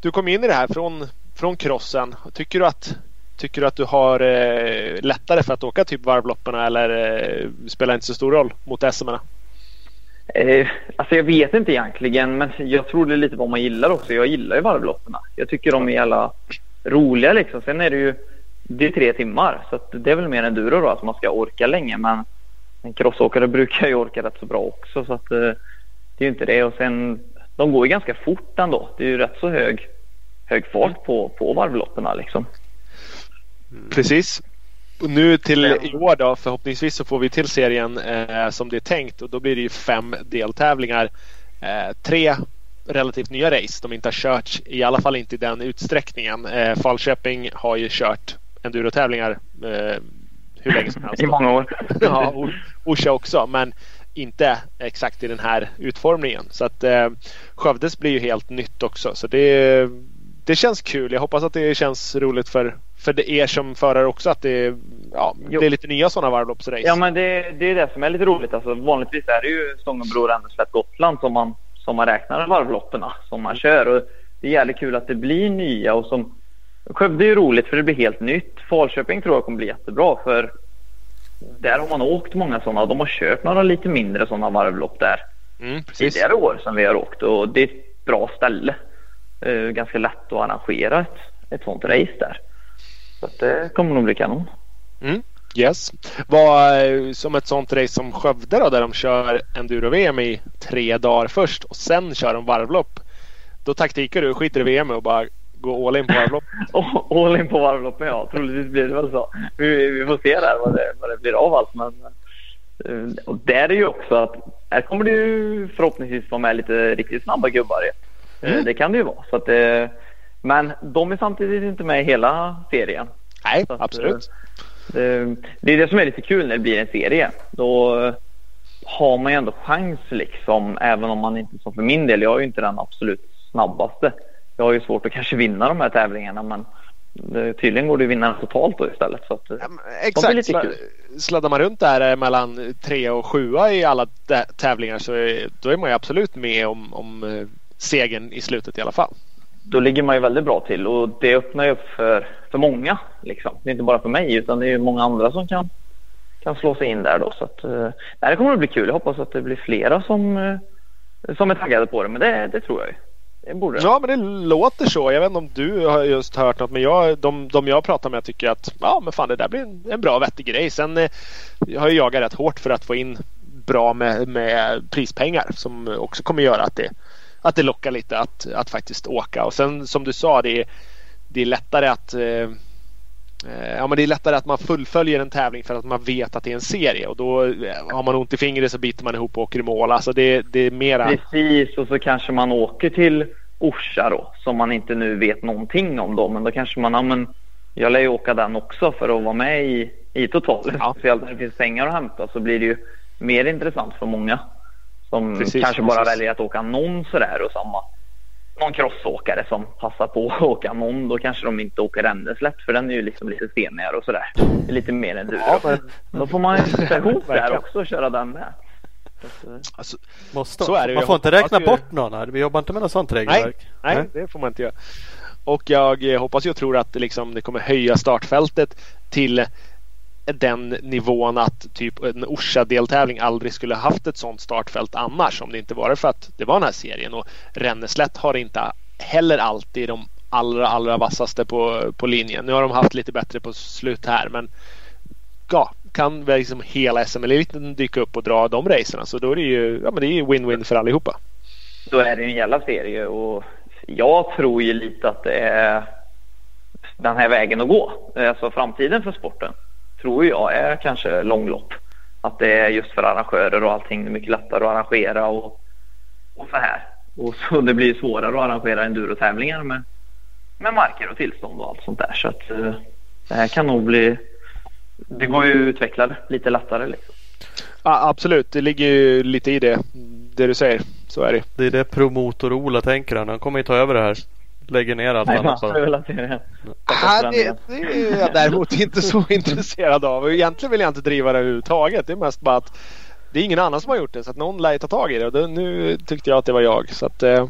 du kom in i det här från, från crossen. Tycker du att Tycker du att du har eh, lättare för att åka typ varvloppen eller eh, spelar inte så stor roll mot SM? Eh, alltså jag vet inte egentligen men jag tror det är lite vad man gillar också. Jag gillar ju varvloppen. Jag tycker de är jävla roliga liksom. Sen är det ju det är tre timmar så det är väl mer enduro då att man ska orka länge men en crossåkare brukar ju orka rätt så bra också så att eh, det är ju inte det och sen de går ju ganska fort ändå. Det är ju rätt så hög, hög fart på, på varvloppen liksom. Precis. Och nu till i år då förhoppningsvis så får vi till serien eh, som det är tänkt och då blir det ju fem deltävlingar. Eh, tre relativt nya race de inte har kört i alla fall inte i den utsträckningen. Eh, Falköping har ju kört endurotävlingar eh, hur länge som helst. I många år. ja, Orsa också men inte exakt i den här utformningen. Så att eh, Skövdes blir ju helt nytt också så det, det känns kul. Jag hoppas att det känns roligt för för er som förare också att det, ja, det är lite nya sådana varvloppsrace? Ja men det, det är det som är lite roligt. Alltså, vanligtvis är det ju Stångebro, Ränneslätt, Gotland som man, som man räknar varvloppen som man kör. Och det är jävligt kul att det blir nya och som Skövde är ju roligt för det blir helt nytt. Falköping tror jag kommer bli jättebra för där har man åkt många sådana. De har kört några lite mindre sådana varvlopp där mm, tidigare år som vi har åkt och det är ett bra ställe. Uh, ganska lätt att arrangera ett, ett sånt race där. Så det kommer nog bli kanon. Mm. Yes. Vad, som ett sånt race som Skövde då där de kör enduro-VM i tre dagar först och sen kör de varvlopp. Då taktikar du, skiter i VM och bara gå all in på varvlopp? all in på varvloppen ja, troligtvis blir det väl så. Vi, vi får se där vad det, vad det blir av allt. Men, eh, och där är ju också att här kommer det ju förhoppningsvis vara med lite riktigt snabba gubbar. Eh, mm. Det kan det ju vara. Så att det, men de är samtidigt inte med i hela serien. Nej, att, absolut. Det, eh, det, är det som är lite kul när det blir en serie. Då har man ju ändå chans liksom, även om man inte, som för min del, jag är ju inte den absolut snabbaste. Jag har ju svårt att kanske vinna de här tävlingarna men tydligen går det att vinna totalt då istället. Så att, ja, exakt. Kul. Sladdar man runt där eh, mellan tre och sjua i alla tävlingar så är, då är man ju absolut med om, om eh, segern i slutet i alla fall då ligger man ju väldigt bra till och det öppnar ju upp för, för många. Liksom. Det är inte bara för mig utan det är många andra som kan, kan slå sig in där då. Så att, eh, det kommer att bli kul. Jag hoppas att det blir flera som, eh, som är taggade på det. Men det, det tror jag ju. Det borde Ja men det låter så. Jag vet inte om du har just hört något men jag, de, de jag pratar med tycker att ja men fan det där blir en, en bra vettig grej. Sen eh, jag har jag jagat rätt hårt för att få in bra med, med prispengar som också kommer göra att det att det lockar lite att, att faktiskt åka. Och sen som du sa, det är, det är lättare att eh, Ja men det är lättare att man fullföljer en tävling för att man vet att det är en serie och då eh, har man ont i fingret så biter man ihop och åker i mål. Alltså det, det är mera... Precis och så kanske man åker till Orsa då som man inte nu vet någonting om då men då kanske man, ja men jag lär ju åka den också för att vara med i, i totalen. Ja. Speciellt när det finns pengar att hämta så blir det ju mer intressant för många. Som precis, kanske bara precis. väljer att åka någon sådär och samma någon crossåkare som passar på att åka någon. Då kanske de inte åker Ränneslätt för den är ju liksom lite senigare och sådär. Lite mer än du. Ja, men... Då får man ju ihop där också och köra den med. Alltså, Måste. Så är det. Man får inte räkna bort någon här. Vi jobbar inte med något sånt regelverk. Nej, nej, det får man inte göra. Och jag hoppas och tror att liksom, det kommer höja startfältet till den nivån att typ en Orsa-deltävling aldrig skulle haft ett sånt startfält annars om det inte varit för att det var den här serien och Ränneslätt har inte heller alltid de allra, allra vassaste på, på linjen. Nu har de haft lite bättre på slut här men ja, kan liksom hela SM-eliten dyka upp och dra de racerna så då är det ju ja, men det är win-win för allihopa. Då är det ju en jävla serie och jag tror ju lite att det är den här vägen att gå. Alltså framtiden för sporten tror jag är kanske långlopp. Att det är just för arrangörer och allting det är mycket lättare att arrangera och, och så här. Och så det blir svårare att arrangera endurotävlingar med, med marker och tillstånd och allt sånt där. Så att uh, det här kan nog bli... Det går ju att utveckla det lite lättare liksom. Ja, absolut, det ligger ju lite i det, det du säger. Så är det. Det är det promotor-Ola tänker han. Han kommer ju ta över det här. Lägger ner allt Nej, annat bara. bara. Ja, det, det är jag däremot inte så intresserad av. Egentligen vill jag inte driva det överhuvudtaget. Det är mest bara att det är ingen annan som har gjort det så att någon lär ta tag i det och det, nu tyckte jag att det var jag. Så att, eh,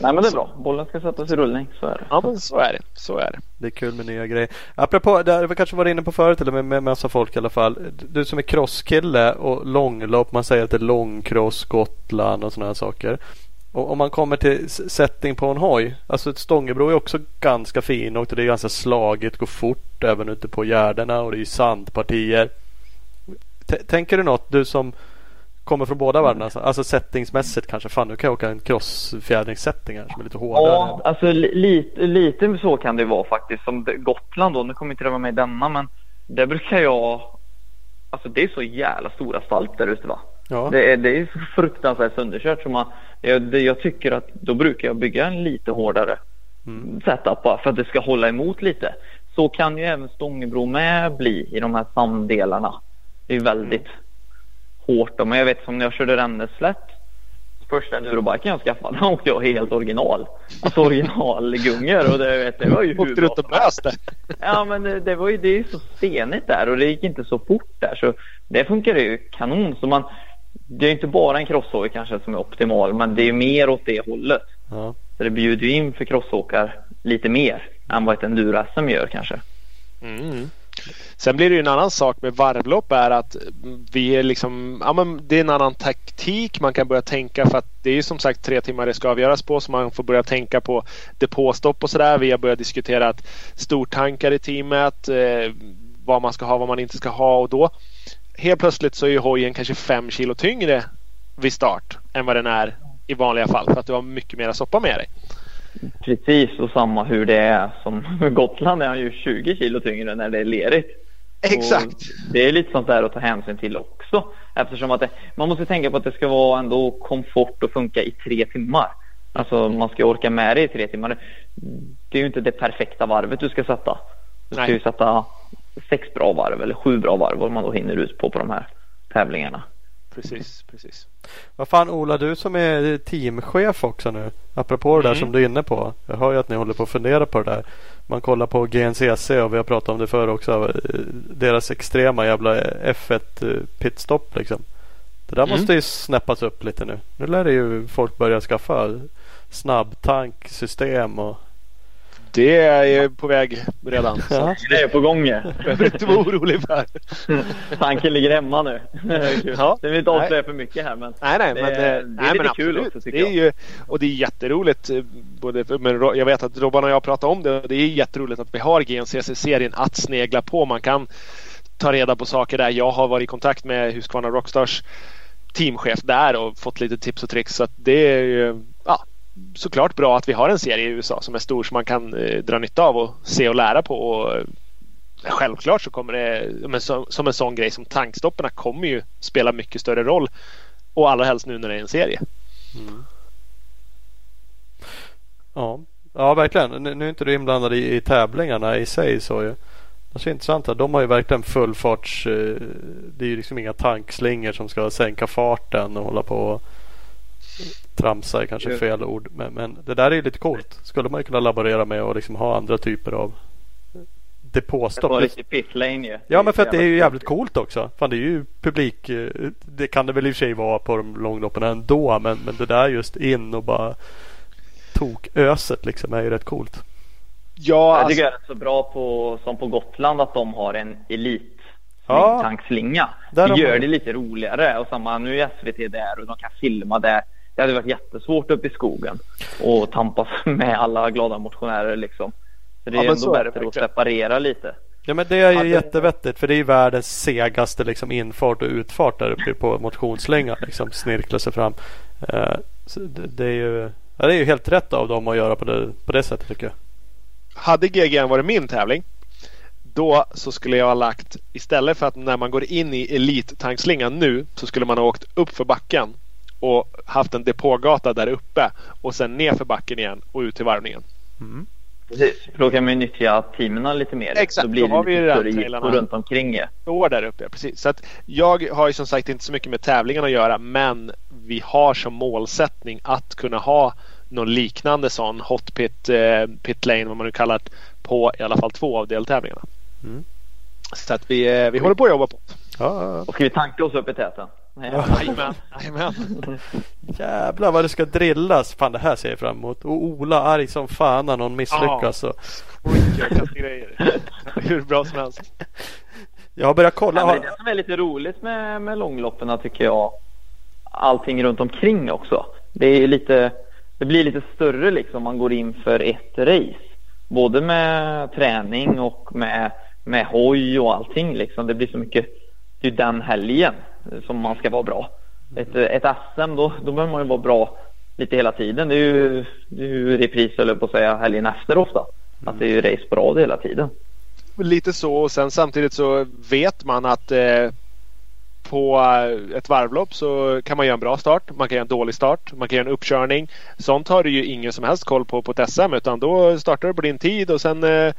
Nej men det är bra. Bollen ska sättas i rullning. Så är det. Ja men så är det. Så är det. Det är kul med nya grejer. Apropå, det har vi kanske varit inne på förut eller med, med massa folk i alla fall. Du som är crosskille och långlopp. Man säger att det är långcross, Gotland och sådana här saker. Och om man kommer till setting på en hoj. Alltså ett Stångebro är också ganska fin och det är ganska slagigt, går fort även ute på gärdena och det är sandpartier. T tänker du något du som kommer från båda världarna? Alltså, alltså settingsmässigt kanske. Fan nu kan jag åka en crossfjädringssetting här som är lite hårdare. Ja, alltså lite, lite så kan det vara faktiskt. Som Gotland då. Nu kommer inte det vara med i denna men det brukar jag. Alltså det är så jävla stora spalt där ute va. Ja. Det, är, det är så fruktansvärt sönderkört. Så man, jag, jag tycker att då brukar jag bygga en lite hårdare Mm. setup bara för att det ska hålla emot lite. Så kan ju även Stångebro med bli i de här sanddelarna. Det är väldigt hårt. då. Men jag vet som när jag körde Renneslätt första endurobiken jag skaffade, den åkte jag helt original. Alltså originalgungor och det, vet, det var ju hur Åkte du bra och som helst. Ja men det, det var ju det är ju så stenigt där och det gick inte så fort där så det funkar ju kanon. Så man, det är inte bara en crosshoj kanske som är optimal men det är mer åt det hållet. Ja. Så det bjuder ju in för crossåkar lite mer än vad ett enduro-SM gör kanske. Mm. Sen blir det ju en annan sak med varvlopp är att vi är liksom, ja men det är en annan taktik man kan börja tänka för att det är ju som sagt tre timmar det ska avgöras på så man får börja tänka på depåstopp och sådär. Vi har börjat diskutera att stortankar i teamet, eh, vad man ska ha, vad man inte ska ha och då helt plötsligt så är ju hojen kanske fem kilo tyngre vid start än vad den är i vanliga fall för att du har mycket mer soppa med dig. Precis och samma hur det är som Gotland är han ju 20 kilo tyngre när det är lerigt. Exakt. Och det är lite sånt där att ta hänsyn till också. Eftersom att det, man måste tänka på att det ska vara ändå komfort och funka i tre timmar. Alltså man ska orka med det i tre timmar. Det är ju inte det perfekta varvet du ska sätta. Du ska Nej. ju sätta sex bra varv eller sju bra varv om man då hinner ut på på de här tävlingarna. Precis, precis. Vad fan Ola, du som är teamchef också nu. Apropå det där Mm. som du är inne på. Jag hör ju att ni håller på att fundera på det där. Man kollar på GNCC och vi har pratat om det förr också. eh, Deras extrema jävla F1 eh, pitstop liksom. Det där Mm. måste ju snäppas upp lite nu. Nu lär det ju folk börja skaffa snabbtanksystem och Det är ju på väg redan. Så Ja. Det är på gång. det behöver du inte vara orolig för. Tanken ligger hemma nu. Ja. Det vill inte avslöja för mycket här men Nej, nej, Det men, är- eh, det är nej, lite men kul absolut. också, tycker det är jag. ju, Och det är jätteroligt. eh, Både, för- men jag vet att Robban och jag pratar om det och det är jätteroligt att vi har GNCC-serien att snegla på. Man kan ta reda på saker där. Jag har varit i kontakt med Husqvarna Rockstars teamchef där och fått lite tips och tricks. Så att det är ju såklart bra att vi har en serie i USA som är stor som man kan eh, dra nytta av och se och lära på. Och, eh, Självklart så kommer det, men som, som en sån grej som tankstopparna kommer ju spela mycket större roll. Och allra helst nu när det är en serie. Mm. Ja, ja verkligen. Nu, nu är inte du inblandad i, i tävlingarna i sig så ju. Det är så intressant att de har ju verkligen fullfarts... Eh, det är ju liksom inga tankslingor som ska sänka farten och hålla på och tramsa är kanske Ja. fel ord. Men, men det där är ju lite coolt. Skulle man ju kunna laborera med och liksom ha andra typer av det depåstopp. var riktigt pit lane ju. Ja men för att det är ju jävligt coolt också. Fan det är ju publik. eh, Det kan det väl i och för sig vara på de långloppen ändå. Men, men det där just in och bara toköset liksom är ju rätt coolt. Ja, Jag tycker alltså, det är så bra på, som på Gotland att de har en elit Ja. Det gör man- det lite roligare och samma nu är SVT där och de kan filma där. Det hade varit jättesvårt uppe i skogen och tampas med alla glada motionärer liksom. Så det är ja, ändå bättre det, att separera lite. Ja men det är ju jättevettigt för det är ju världens segaste liksom infart och utfart där uppe på motionslängan. Liksom snirkla sig fram. Uh, det, det, är ju, ja, det är ju helt rätt av dem att göra på det, på det sättet tycker jag. Hade GGN varit min tävling då så skulle jag ha lagt istället för att när man går in i elittanksslingan nu så skulle man ha åkt upp för backen och haft en depågata där uppe och sen ner för backen igen och ut till varvningen. Mm. Precis, för då kan man ju nyttja teamen lite mer. Exakt, då blir då det lite större jippo runt omkring er. Står där uppe, precis. Så att jag har ju som sagt inte så mycket med tävlingen att göra men vi har som målsättning att kunna ha någon liknande sån hot pit, eh, pit lane vad man nu kallar det på i alla fall två av deltävlingarna. Mm. Så att vi, eh, vi håller på att jobba på ja, Och ska vi tanka oss upp i täten? Jajamän. Jävlar vad det ska drillas. Fan det här ser jag fram emot. Och Ola arg som fan när någon misslyckas. Ja. Hur bra som helst. Jag har börjat kolla. Ja, det är det som är lite roligt med, med långloppen tycker jag. Allting runt omkring också. Det är lite det blir lite större liksom man går in för ett race. Både med träning och med, med hoj och allting liksom. Det blir så mycket, det är den helgen Eh, som man ska vara bra. Ett, eh, ett SM då, då behöver man ju vara bra lite hela tiden. Det är ju, det är ju repris eller på att säga helgen efter ofta. Att det är ju race på rad hela tiden. Lite så och sen samtidigt så vet man att eh, på eh, ett varvlopp så kan man göra en bra start. Man kan göra en dålig start. Man kan göra en uppkörning. Sånt har du ju ingen som helst koll på på ett SM utan då startar du på din tid och sen eh,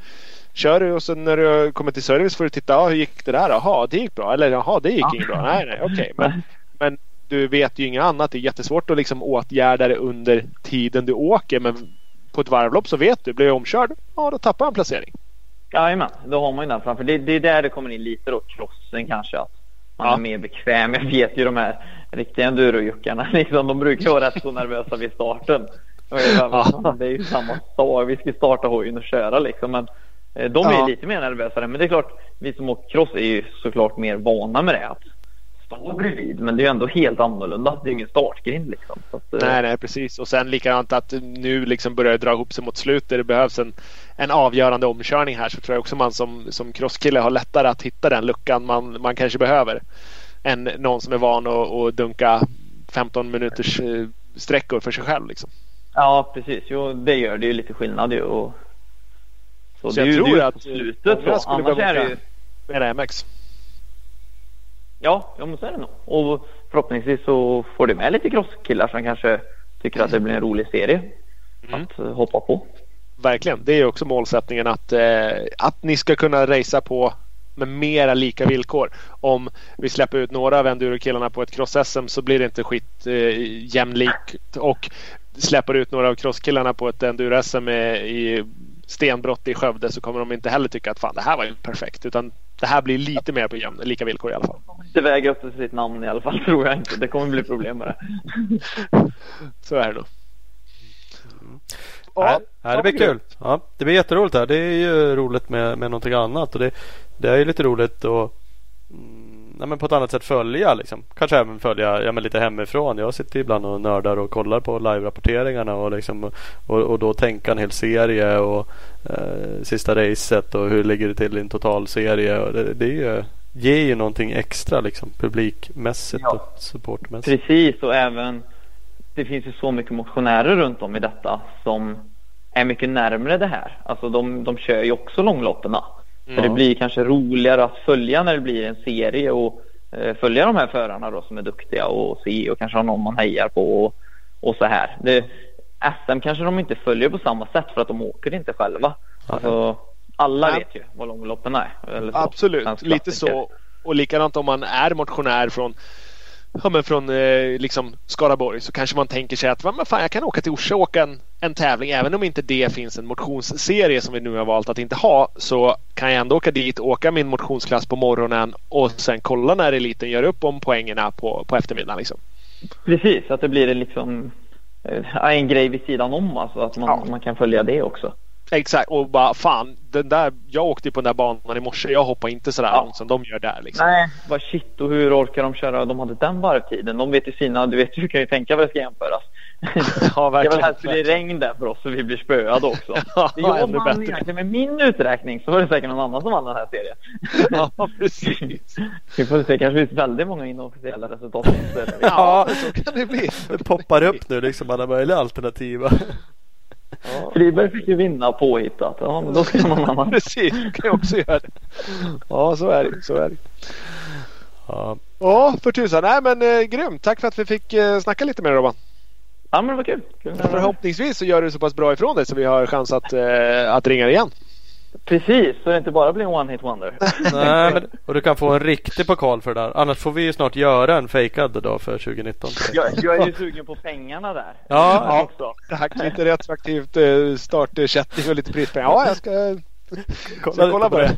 kör du och sen när du kommer till service får du titta. Ah, hur gick det där? Jaha, det gick bra. Eller jaha, det gick ja. inget bra. Nej, nej, okej. Okay. Men, men du vet ju inget annat. Det är jättesvårt att liksom åtgärda det under tiden du åker. Men på ett varvlopp så vet du. Blir jag omkörd? Ja, då tappar jag en placering. Jajamän, då har man ju den framför. Det, det är där det kommer in lite då, crossen kanske. Att man ja. är mer bekväm. Jag vet ju de här riktiga endurojockarna. Liksom, de brukar vara rätt så nervösa vid starten. Det är ju samma sak. Vi ska starta hojen och köra liksom. Men de är ja. lite mer nervösa. Men det är klart, vi som åker cross är ju såklart mer vana med det. Att stå bredvid. Men det är ju ändå helt annorlunda. Det är ju ingen startgrind liksom. Att, eh, nej, nej, precis. Och sen likadant att nu liksom börjar det dra ihop sig mot slutet. Det behövs en, en avgörande omkörning här så tror jag också man som, som crosskille har lättare att hitta den luckan man, man kanske behöver. Än någon som är van att, att dunka 15 minuters eh, sträckor för sig själv. Liksom. Ja, precis. Jo, det gör det ju lite skillnad. Ju. Och... Så, så jag tror ju, att slutet så. Annars är det ju... Med MX. Ja, ja men så är det nog. Och förhoppningsvis så får du med lite crosskillar som kanske tycker att det blir en rolig serie mm. att eh, hoppa på. Verkligen. Det är också målsättningen att, eh, att ni ska kunna racea på med mera lika villkor. Om vi släpper ut några av enduro-killarna på ett cross-SM så blir det inte skit eh, jämlikt. Och släpper ut några av crosskillarna på ett enduro-SM i stenbrott i Skövde så kommer de inte heller tycka att fan det här var ju perfekt. Utan det här blir lite mer på jämn, lika villkor i alla fall. Det väger upp till sitt namn i alla fall tror jag inte. Det kommer bli problem med det. Så är det då. Ja, ja, det blir kul. Ja, det blir jätteroligt här. Det är ju roligt med, med någonting annat. Och det, det är ju lite roligt att mm, ja, men på ett annat sätt följa. Liksom. Kanske även följa ja, men lite hemifrån. Jag sitter ibland och nördar och kollar på live-rapporteringarna och, liksom, och, och då tänka en hel serie och eh, sista racet och hur ligger det till i en totalserie. Och det, det är ju, ger ju någonting extra liksom, publikmässigt ja. och supportmässigt. Precis och även det finns ju så mycket motionärer runt om i detta som är mycket närmre det här. Alltså de, de kör ju också långloppen. Mm. Det blir kanske roligare att följa när det blir en serie och eh, följa de här förarna då som är duktiga och se och kanske ha någon man hejar på och, och så här. Det, SM kanske de inte följer på samma sätt för att de åker inte själva. Alltså, alla vet ju vad långloppen är. Absolut, lite så. Och likadant om man är motionär från ja, men från eh, liksom Skaraborg så kanske man tänker sig att men fan, jag kan åka till Orsa och åka en, en tävling. Även om inte det finns en motionsserie som vi nu har valt att inte ha så kan jag ändå åka dit åka min motionsklass på morgonen och sen kolla när eliten gör upp om poängerna på, på eftermiddagen. Liksom. Precis, att det blir liksom, eh, en grej vid sidan om. Alltså, att man, ja. man kan följa det också. Exakt och bara fan, den där, jag åkte på den där banan i morse. Jag hoppar inte sådär ja. som de gör där. Liksom. Nej, vad shit och hur orkar de köra? De hade den varvtiden. De vet ju sina, du vet, du kan ju tänka vad det ska jämföras. Ja, Jag vill verkligen. helst bli regn där för oss så vi blir spöade också. Ja, Det jag vann bättre. egentligen med min uträkning så var det säkert någon annan som vann den här serien. Ja, precis. Vi får se, kanske finns väldigt många inofficiella resultat. Ja, så kan det bli. Det poppar upp nu liksom alla möjliga alternativa. Friberg fick ju vinna påhittat. Ja, men då ska någon annan. Precis, du kan ju också göra det. Ja, så är det. Så är det. Ja, Ja, för tusan. Nej, men eh, grymt. Tack för att vi fick eh, snacka lite med dig Robban. Ja, men det var kul. kul. Förhoppningsvis så gör du så pass bra ifrån dig så vi har chans att, eh, att ringa igen. Precis, så det inte bara blir en one hit wonder. Nej, men, och du kan få en riktig pokal för det där. Annars får vi ju snart göra en fejkad då för 2019. Jag, jag är ju sugen på pengarna där. Ja, också. Tack. Lite retroaktivt eh, startersättning och lite prispengar. Ja, jag ska, ska kolla, kolla på det.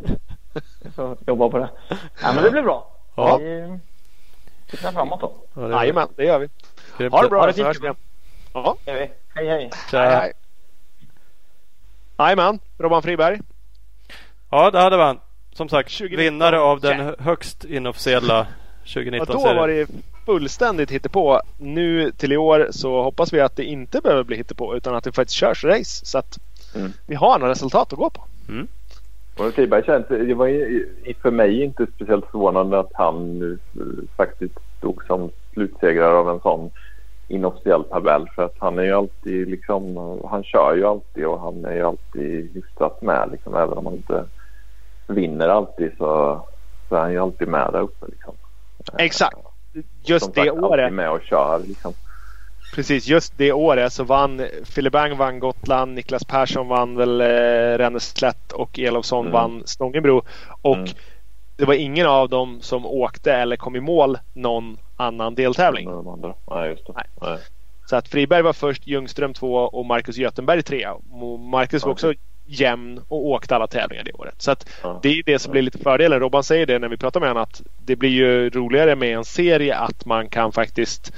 Jag får jobba på det. Ja, men det blir bra. Ja. Vi tittar framåt då. Ja, det Jajamän, det gör vi. grymt. Ha det bra Ha det så fint. hörs vi igen. Ja, Hej, hej. Hej, hej. Tja. hej, hej. Jajamän, Robban Friberg. Ja, det hade man. Som sagt, 2019. vinnare av den hö- högst inofficiella Ja, 2019 då var det fullständigt hittepå. Nu till i år så hoppas vi att det inte behöver bli hittepå utan att det faktiskt körs race. Så att Mm. vi har några resultat att gå på. Och Friberg känns, det var för mig inte speciellt förvånande att han nu eh, faktiskt stod som slutsegrare av en sån inofficiell tabell. För att han är ju alltid liksom, han kör ju alltid och han är ju alltid hyfsat med liksom. Även om han inte vinner alltid så, så är han ju alltid med där uppe liksom. Exakt. Just Som det sagt, året. alltid med och kör liksom. Precis, just det året så vann Filibang vann Gotland, Niklas Persson vann väl eh, Renneslätt och Elofsson Mm. vann Stångebro. Och Mm. det var ingen av dem som åkte eller kom i mål någon annan deltävling. De andra. Nej. Nej. Nej. Så att Friberg var först, Ljungström två och Marcus Götenberg trea. Marcus var också jämn och åkte alla tävlingar det året. Så att Ja. det är det som blir lite fördelen. Robban säger det när vi pratar med honom att det blir ju roligare med en serie att man kan faktiskt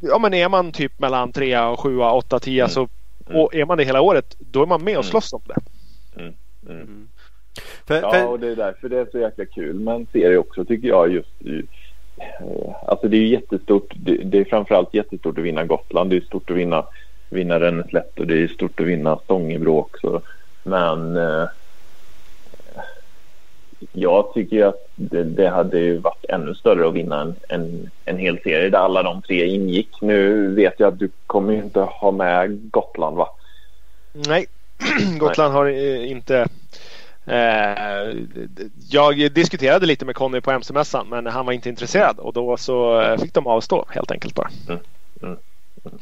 Ja men är man typ mellan trea och sjua, åtta, tia Mm. så Mm. och är man det hela året då är man med och Mm. slåss om det. Mm. För, Ja, för, och det är därför det är så jäkla kul med en serie också tycker jag. Just i, alltså det är ju jättestort. Det, är framförallt jättestort att vinna Gotland. Det är stort att vinna, vinna Renneslätt och det är stort att vinna Stångebro också. Men eh, jag tycker att det, det hade ju varit ännu större att vinna en, en, en hel serie där alla de tre ingick. Nu vet jag att du kommer ju inte ha med Gotland va? Nej, Gotland har eh, inte eh, jag diskuterade lite med Conny på MC-mässan men han var inte intresserad och då så eh, fick de avstå helt enkelt bara. Mm, mm, Eh,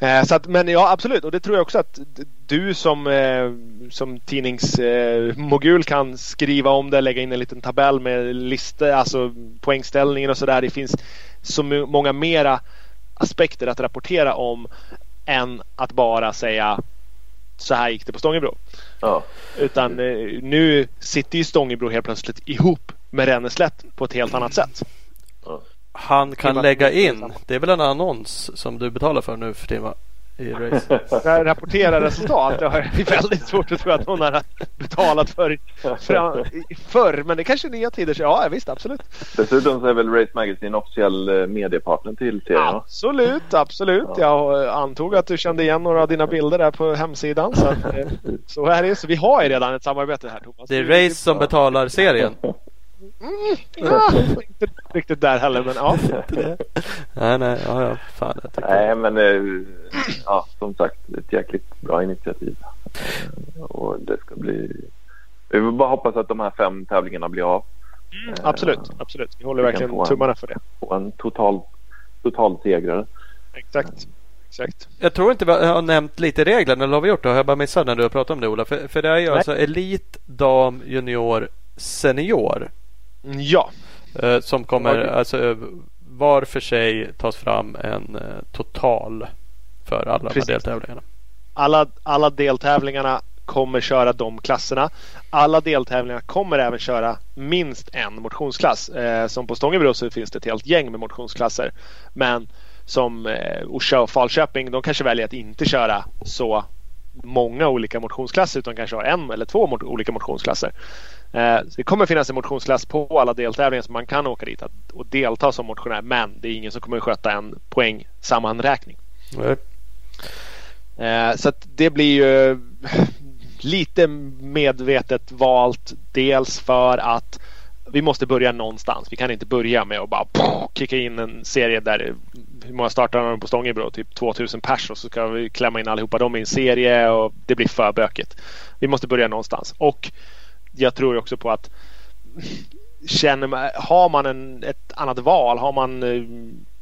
Så att, men ja absolut och det tror jag också att du som, eh, som tidningsmogul kan skriva om det, lägga in en liten tabell med listor, alltså poängställningen och sådär. Det finns så många mera aspekter att rapportera om än att bara säga så här gick det på Stångebro. Ja. Utan eh, nu sitter ju Stångebro helt plötsligt ihop med Renneslätt på ett helt annat sätt. Han kan Timma- lägga in. Det är väl en annons som du betalar för nu för va? I race. Ra- Rapportera resultat. Det har jag väldigt svårt att tro att någon har betalat för förr. Men det kanske är nya tider. Så ja, visst absolut. Dessutom så är väl Race Magazine officiell eh, mediepartner till serien? Absolut, absolut. Jag eh, antog att du kände igen några av dina bilder där på hemsidan. Så, att, eh, så är det. Så vi har ju redan ett samarbete här Thomas. Det är Race som betalar serien. Ja, inte riktigt där heller men ja. Nej, nej, ja, ja. Fan. Nej men eh, ja, som sagt ett jäkligt bra initiativ. Eh, Och det ska bli... Vi vill bara hoppas att de här fem tävlingarna blir av. Absolut, absolut. Vi håller Vi verkligen få en- tummarna för det. Och en total, total segrare. Exakt. Exakt. Jag tror inte vi har nämnt lite reglerna, eller har vi gjort det? Har jag bara missat när du har pratat om det Ola? För, för det är ju Nej. alltså elit, dam, junior, senior. Ja, Eh, som kommer alltså eh, var för sig tas fram en eh, total för alla de här deltävlingarna. alla, alla deltävlingarna kommer köra de klasserna. Alla deltävlingar kommer även köra minst en motionsklass. Eh, som på Stångebro så finns det ett helt gäng med motionsklasser. Men som eh, Orsa och Falköping de kanske väljer att inte köra så många olika motionsklasser utan kanske har en eller två mot- olika motionsklasser. Eh, så det kommer finnas en motionsklass på alla deltävlingar så man kan åka dit och delta som motionär men det är ingen som kommer sköta en poängsammanräkning. Mm. Eh, så det blir ju lite medvetet valt. Dels för att vi måste börja någonstans. Vi kan inte börja med att bara pof, kicka in en serie där hur många startar de på Stångebro? Typ 2000 pers och så ska vi klämma in allihopa dem i en serie och det blir för bökigt. Vi måste börja någonstans och jag tror också på att känner man, har man en, ett annat val, har man, eh,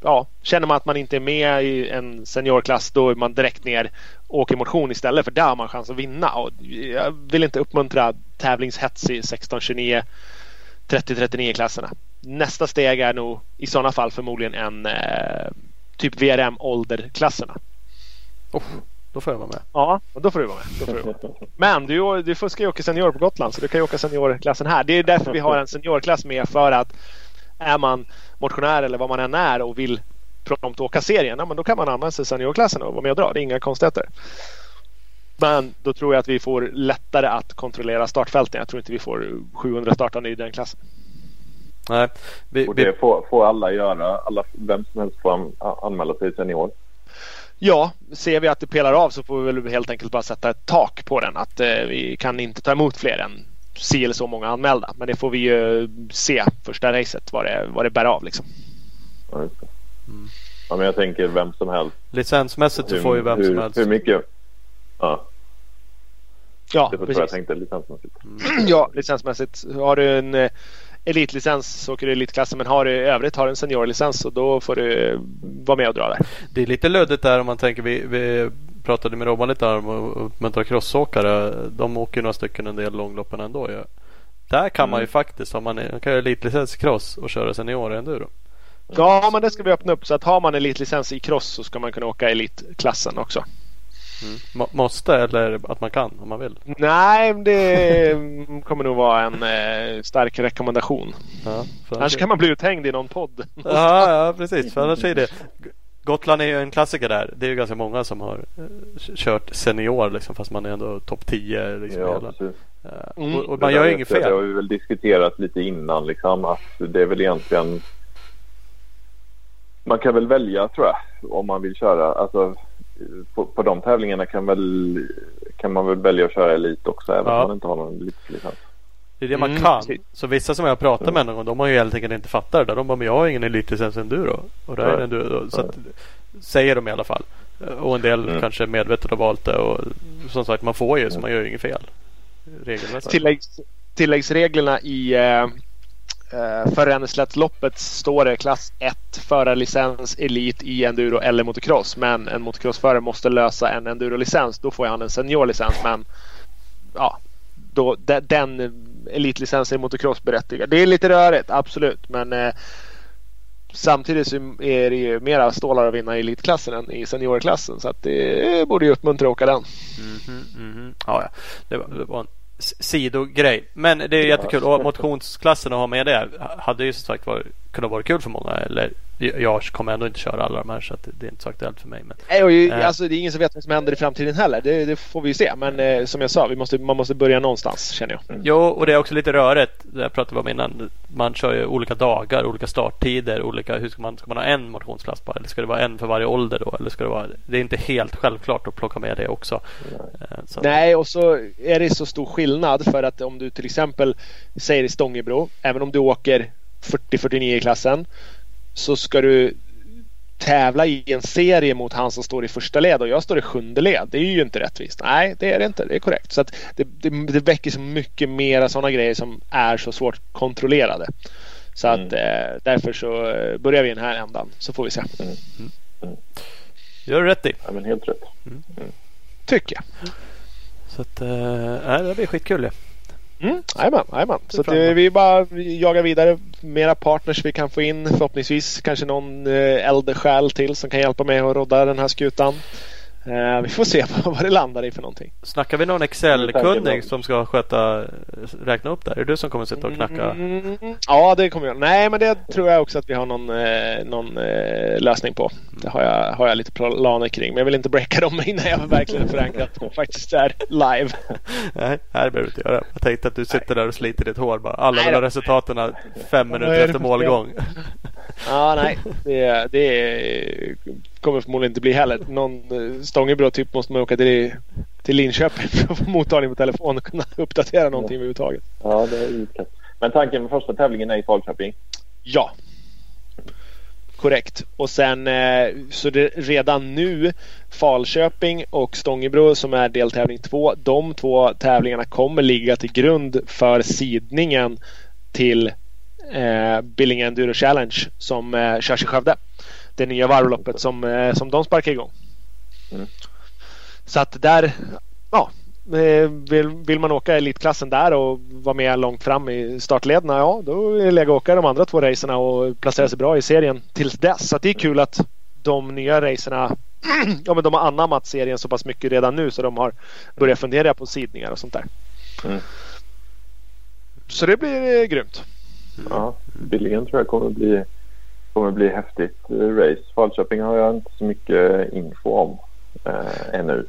ja, känner man att man inte är med i en seniorklass då är man direkt ner och åker motion istället för där har man chans att vinna. Och jag vill inte uppmuntra tävlingshets i 16-29 30-39 klasserna. Nästa steg är nog i sådana fall förmodligen en eh, typ VRM ålderklasserna. Oh, då får jag vara med. Ja, då får du vara med. Då får du vara med. Men du, du ska ju åka senior på Gotland så du kan ju åka seniorklassen här. Det är därför vi har en seniorklass med för att är man motionär eller vad man än är och vill prompt åka serien, ja, men då kan man använda sig seniorklassen och vara med och dra. Det är inga konstigheter. Men då tror jag att vi får lättare att kontrollera startfälten. Jag tror inte vi får 700 startande i den klassen. Nej, vi, och det får, får, alla göra. Alla, vem som helst får anmäla sig senior. Ja, ser vi att det pelar av så får vi väl helt enkelt bara sätta ett tak på den. Att eh, vi kan inte ta emot fler än si eller så många anmälda. Men det får vi ju se första racet vad det, vad det bär av liksom. Ja, mm. ja, men jag tänker vem som helst. Licensmässigt så får ju vem hur, som helst. Hur mycket? Ja. Ja, det var så jag tänkte licensmässigt. Mm. Ja, licensmässigt. Har du en eh, elitlicens så åker du elitklassen men har du i övrigt har en seniorlicens så då får du vara med och dra där. Det är lite luddigt där om man tänker vi, vi pratade med Robban lite om att uppmuntra crossåkare. De åker några stycken en del långloppen ändå. Ja. Där kan mm. man ju mm. faktiskt, om man, man kan göra elitlicens i cross och köra senior enduro. Ja, men det ska vi öppna upp så att har man elitlicens i cross så ska man kunna åka elitklassen också. Mm. Måste eller att man kan om man vill? Nej, det kommer nog vara en eh, stark rekommendation. Ja, annars kan man bli uthängd i någon podd. Ja, ja precis. För annars är det Gotland är ju en klassiker där. Det är ju ganska många som har eh, kört senior liksom, fast man är ändå topp 10. Liksom, ja, precis. Mm. Och, och, man gör ju inget fel. Det har vi väl diskuterat lite innan liksom, att det är väl egentligen man kan väl välja tror jag om man vill köra. Alltså, på, på de tävlingarna kan, väl, kan man väl välja att köra elit också även ja. om man inte har någon elitlicens. Det är det man mm. kan. Så vissa som jag pratat med någon gång de har ju helt enkelt inte fattat det. De bara, men jag har ingen elitlicens enduro. Och det är enduro. Så att, säger de i alla fall. Och en del mm. kanske medvetet har valt det. Och som sagt man får ju så man gör ju inget fel. Tilläggs, tilläggsreglerna i eh, Uh, för står det klass 1 förarlicens elit i enduro eller motocross. Men en motocrossförare måste lösa en endurolicens. Då får han en seniorlicens. Men ja, då, de, den elitlicensen i motocross berättigar. Det är lite rörigt, absolut. Men eh, samtidigt så är det ju mera stålar att vinna i elitklassen än i seniorklassen. Så att det borde ju uppmuntra att åka den. Mm -hmm, mm -hmm. Ja, ja. Det var, det var en sidogrej. Men det är jättekul. Och motionsklassen att ha med det hade ju som sagt varit, kunnat vara kul för många. Eller jag kommer ändå inte köra alla de här så att det är inte så aktuellt för mig. Men, Nej, och ju, äh, alltså, det är ingen som vet vad som händer i framtiden heller. Det, det får vi ju se. Men eh, som jag sa, vi måste, man måste börja någonstans känner jag. Mm. Jo, och det är också lite rörigt. Det jag pratade om innan. Man kör ju olika dagar, olika starttider. Olika, hur ska, man, ska man ha en motionsklass bara? Eller ska det vara en för varje ålder då? Eller ska det, vara, det är inte helt självklart att plocka med det också. Eh, så. Nej, och så är det så stor skillnad för att om du till exempel säger i Stångebro, även om du åker 40-49 i klassen så ska du tävla i en serie mot han som står i första led och jag står i sjunde led. Det är ju inte rättvist. Nej, det är det inte. Det är korrekt. Så att det, det, det väcker så mycket mera sådana grejer som är så svårt kontrollerade. Så att mm. eh, därför så eh, börjar vi i den här ändan så får vi se. Mm. Mm. Gör du rätt i. Ja, men helt rätt. Mm. mm. Tycker jag. Så att, eh, det blir skitkul det. Mm, jajamän, Så att, eh, vi bara jagar vidare. Mera partners vi kan få in. Förhoppningsvis kanske någon eh, eldsjäl till som kan hjälpa mig att rodda den här skutan. Uh, vi får se vad det landar i för någonting. Snackar vi någon Excel-kunnig som ska sköta räkna upp där? Är det du som kommer sitta och knacka? Mm, ja, det kommer jag. Nej, men det tror jag också att vi har någon, eh, någon eh, lösning på. Det har jag, har jag lite planer kring. Men jag vill inte breaka dem innan jag verkligen förankrat och faktiskt är live. Nej, det behöver du inte göra. Jag tänkte att du sitter där och sliter ditt hår bara. Alla vill ha resultaten fem minuter efter målgång. Ja, nej. Det, det kommer förmodligen inte bli heller. Någon eh, Stångebro typ måste man åka till, till Linköping för att få mottagning på telefon och kunna uppdatera någonting överhuvudtaget. Ja, det är utkast. Men tanken med första tävlingen är i Falköping? Ja. Korrekt. Och sen eh, så det redan nu Falköping och Stångebro som är deltävling två. De två tävlingarna kommer ligga till grund för sidningen till eh, Billing Enduro Challenge som eh, körs i Skövde. Det nya varvloppet som, eh, som de sparkar igång. Mm. Så att där, ja, eh, vill, vill, man åka elitklassen där och vara med långt fram i startlederna, ja då är det läge att åka de andra två racerna och placera sig bra i serien tills dess. Så det är kul att de nya racerna ja, men de har anammat serien så pass mycket redan nu så de har börjat fundera på sidningar och sånt där. Mm. Så det blir eh, grymt. Ja, Billingen tror jag kommer bli, kommer bli häftigt race. Falköping har jag inte så mycket info om eh, ännu.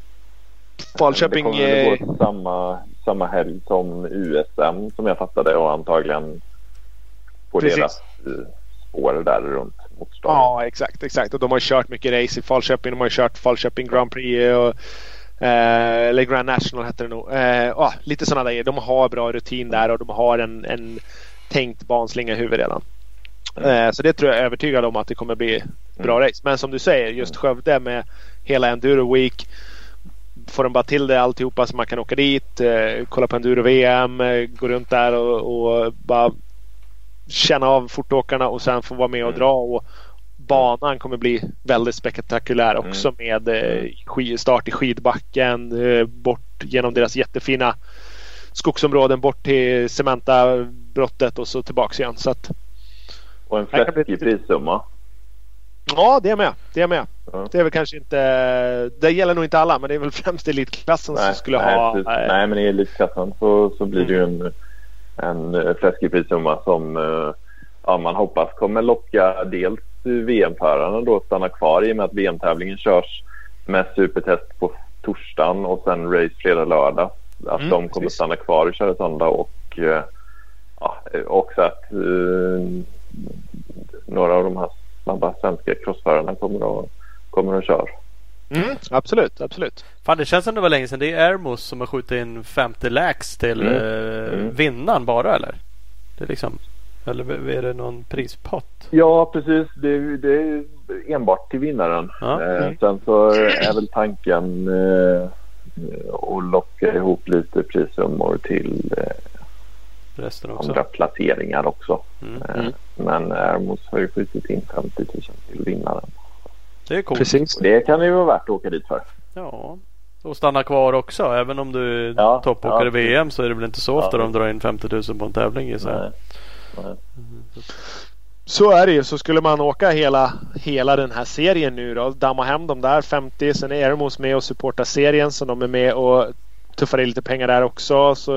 Falköping... Det kommer gå samma, samma helg som USM som jag fattade och antagligen på Precis. deras eh, spår där runt motstånd. Ja exakt, exakt. Och de har kört mycket race i Falköping. De har kört Falköping Grand Prix och Eh, eller Grand National hette det nog. Eh, oh, lite sådana där De har bra rutin där och de har en, en tänkt banslinga i huvudet redan. Mm. Eh, så det tror jag är övertygad om att det kommer bli bra mm. race. Men som du säger, just mm. Skövde med hela Enduro Week. Får de bara till det alltihopa så man kan åka dit, eh, kolla på Enduro-VM, eh, gå runt där och, och, bara känna av fortåkarna och sen få vara med och mm. dra. Och banan kommer bli väldigt spektakulär mm. också med start i skidbacken, bort genom deras jättefina skogsområden bort till Cementa-brottet och så tillbaks igen. Så att, och en fläskig prissumma. Ja, det är med. Det är med. Ja. Det är väl kanske inte... Det gäller nog inte alla, men det är väl främst elitklassen nej, som skulle nej, ha... Precis. Nej, men i elitklassen så, så blir det ju en, en fläskig prissumma som eh, ja, man hoppas kommer locka dels VM-förarna då att stanna kvar i och med att VM-tävlingen körs med supertest på torsdagen och sen race fredag, lördag. Att mm, de kommer precis. stanna kvar och köra söndag och eh, ja, också att eh, några av de här snabba svenska crossförarna kommer att, kommer att köra. Mm, absolut, absolut. Fan, det känns som det var länge sedan. Det är Ermos som har skjutit in 50 lax till mm. Eh, mm. vinnaren bara eller? Det är liksom, eller är det någon prispott? Ja, precis. Det, det är enbart till vinnaren. Ja. Eh, mm. sen så är väl tanken eh, att locka ihop lite prissummor till eh, Resten också. andra placeringar också. Mm. Eh, mm. Men Ermos har ju skjutit in 50 000 till vinnaren. Det är coolt. Precis. Det kan ju vara värt att åka dit för. Ja. Och stanna kvar också. Även om du är ja, toppåkare i ja, VM så är det väl inte så ofta ja. de drar in 50 000 på en tävling i sig. Så är det ju. Så skulle man åka hela, hela den här serien nu då. Damma hem de där 50. Sen är Ermos med och supportar serien. Så de är med och tuffar i lite pengar där också. Så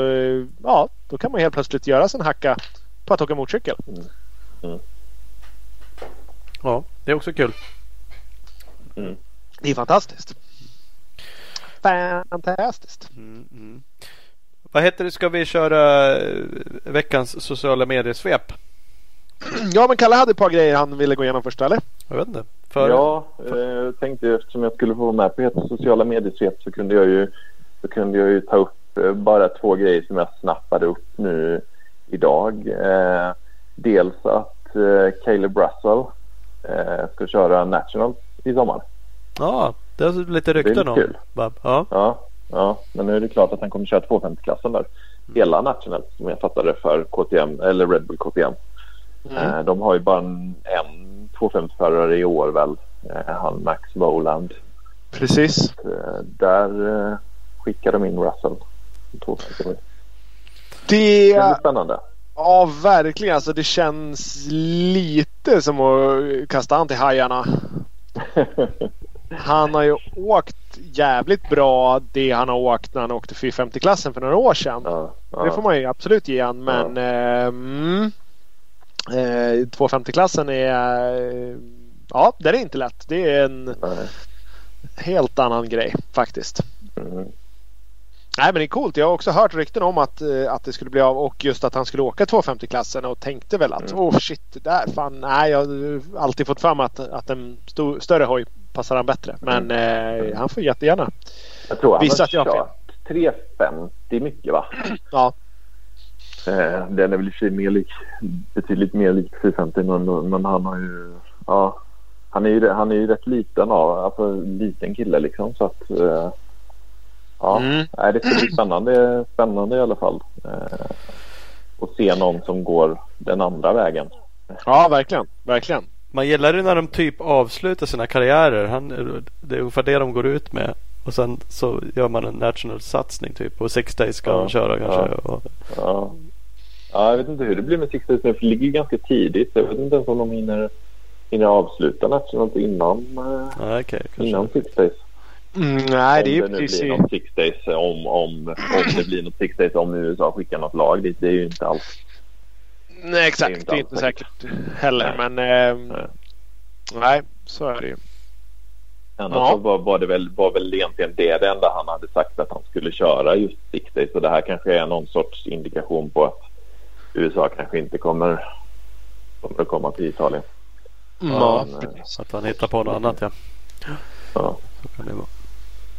ja, då kan man helt plötsligt göra sin hacka på att åka motorcykel. Mm. Mm. Ja, det är också kul. Mm. Det är fantastiskt. Fantastiskt. Mm, mm. Vad heter det? Ska vi köra eh, veckans sociala medier-svep? Ja, men Kalle hade ett par grejer han ville gå igenom först, eller? Jag vet inte. För... Ja, jag eh, tänkte eftersom jag skulle få vara med på ett sociala medier-svep så kunde jag ju, så kunde jag ju ta upp eh, bara två grejer som jag snappade upp nu idag. Eh, dels att eh, Caleb Russell eh, ska köra Nationals i sommar. Ja, det är lite rykten om. Kul. Ja. ja, ja, men nu är det klart att han kommer köra 250-klassen där. Mm. Hela Nationals som jag fattade för KTM eller Red Bull KTM. Mm. Eh, de har ju bara en, en 250-förare i år väl. Eh, han Max Boland. Precis. Eh, där skickar de in Russell. Det är spännande. Ja, verkligen. Alltså, det känns lite som att kasta an till hajarna. Han har ju åkt jävligt bra det han har åkt när han åkte 450-klassen för några år sedan. Ja, ja. Det får man ju absolut ge han. Men ja. eh, mm, eh, 250-klassen är... Ja, den är inte lätt. Det är en Nej. helt annan grej faktiskt. Mm. Nej men det är coolt. Jag har också hört rykten om att, eh, att det skulle bli av och just att han skulle åka 250-klassen och tänkte väl att mm. oh shit, där fan. Nej, jag har alltid fått fram att, att en stor, större hoj passar han bättre. Men eh, han får jättegärna. Jag tror han Vissa har att jag har kört 350 mycket va? Ja. Eh, den är väl i och för sig mer lik, betydligt mer lik 450 men, men han har ju, ja. Han är ju, han är ju rätt liten av, alltså liten kille liksom så att eh, Ja, Mm. nej, det ska bli spännande, spännande i alla fall. Eh, och se någon som går den andra vägen. ja, verkligen. Verkligen. Man gillar det när de typ avslutar sina karriärer. Han, det är ungefär det de går ut med. Och sen så gör man en national satsning typ. Och Six Days ska Ja, han köra kanske. ja. Och, Ja. ja, jag vet inte hur det blir med Six Days nu för det ligger ganska tidigt. Jag vet inte ens om de hinner, hinner avsluta nationellt innan, eh, ja, okej, kanske. innan Six Days. Mm, nej, det är ju om det nu precis blir något Six Days om, om, om det blir något Six Days om USA skickar något lag dit. Det är ju inte alls. Nej, Det är exakt. inte Det är inte säkert heller. Nej. Men eh, Nej. nej, så är det ju. Annars Ja. så var, var det väl, var väl egentligen det, det enda han hade sagt att han skulle köra just Six Days. Så det här kanske är någon sorts indikation på att USA kanske inte kommer, kommer att komma till Italien. Mm, Ja, precis. Så att han hittar på något annat ja. Ja, Så kan det vara.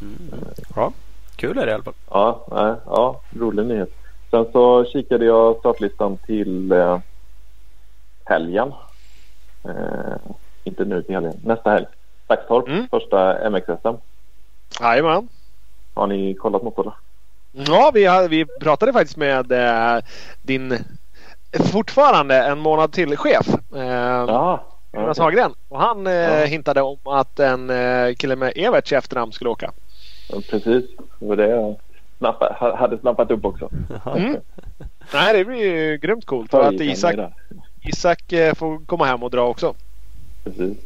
Mm. Ja, kul är det i alla fall. ja, nej, ja rolig nyhet. Sen så kikade jag startlistan till eh, helgen. Eh, inte nu till helgen, nästa helg. Saxtorp, Mm. första MX-SM. Jajamän. Har ni kollat något på det? Ja, vi, har, vi pratade faktiskt med eh, din fortfarande en månad till chef. Eh, Ja, Jonas. Hagren. Och han eh, Ja. hintade om att en eh, kille med Everts i efternamn skulle åka. Precis, det var det jag snappa, ha- hade snappat upp också. Mm. Nej, det blir ju grymt coolt. Och att Isak. Isak eh, får komma hem och dra också. Precis.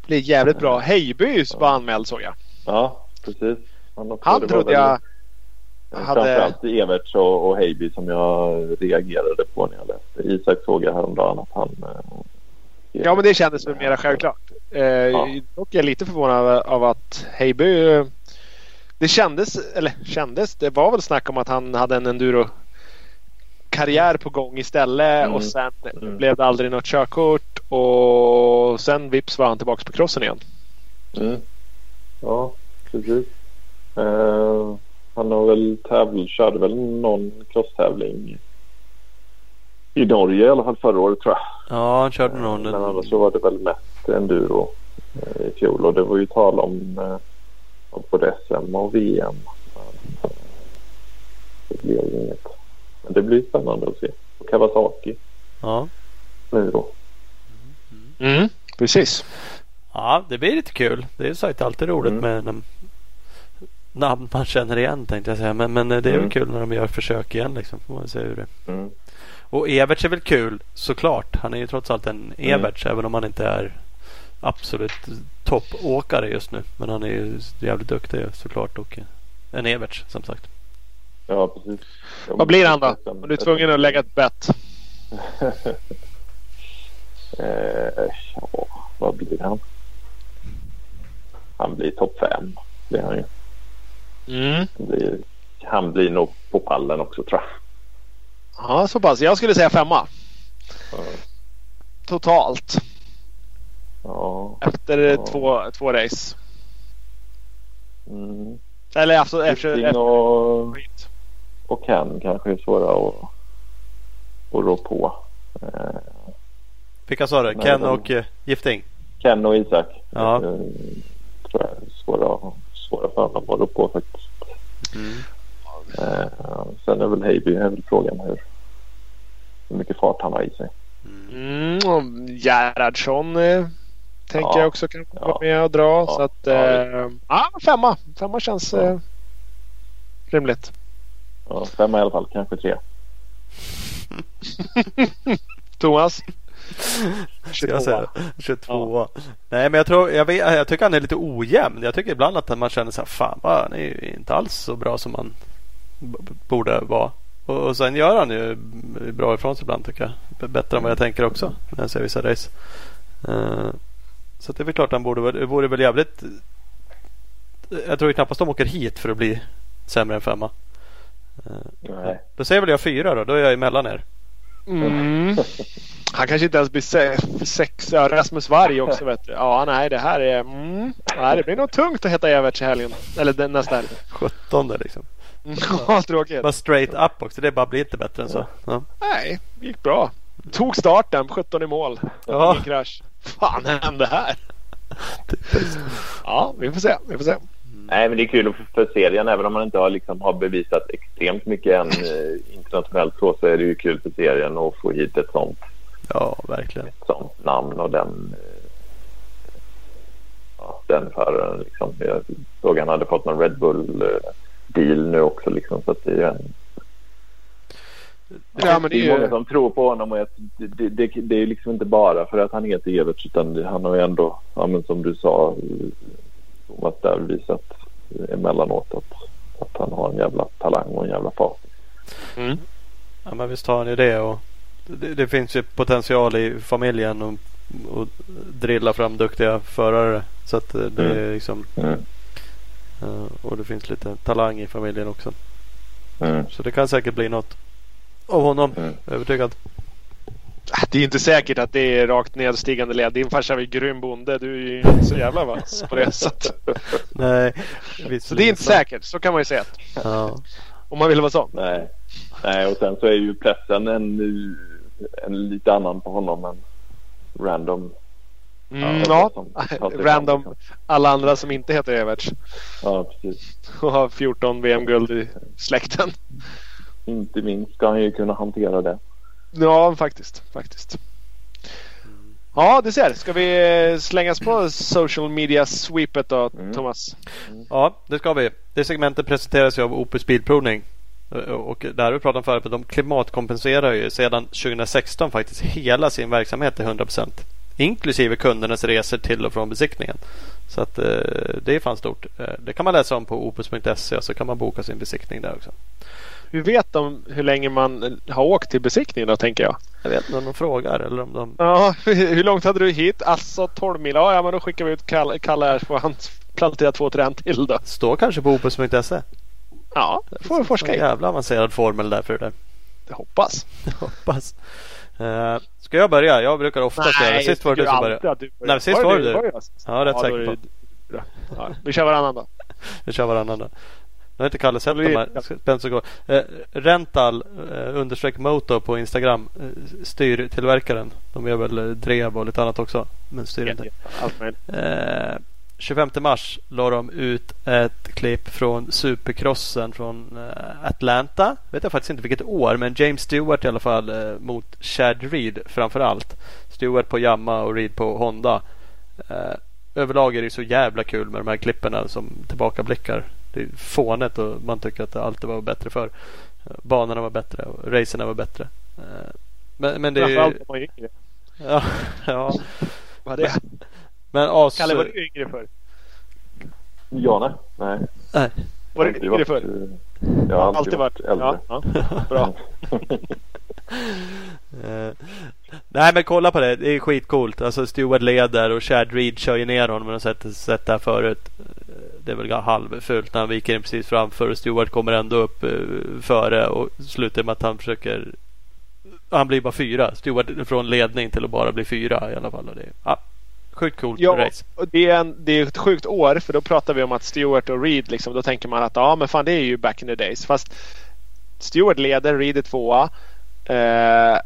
Det blir jävligt bra. Heiby var anmäld såg jag. Ja, precis. Han, Han trodde jag eh, hade- Framförallt Everts och, och Heiby som jag reagerade på när jag läste. Isak såg jag häromdagen att han... eh, Ja, men det kändes väl mera självklart. Eh, Dock är jag lite förvånad av, att Heiby... eh, Det kändes, eller kändes, det var väl snack om att han hade en enduro karriär på gång istället Mm. och sen Mm. blev det aldrig något körkort och sen vips var han tillbaka på crossen igen. Mm. Ja, precis. Eh, han har väl tävl, körde väl någon crosstävling i Norge i alla fall förra året tror jag. Ja, han körde någon. Men annars så var det väl mest enduro eh, i fjol och det var ju tal om, eh, både SM och VM. Det blev ju inget. Men det blir spännande att se. Och Kawasaki Ja. nu då. Mm. Precis. ja, det blir lite kul. Det är ju sagt alltid roligt Mm. med nam- namn man känner igen tänkte jag säga. Men, men eh, det är Mm. väl kul när de gör försök igen liksom. Får man se hur det Mm. Och Everts är väl kul såklart. Han är ju trots allt en Mm. Everts även om han inte är absolut toppåkare just nu. Men han är ju jävligt duktig såklart och eh, en Everts som sagt. Ja, precis. Vad blir han då? Om du är tvungen att lägga ett bett. eh, ja, vad blir han? Han blir topp fem. Blir han, ju. Mm. Han, blir, han blir nog på pallen också tror jag. Ja, så pass. Jag skulle säga femma. Ja. Totalt. Ja. Efter Ja. två, två race. Mm. Eller alltså efter... Gifting efter och, och Ken kanske är svåra att, att rå på. Eh, Vilka sa du? Ken och eh, Gifting? Ken och Isak Ja. eh, tror jag är svåra, svåra för honom att rå på faktiskt. Mm. Eh, sen är väl Heiby är väl frågan hur, hur mycket fart han har i sig. Mm, och Gerhardsson eh, tänker Ja. jag också kan Ja. vara med och dra. Ja. Så att, Ja, eh, ja, femma. Femma känns Ja. eh, rimligt. Ja, femma i alla fall, kanske tre. Thomas? Ska jag säga 22. Nej men jag tror, jag, vet, jag tycker han är lite ojämn. Jag tycker ibland att man känner så här, fan vad, han är ju inte alls så bra som man borde vara. Och, och sen gör han ju bra ifrån sig ibland tycker jag. B- Bättre än vad jag tänker också när jag ser vissa race. Eh, så att det är väl klart han borde, väl- det vore väl jävligt. Jag tror ju knappast de åker hit för att bli sämre än femma. Eh, Nej. Då säger väl jag fyra då. Då är jag emellan er. Mm. Han kanske inte ens blir se sex. Ja, Rasmus Varg också vet du. Ja, nej det här är... Mm, nej, det blir nog tungt att heta Everts i helgen. Eller den, nästa helg. 17 liksom. Ja, tråkigt. Bara straight up också. Det bara blir inte bättre än så. Ja. Nej, gick bra. Tog starten, 17 i mål. Ja. Ingen krasch. Fan hände här? Ja, vi får se. Vi får se. Nej, men det är kul för serien. Även om man inte har, liksom, har bevisat extremt mycket än eh, internationellt så, så är det ju kul för serien att få hit ett sånt, ja, verkligen. ett sånt namn och den, eh, ja, den föraren. Liksom. Jag såg han hade fått någon Red Bull-deal nu också. Liksom, så att det är ju en Ja, men det är det är ju... många som tror på honom och det, det, det, det är liksom inte bara för att han heter Everts utan det, han har ju ändå, ja, men som du sa, Thomas där visat emellanåt att, att han har en jävla talang och en jävla fart. Mm. Ja, men visst har han ju det. Och det, det finns ju potential i familjen och, och drilla fram duktiga förare. Så att eh, det är liksom Mm. och det finns lite talang i familjen också. Mm. Så det kan säkert bli något av honom. Mm. Övertygad. Det är inte säkert att det är rakt nedstigande led. Din farsa är ju grym bonde. Du är ju inte så jävla vass på det sättet. Nej. Så det är inte säkert. Så kan man ju säga. Ja. Om man vill vara sån. Nej. Nej, och sen så är ju pressen en, en lite annan på honom än random. Mm, ja. fram, Random. Alla andra som inte heter Everts. Ja, precis. Och har 14 VM-guld i släkten. Inte minst ska han ju kunna hantera det. Ja, faktiskt. Faktiskt. Ja, du ser. Ska vi eh, slängas på social media sweepet då, Mm. Thomas? Ja, det ska vi. Det segmentet presenteras ju av Opus Bilprovning. Och där har vi pratat om förut, att de klimatkompenserar ju sedan 2016 faktiskt hela sin verksamhet till 100% Inklusive kundernas resor till och från besiktningen. Så att eh, det är fan stort. Eh, det kan man läsa om på opus.se och så kan man boka sin besiktning där också. Hur vet de hur länge man har åkt till besiktningen då, tänker jag? Jag vet inte om de frågar eller om de... Ja, hur långt hade du hit? Alltså 12 mil. Ja, ja, men då skickar vi ut Kalle, Kalle här så får han plantera två träd till då. Står kanske på opus.se. Ja, det får vi forska i. jävla avancerad formel där för det där. Jag hoppas. Hoppas. Uh, ska jag börja? Jag brukar oftast göra det. Sist var det du som började. du börjar. Nej, sist var det du. sist? Ja, rätt då säker på. Ja, vi kör varannan då. Vi kör varannan då. Har inte Kalle sett de här. Går. Eh, rental eh, understreck moto på Instagram. Eh, styrtillverkaren. De gör väl eh, drev och lite annat också. Men styr inte. Eh, 25 mars la de ut ett klipp från Supercrossen från eh, Atlanta. Vet jag faktiskt inte vilket år men James Stewart i alla fall eh, mot Chad Reed framför allt. Stewart på Yamaha och Reed på Honda. Överlag är det så jävla kul med de här klipperna som tillbakablickar. Det är fånet och man tycker att det alltid var bättre för. Banorna var bättre och racerna var bättre. Eh, men, men det är ju... är yngre. Ja, ja. Vad är det? Men as... Kalle, var du yngre förr? Ja, nej. nej. Nej. Var du yngre alltid förr? eh, Jag har alltid, Alltid varit, varit? äldre. Ja, ja. Bra. Eh, nej men kolla på det. Det är skitcoolt. Alltså Stewart leder och Chad Reed kör ju ner honom. Man har sett, sett det här förut. Det är väl halvfult när han viker in precis framför och Stewart kommer ändå upp eh, före och slutar med att han försöker han blir bara fyra. Stewart från ledning till att bara bli fyra i alla fall. Och det ja, sjukt coolt Ja, race. och det är, en, det är ett sjukt år för då pratar vi om att Stewart och Reed liksom, då tänker man att ja men fan det är ju back in the days. Fast Stewart leder, Reed är tvåa. Eh,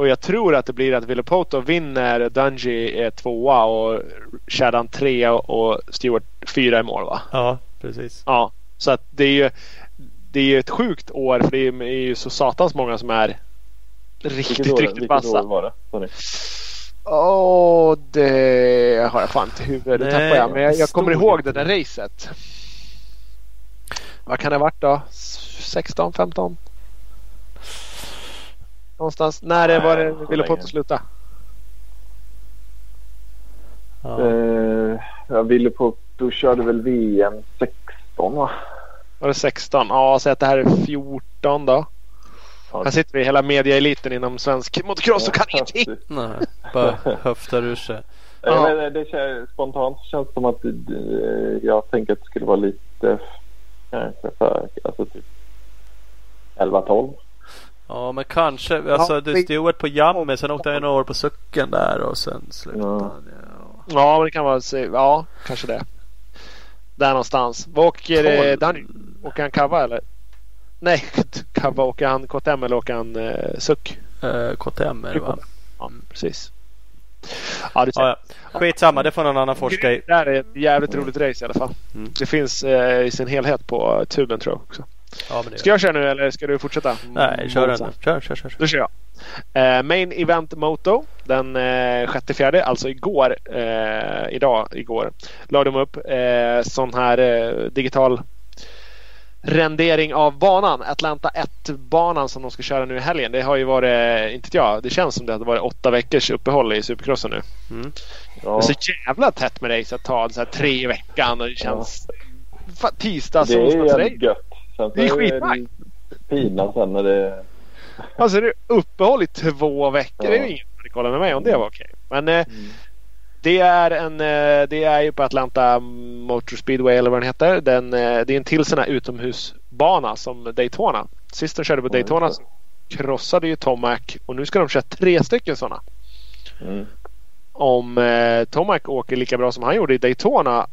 och jag tror att det blir att Villapoto vinner, Dungey är tvåa och Shadan trea och Stewart fyra i mål va? Ja, precis. Ja, så att det är ju det är ju ett sjukt år för det är ju så satans många som är riktigt, Vilket år, riktigt vilket vassa. år var det? Åh, det har jag fan inte i huvudet. Det Nej, tappar jag. Men jag, jag kommer ihåg det där racet. Vad kan det ha varit då? 16, 15? Någonstans. När det var det Nej, ville på länge. att sluta? Ja. Eh, jag ville på, du körde väl VM 16 va? Var det 16? Ja, säg att det här är 14 då. Ja, Här sitter vi hela mediaeliten inom svensk motocross och kan ingenting. Nej, bara höftar ur sig. Vet, inte, det känns, spontant känns det som att det, jag tänker att det skulle vara lite kanske för alltså typ 11-12. Ja men kanske. Alltså ja, det Stewart på Jamme. Sen åkte han några år på Sucken där och sen slutade ja. han. Ja. ja men det kan vara. Ja kanske det. Där någonstans. Vad åker eh, Danny? Åker han Kava eller? Nej, Kava. Åker han KTM eller åker han eh, Suck? Eh, KTM är det va? Ja, precis. Ja, det ja, ja. Skitsamma, det får någon annan forska i. Det här är ett jävligt roligt race i alla fall. Mm. Det finns eh, i sin helhet på tuben tror jag också. Ja, ska jag köra nu eller ska du fortsätta? Nej, kör den. Kör, kör, kör. Då kör jag. Eh, main Event Moto den eh, 6 fjärde, alltså igår, eh, idag, igår, la de upp eh, sån här eh, digital rendering av banan. Atlanta 1-banan som de ska köra nu i helgen. Det har ju varit, inte jag, det känns som det har varit åtta veckors uppehåll i Supercrossen nu. Mm. Ja. Det är så jävla tätt med race att ta så här tre i veckan och det känns ja. tisdag, Det är jävligt gött. Sen det är skitnice. Pina sen när det... Alltså det är uppehåll i två veckor. Ja. Det är ju ingen som kolla med mig om det var okej. Men eh, mm. Det är, en, eh, det är ju på Atlanta Motor Speedway eller vad den heter. Den, eh, det är en till sån här utomhusbana som Daytona. Sist de körde på Daytona så krossade ju Tomac och nu ska de köra tre stycken sådana. Mm. Om eh, Tomac åker lika bra som han gjorde i Daytona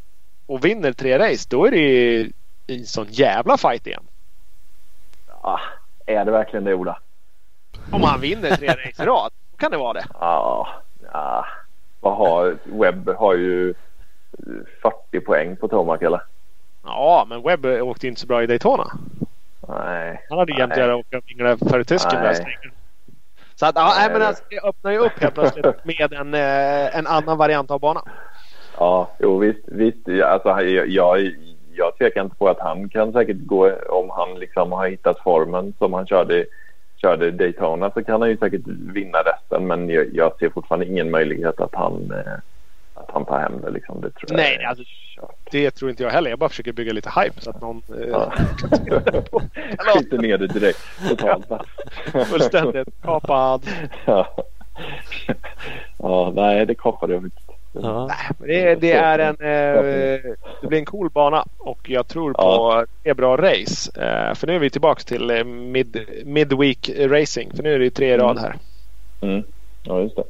och vinner tre race då är det en sån jävla fight igen. Ja, är det verkligen det Ola? Om han vinner tre race i rad, kan det vara det. Ja, ja vad har, Webb har ju 40 poäng på Tomac eller? Ja, men Webb åkte inte så bra i Daytona. Nej. Han hade göra åka vingla före tysken Så att, ja, nej, men alltså, det öppnar ju upp helt plötsligt med en, eh, en annan variant av banan. Ja, jo visst. visst alltså, jag, jag, jag tvekar inte på att han kan säkert gå om han liksom har hittat formen som han körde körde Daytona så kan han ju säkert vinna resten men jag, jag ser fortfarande ingen möjlighet att han, eh, att han tar hem det. Liksom. Det tror Nej, alltså, det tror inte jag heller. Jag bara försöker bygga lite hype så att någon eh, ja. skiter ner det direkt totalt. Fullständigt kapad. ja. ja, nej det kapade jag inte. Ja. Det, det, är en, eh, det blir en cool bana och jag tror på ja. ett bra race. Eh, för nu är vi tillbaka till eh, mid, midweek racing. För nu är det tre i rad här. Mm. Ja just det.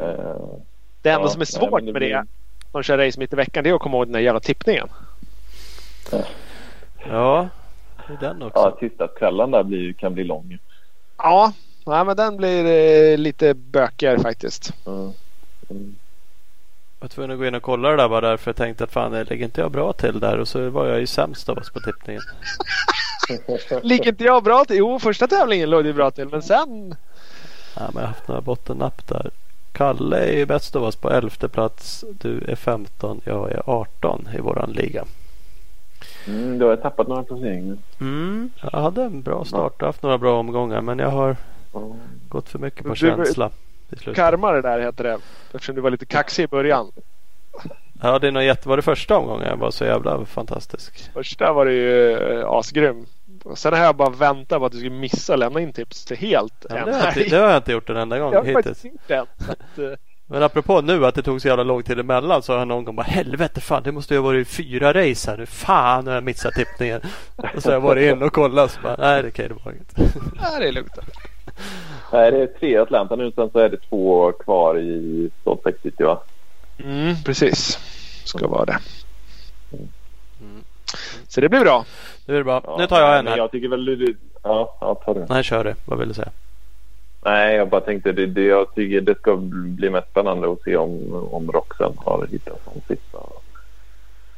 Uh, det enda ja, som är svårt nej, det med det, de kör race mitt i veckan, det är att komma ihåg den där jävla tippningen. Ja, ja det är den också. Ja, tisdagskvällen där blir, kan bli lång. Ja, nej, men den blir eh, lite bökigare faktiskt. Mm. Jag var tvungen att gå in och kolla det där bara därför jag tänkte att fan lägger inte jag bra till där och så var jag ju sämst av oss på tippningen. ligger inte jag bra till? Jo första tävlingen låg det bra till men sen. Ja men jag har haft några bottennapp där. Kalle är ju bäst av oss på elfte plats. Du är 15. Jag är 18 i våran liga. Mm, du har tappat några placeringar. Mm, jag hade en bra start och haft några bra omgångar men jag har mm. gått för mycket på känsla. Karma det där heter det. Eftersom du var lite kaxig i början. Ja, det är nog jätte... Var det första omgången jag var så jävla fantastisk? Första var det ju äh, asgrym. Sen har jag bara väntat på att du skulle missa och lämna in tips helt. Ja, det, har inte, det, har jag inte gjort en enda gång jag hittills. Inte att, uh... Men apropå nu att det tog så jävla lång tid emellan så har jag någon gång bara helvete fan det måste ju ha varit fyra race här nu. Fan nu har jag missat tippningen. och så har jag varit in och kollat så bara nej det är okej det var inget. nej det är lugnt. Nej, det är tre i Atlanta nu. Sen så är det två kvar i Salt Lake City va? Mm, precis. Ska vara det. Mm. Så det blir bra. Det blir bra. Ja, nu tar jag en här. Jag tycker väl Ja, ja ta det. Nej, kör det. Vad vill du säga? Nej, jag bara tänkte det, det, jag tycker det ska bli mest spännande att se om, om Roxen har hittat som sista,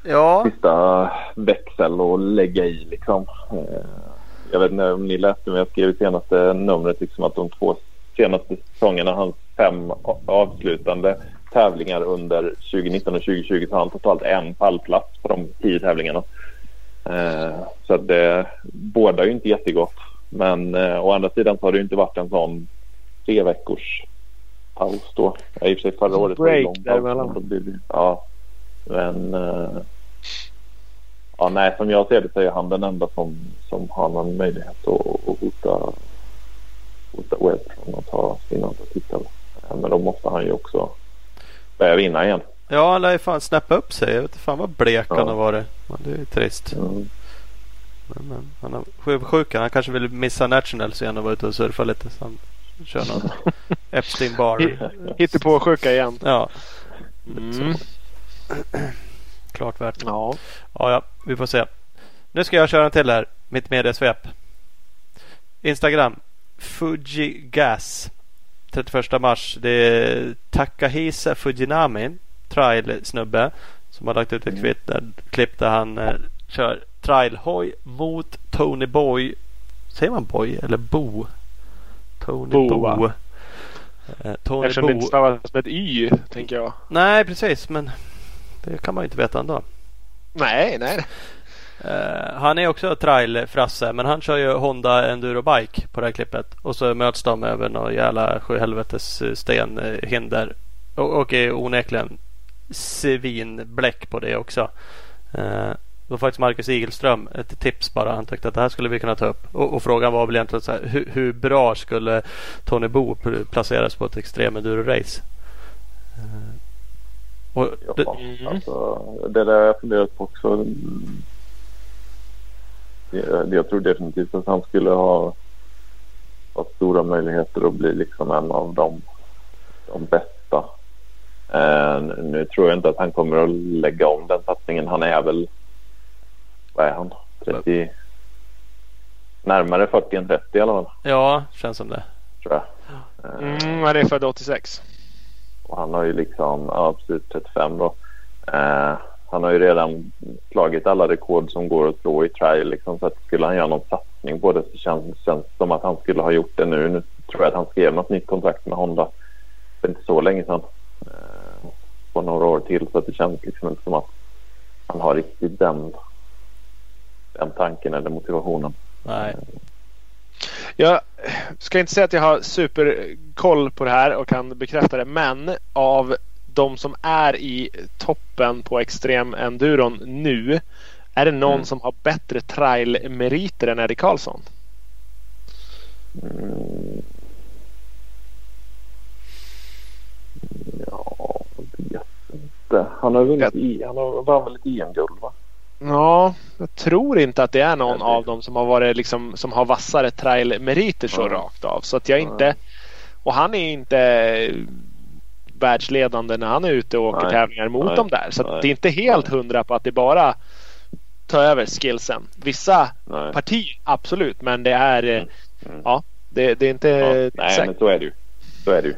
ja. sista växel att lägga i liksom. Eh, jag vet inte om ni läste men jag skrev i senaste numret liksom att de två senaste säsongerna, hans fem avslutande tävlingar under 2019 och 2020 så har han totalt en pallplats på de tio tävlingarna. Eh, så att det båda ju inte jättegott. Men eh, å andra sidan så har det ju inte varit en sån tre veckors paus då. Ja, I och för sig förra året var det lång paus. Ja, men eh, Ja, nej, som jag ser det så är han den enda som, som har någon möjlighet att, att hota, hota Webb från att ta sin andra titel. Men då måste han ju också börja vinna igen. Ja, han lär ju fan snäppa upp sig. Jag vet inte fan vad blek ja. han har varit. Men det är ju trist. Mm. Men, men, han har sjuksjukan. Han kanske vill missa Nationals igen och vara ute och surfa lite. Så han kör någon Epstein bar. Hittar på sjuka igen. Ja. Mm. Klart värt. Ja. ja, ja, vi får se. Nu ska jag köra en till här. Mitt mediesvep. Instagram. Fujigas. 31 mars. Det är Takahisa Fujinami. Trail-snubbe. Som har lagt ut ett kvitt där, klipp där han eh, kör trailhoj mot Tony Boy. Säger man Boy eller Bo? Tony Bo, Bo. Eh, Tony Eftersom det Bo. inte stavas med ett Y, tänker jag. Nej, precis. Men det kan man ju inte veta ändå. Nej, nej. Eh, han är också trail-frasse men han kör ju Honda Enduro Bike på det här klippet. Och så möts de över några jävla sjuhelvetes stenhinder. Och, och är onekligen svinbläck på det också. Eh, det var faktiskt Marcus Igelström ett tips bara. Han tyckte att det här skulle vi kunna ta upp. Och, och frågan var väl egentligen så här, hur, hur bra skulle Tony Bo pl- placeras på ett extrem enduro-race? Eh, och det, Ja, Mm. alltså, det där har jag funderat på också. Det, det- jag tror definitivt att han skulle ha, ha stora möjligheter att bli liksom en av de, de bästa. Eh, nu tror jag inte att han kommer att lägga om den satsningen. Han är väl, vad är han? 30, närmare 40 än 30 i alla fall, ja, känns som det. tror jag. Mm, han är född 86. Och han har ju liksom, ja precis 35 då. Eh, han har ju redan slagit alla rekord som går att slå i trial liksom. Så att skulle han göra någon satsning på det så känns det känns som att han skulle ha gjort det nu. Nu tror jag att han skrev något nytt kontrakt med Honda för inte så länge sedan. Eh, på några år till så att det känns liksom inte som att han har riktigt den, den tanken eller motivationen. Nej. Jag ska inte säga att jag har superkoll på det här och kan bekräfta det. Men av de som är i toppen på extrem enduron nu. Är det någon Mm. som har bättre trail-meriter än Eddie Karlsson? Mm. Ja, jag vet inte. Han har vunnit i, han har vann väl ett EM-guld va? Ja, jag tror inte att det är någon av dem som har varit liksom som har vassare trail-meriter så Ja. rakt av. Så att jag Ja. inte och han är inte världsledande när han är ute och åker Nej. tävlingar mot Nej. dem där. Så det är inte helt hundra på att det bara tar över skillsen. Vissa Nej. partier absolut, men det är eh, Mm. ja, det, det är inte Ja, nej, säkert. men så är det ju. Så är det ju.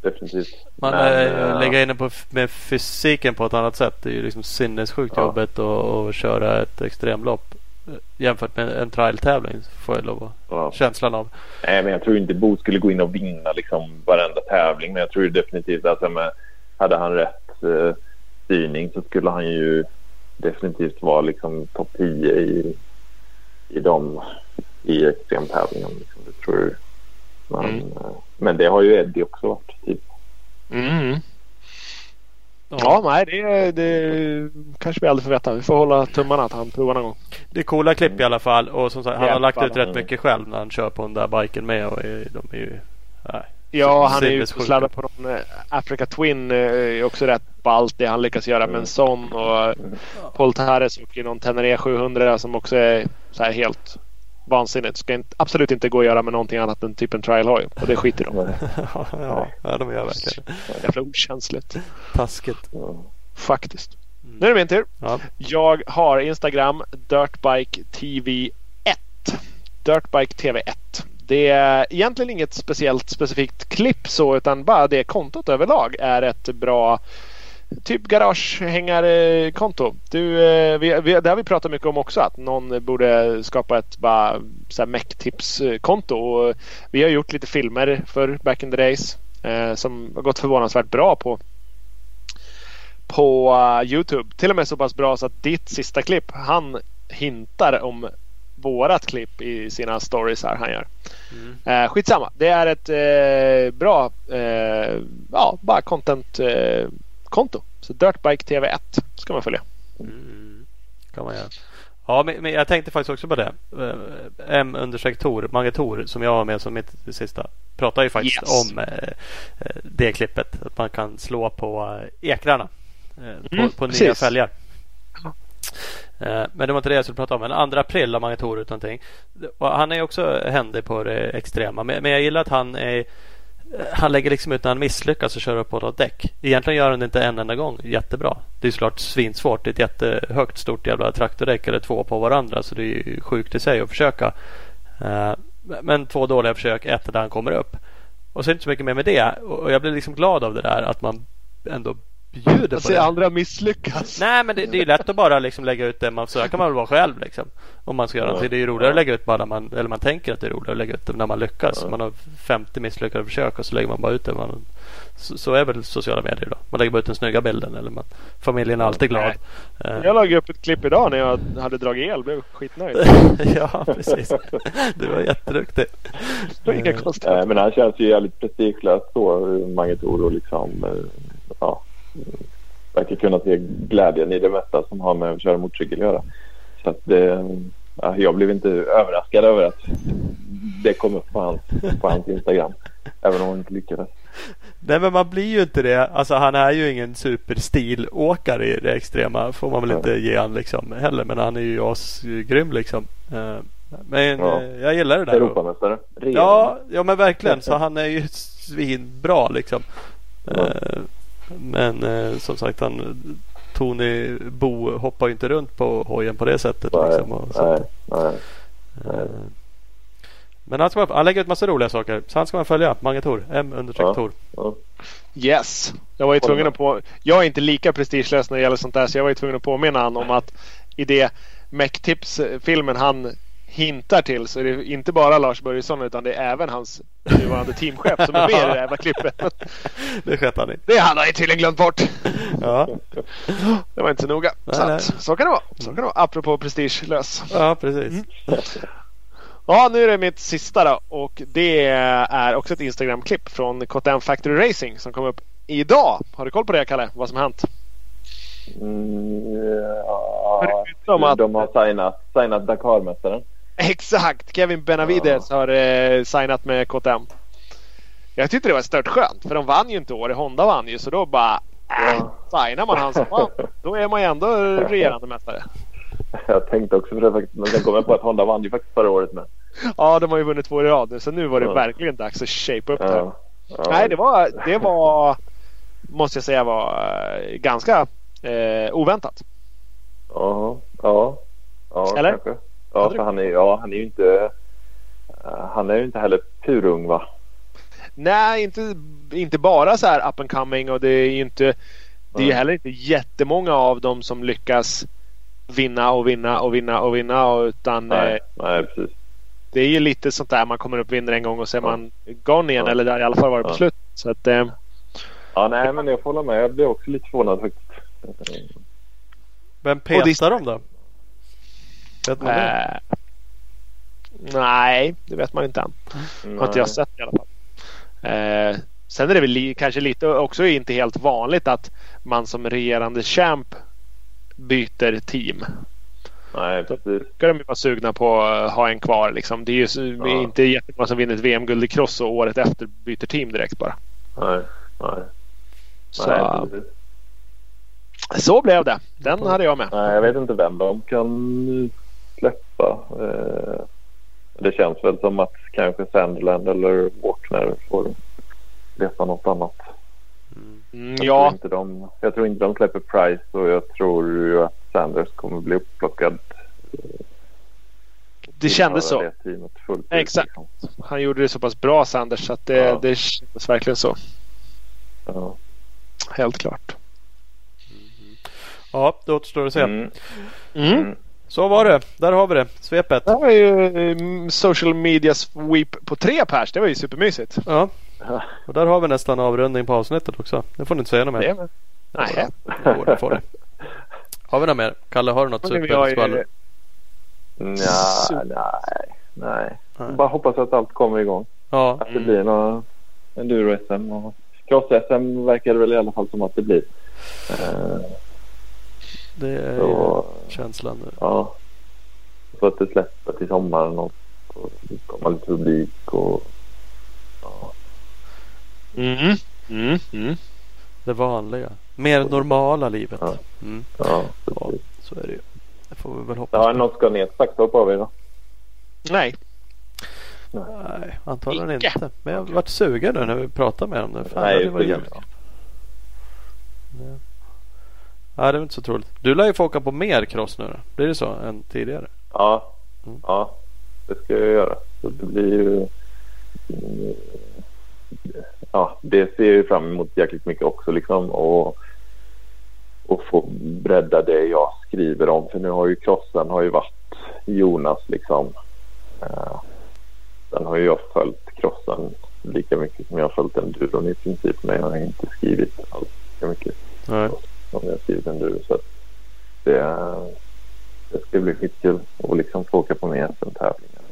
Definitivt. Man men, äh, lägger in det på, med fysiken på ett annat sätt. Det är ju liksom sinnessjukt Ja. jobbigt att, köra ett extremlopp. eh, Jämfört med en trial-tävling får jag lov att ja. känslan av. Nej, men jag tror inte Bo skulle gå in och vinna liksom varenda tävling. Men jag tror definitivt att men, hade han rätt eh, styrning så skulle han ju definitivt vara liksom topp 10 i, i de i extremtävlingen. Liksom, det tror jag. Men, Mm. eh, men det har ju Eddie också varit. Typ. Mm. Ja, nej, det, det kanske vi aldrig får veta. Vi får hålla tummarna att han provar någon gång. Det är coola klipp i alla fall. Och som sagt, han har lagt ut rätt Mm. mycket själv när han kör på den där biken med. Och är, de är ju... Nej. Ja, han är Sinnessjuka. sladdar på någon eh, Africa Twin. eh, är också rätt ballt det han lyckas göra med en sån. Och Paul Tares åker någon Tenere 700 som också är så här helt vansinnigt. Ska inte, absolut inte gå att göra med någonting annat än typ en trial-hoj. Och det skiter de i. ja, ja, de gör verkligen Jävla okänsligt. taskigt. Faktiskt. Nu är det min tur. Ja. Jag har Instagram Dirtbike TV 1. Dirtbike TV 1. Det är egentligen inget speciellt specifikt klipp så utan bara det kontot överlag är ett bra typ garagehängarkonto. Du, eh, vi, vi, det har vi pratat mycket om också att någon borde skapa ett bara så här. Och Vi har gjort lite filmer för back in the days eh, som har gått förvånansvärt bra på på uh, Youtube. Till och med så pass bra så att ditt sista klipp han hintar om vårat klipp i sina stories här han gör. Mm. Eh, skitsamma. Det är ett eh, bra eh, ja, bara content konto. Så Dirtbike TV1 ska man följa. Mm. Kan man göra. Ja, men, jag tänkte faktiskt också på det. Eh, M understreck Tor, Mange Tor som jag har med som mitt sista. Pratar ju faktiskt Yes. om eh, eh, det klippet. Att man kan slå på ekrarna. På Mm, på nya fälgar. Men det var inte det jag skulle prata om. Men 2 april har Mangator ut någonting. Han är också händig på det extrema. Men jag gillar att han är han lägger liksom ut när han misslyckas och kör upp på något däck. Egentligen gör han det inte en enda gång jättebra. Det är såklart svinsvårt. Det är ett jättehögt stort jävla traktordäck eller två på varandra. Så det är sjukt i sig att försöka. Eh, men två dåliga försök, ett där han kommer upp. Och så är det inte så mycket mer med det. Och jag blir liksom glad av det där att man ändå bjuder på det. andra misslyckas. Nej men det, det är lätt att bara liksom lägga ut det man Så kan man väl vara själv liksom. Om man ska göra någonting. Det är ju roligare att lägga ut bara man, eller man tänker att det är roligare att lägga ut det när man lyckas. Man har 50 misslyckade försök och så lägger man bara ut det. Man, så, så, är väl sociala medier då. Man lägger bara ut den snygga bilden eller man, familjen är alltid glad. Nej. Eh. Jag lade upp ett klipp idag när jag hade dragit el. Blev skitnöjd. ja precis. Du var jätteduktig. Det var inga konstigheter. Men han känns ju jävligt prestigelös så. Magnetoro liksom. Eh, ja verkar kunna se glädjen i det mesta som har med att köra motorcykel att göra. Så att ja, jag blev inte överraskad över att det kom upp på hans, på hans Instagram. Även om han inte lyckades. Nej men man blir ju inte det. Alltså han är ju ingen superstilåkare i det extrema. Får man väl inte ge han liksom heller. Men han är ju asgrym liksom. Eh, men ja. Eh, jag gillar det där. Europamästare. Ja, ja men verkligen. Så han är ju svinbra liksom. Ja. Men eh, som sagt han Tony Bo hoppar ju inte runt på hojen på det sättet. Nej, liksom, och, nej, nej, nej. Eh, men han, ska, han lägger ut massa roliga saker. Så han ska man följa. Mangator. M understreck ja, Tor. Ja. Yes. Jag var ju tvungen att på. Jag är inte lika prestigelös när det gäller sånt där. Så jag var ju tvungen att påminna honom om att i det Mech-tips filmen han hintar till så är det inte bara Lars Börjesson utan det är även hans nuvarande teamchef som är med i det här jävla klippet. Det sköt han i. Det hade han ju tydligen glömt bort. Ja. Det var inte så noga. Nej, så, att, så kan det vara. Så kan det vara. Apropå prestigelös. Ja, precis. Mm. Ja, nu är det mitt sista då och det är också ett Instagram-klipp från KTM Factory Racing som kom upp idag. Har du koll på det Kalle? Vad som har hänt? Mm, ja, de har signat, signat Dakar-mästaren. Exakt! Kevin Benavides ja. har eh, signat med KTM. Jag tyckte det var stört skönt för de vann ju inte år. Honda vann ju så då bara äh, signar man han som vann. Då är man ju ändå regerande mästare. Jag tänkte också på det faktiskt. Men sen kom jag på att Honda vann ju faktiskt förra året med. Ja, de har ju vunnit två i rad nu. Så nu var det ja. verkligen dags att shape upp det. Ja. Nej, det var, det var måste jag säga var eh, ganska eh, oväntat. Ja, ja. ja Eller? Kanske. Ja, för han är, ja, han är ju inte... Uh, han är ju inte heller purung va? Nej, inte, inte bara så här up and coming och det är ju inte... Det är mm. heller inte jättemånga av dem som lyckas vinna och vinna och vinna och vinna. Utan, nej, eh, nej, precis. Det är ju lite sånt där man kommer upp och vinner en gång och så är man gone igen. Ja. Eller där i alla fall varit på slut. Så att, eh, ja, nej, men jag får hålla med. Jag blir också lite förvånad faktiskt. Vem petar dem då? Vet man det? Äh, nej, det vet man inte än. Mm. Har inte jag sett i alla fall. Eh, sen är det väl li kanske lite också inte helt vanligt att man som regerande champ byter team. Nej, precis. Då ska de vara sugna på att ha en kvar. Liksom. Det är ju ja. inte jättemånga som vinner ett VM-guld i cross och året efter byter team direkt bara. Nej, nej. Så, nej, så blev det. Den hade jag med. Nej, jag vet inte vem de kan släppa. Eh, det känns väl som att kanske Sandland eller Walkner får leta något annat. Mm, jag, ja. tror inte de, jag tror inte de släpper Price och jag tror ju att Sanders kommer bli upplockad. Det kändes så. Det Exakt. Liksom. Han gjorde det så pass bra Sanders så att det, ja. det kändes verkligen så. Ja. Helt klart. Ja, det återstår att se. Mm. Mm. Så var det. Där har vi det. Svepet. Det var ju um, social media sweep på tre pers. Det var ju supermysigt. Ja. Och där har vi nästan avrundning på avsnittet också. Det får ni inte säga något mer. Det Nej. Jo, det får det. Har vi något mer? Kalle, har du något superskvaller? Nej, nej, nej. Bara hoppas att allt kommer igång. Ja. Att det blir någon enduro-SM och cross-SM verkar det väl i alla fall som att det blir. Uh, det är så, känslan nu. Ja. Så att det släpper till sommaren och, och komma lite publik och ja. Mm. Mm. Mm. Det vanliga. Mer normala livet. Ja. Mm. Ja, ja, så är det ju. får vi väl hoppas. Ja, någon ska ner ett saxhopp av er då? Nej. Nej, antagligen Icke. inte. Men jag har varit sugen nu när vi pratar med dem. Fan, Nej, det var jävligt. Ja. Ja, det är inte så troligt. Du lär ju få åka på mer cross nu då. Blir det så än tidigare? Ja, mm. ja det ska jag göra. Så det blir ju... Ja, det ser jag ju fram emot jäkligt mycket också liksom. Och, och få bredda det jag skriver om. För nu har ju crossen har ju varit Jonas liksom. Uh, Sen har jag följt crossen lika mycket som jag har följt enduron i princip. Men jag har inte skrivit alls lika mycket Nej. Som jag har skrivit enduro. Så det, det ska bli skitkul att liksom få åka på mer SM-tävlingar.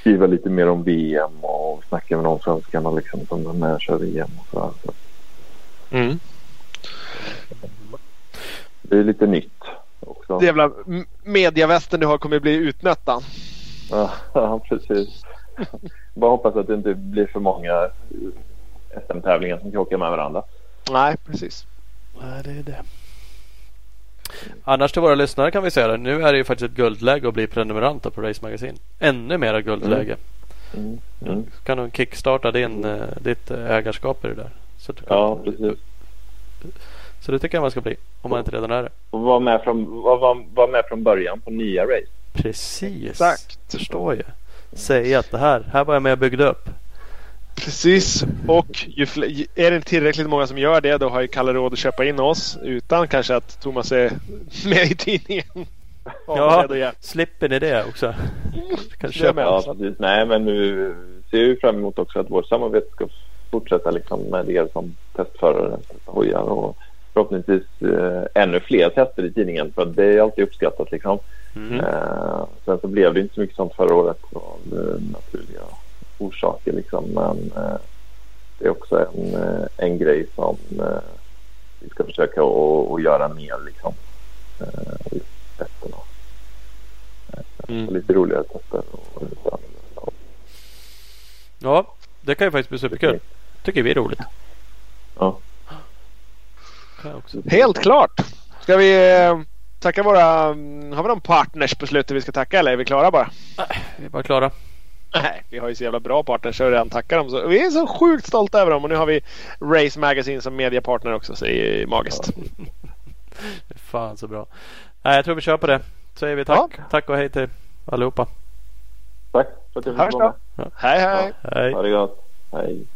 Skriva lite mer om VM och snacka med de svenskarna liksom som är med och kör VM och sådär. Så. Mm. Det är lite nytt också. Det jävla mediavästen du har kommer bli utnötta. Ja, precis. Bara hoppas att det inte blir för många SM-tävlingar som krockar med varandra. Nej, precis. Nej, det är det. Annars till våra lyssnare kan vi säga det. Nu är det ju faktiskt ett guldläge att bli prenumeranter på Race Magazine. Ännu mera guldläge. Mm. Mm. Mm. kan du kickstarta din, uh, ditt ägarskap i det där. Så kan, ja, precis. Så det tycker jag man ska bli. Om man inte redan är det. Och vara med från, var, var, var med från början på nya race. Precis. Exakt. Förstår jag. Säga att det här, här var jag med och byggde upp. Precis. Och ju är det tillräckligt många som gör det då har ju Kalle råd att köpa in oss utan kanske att Thomas är med i tidningen. Ja, slipper ni det också? Kanske. Ja, precis. Nej, men nu ser vi fram emot också att vårt samarbete ska fortsätta liksom med er som testförare, hojar och förhoppningsvis eh, ännu fler tester i tidningen för det är alltid uppskattat liksom. Mm. Eh, sen så blev det inte så mycket sånt förra året av naturliga orsaker liksom. Men eh, det är också en, eh, en grej som eh, vi ska försöka att göra mer liksom. Eh, testerna. Mm. Lite roligare tester och lite annorlunda. Ja, det kan ju faktiskt bli superkul. Tycker vi är roligt. Ja. Helt klart. Ska vi eh, tacka våra... Mm, har vi någon partners på slutet vi ska tacka eller är vi klara bara? Nej, vi är bara klara. Nej, vi har ju så jävla bra partners och redan tackar dem. Så vi är så sjukt stolta över dem och nu har vi Race Magazine som mediapartner också så det är magiskt. Fan så bra. Nej, jag tror vi kör på det. Så säger vi tack. Ja. Tack och hej till allihopa. Tack för att du fick vara med. Hej hej. Ja, hej. Ha det gott. Hej.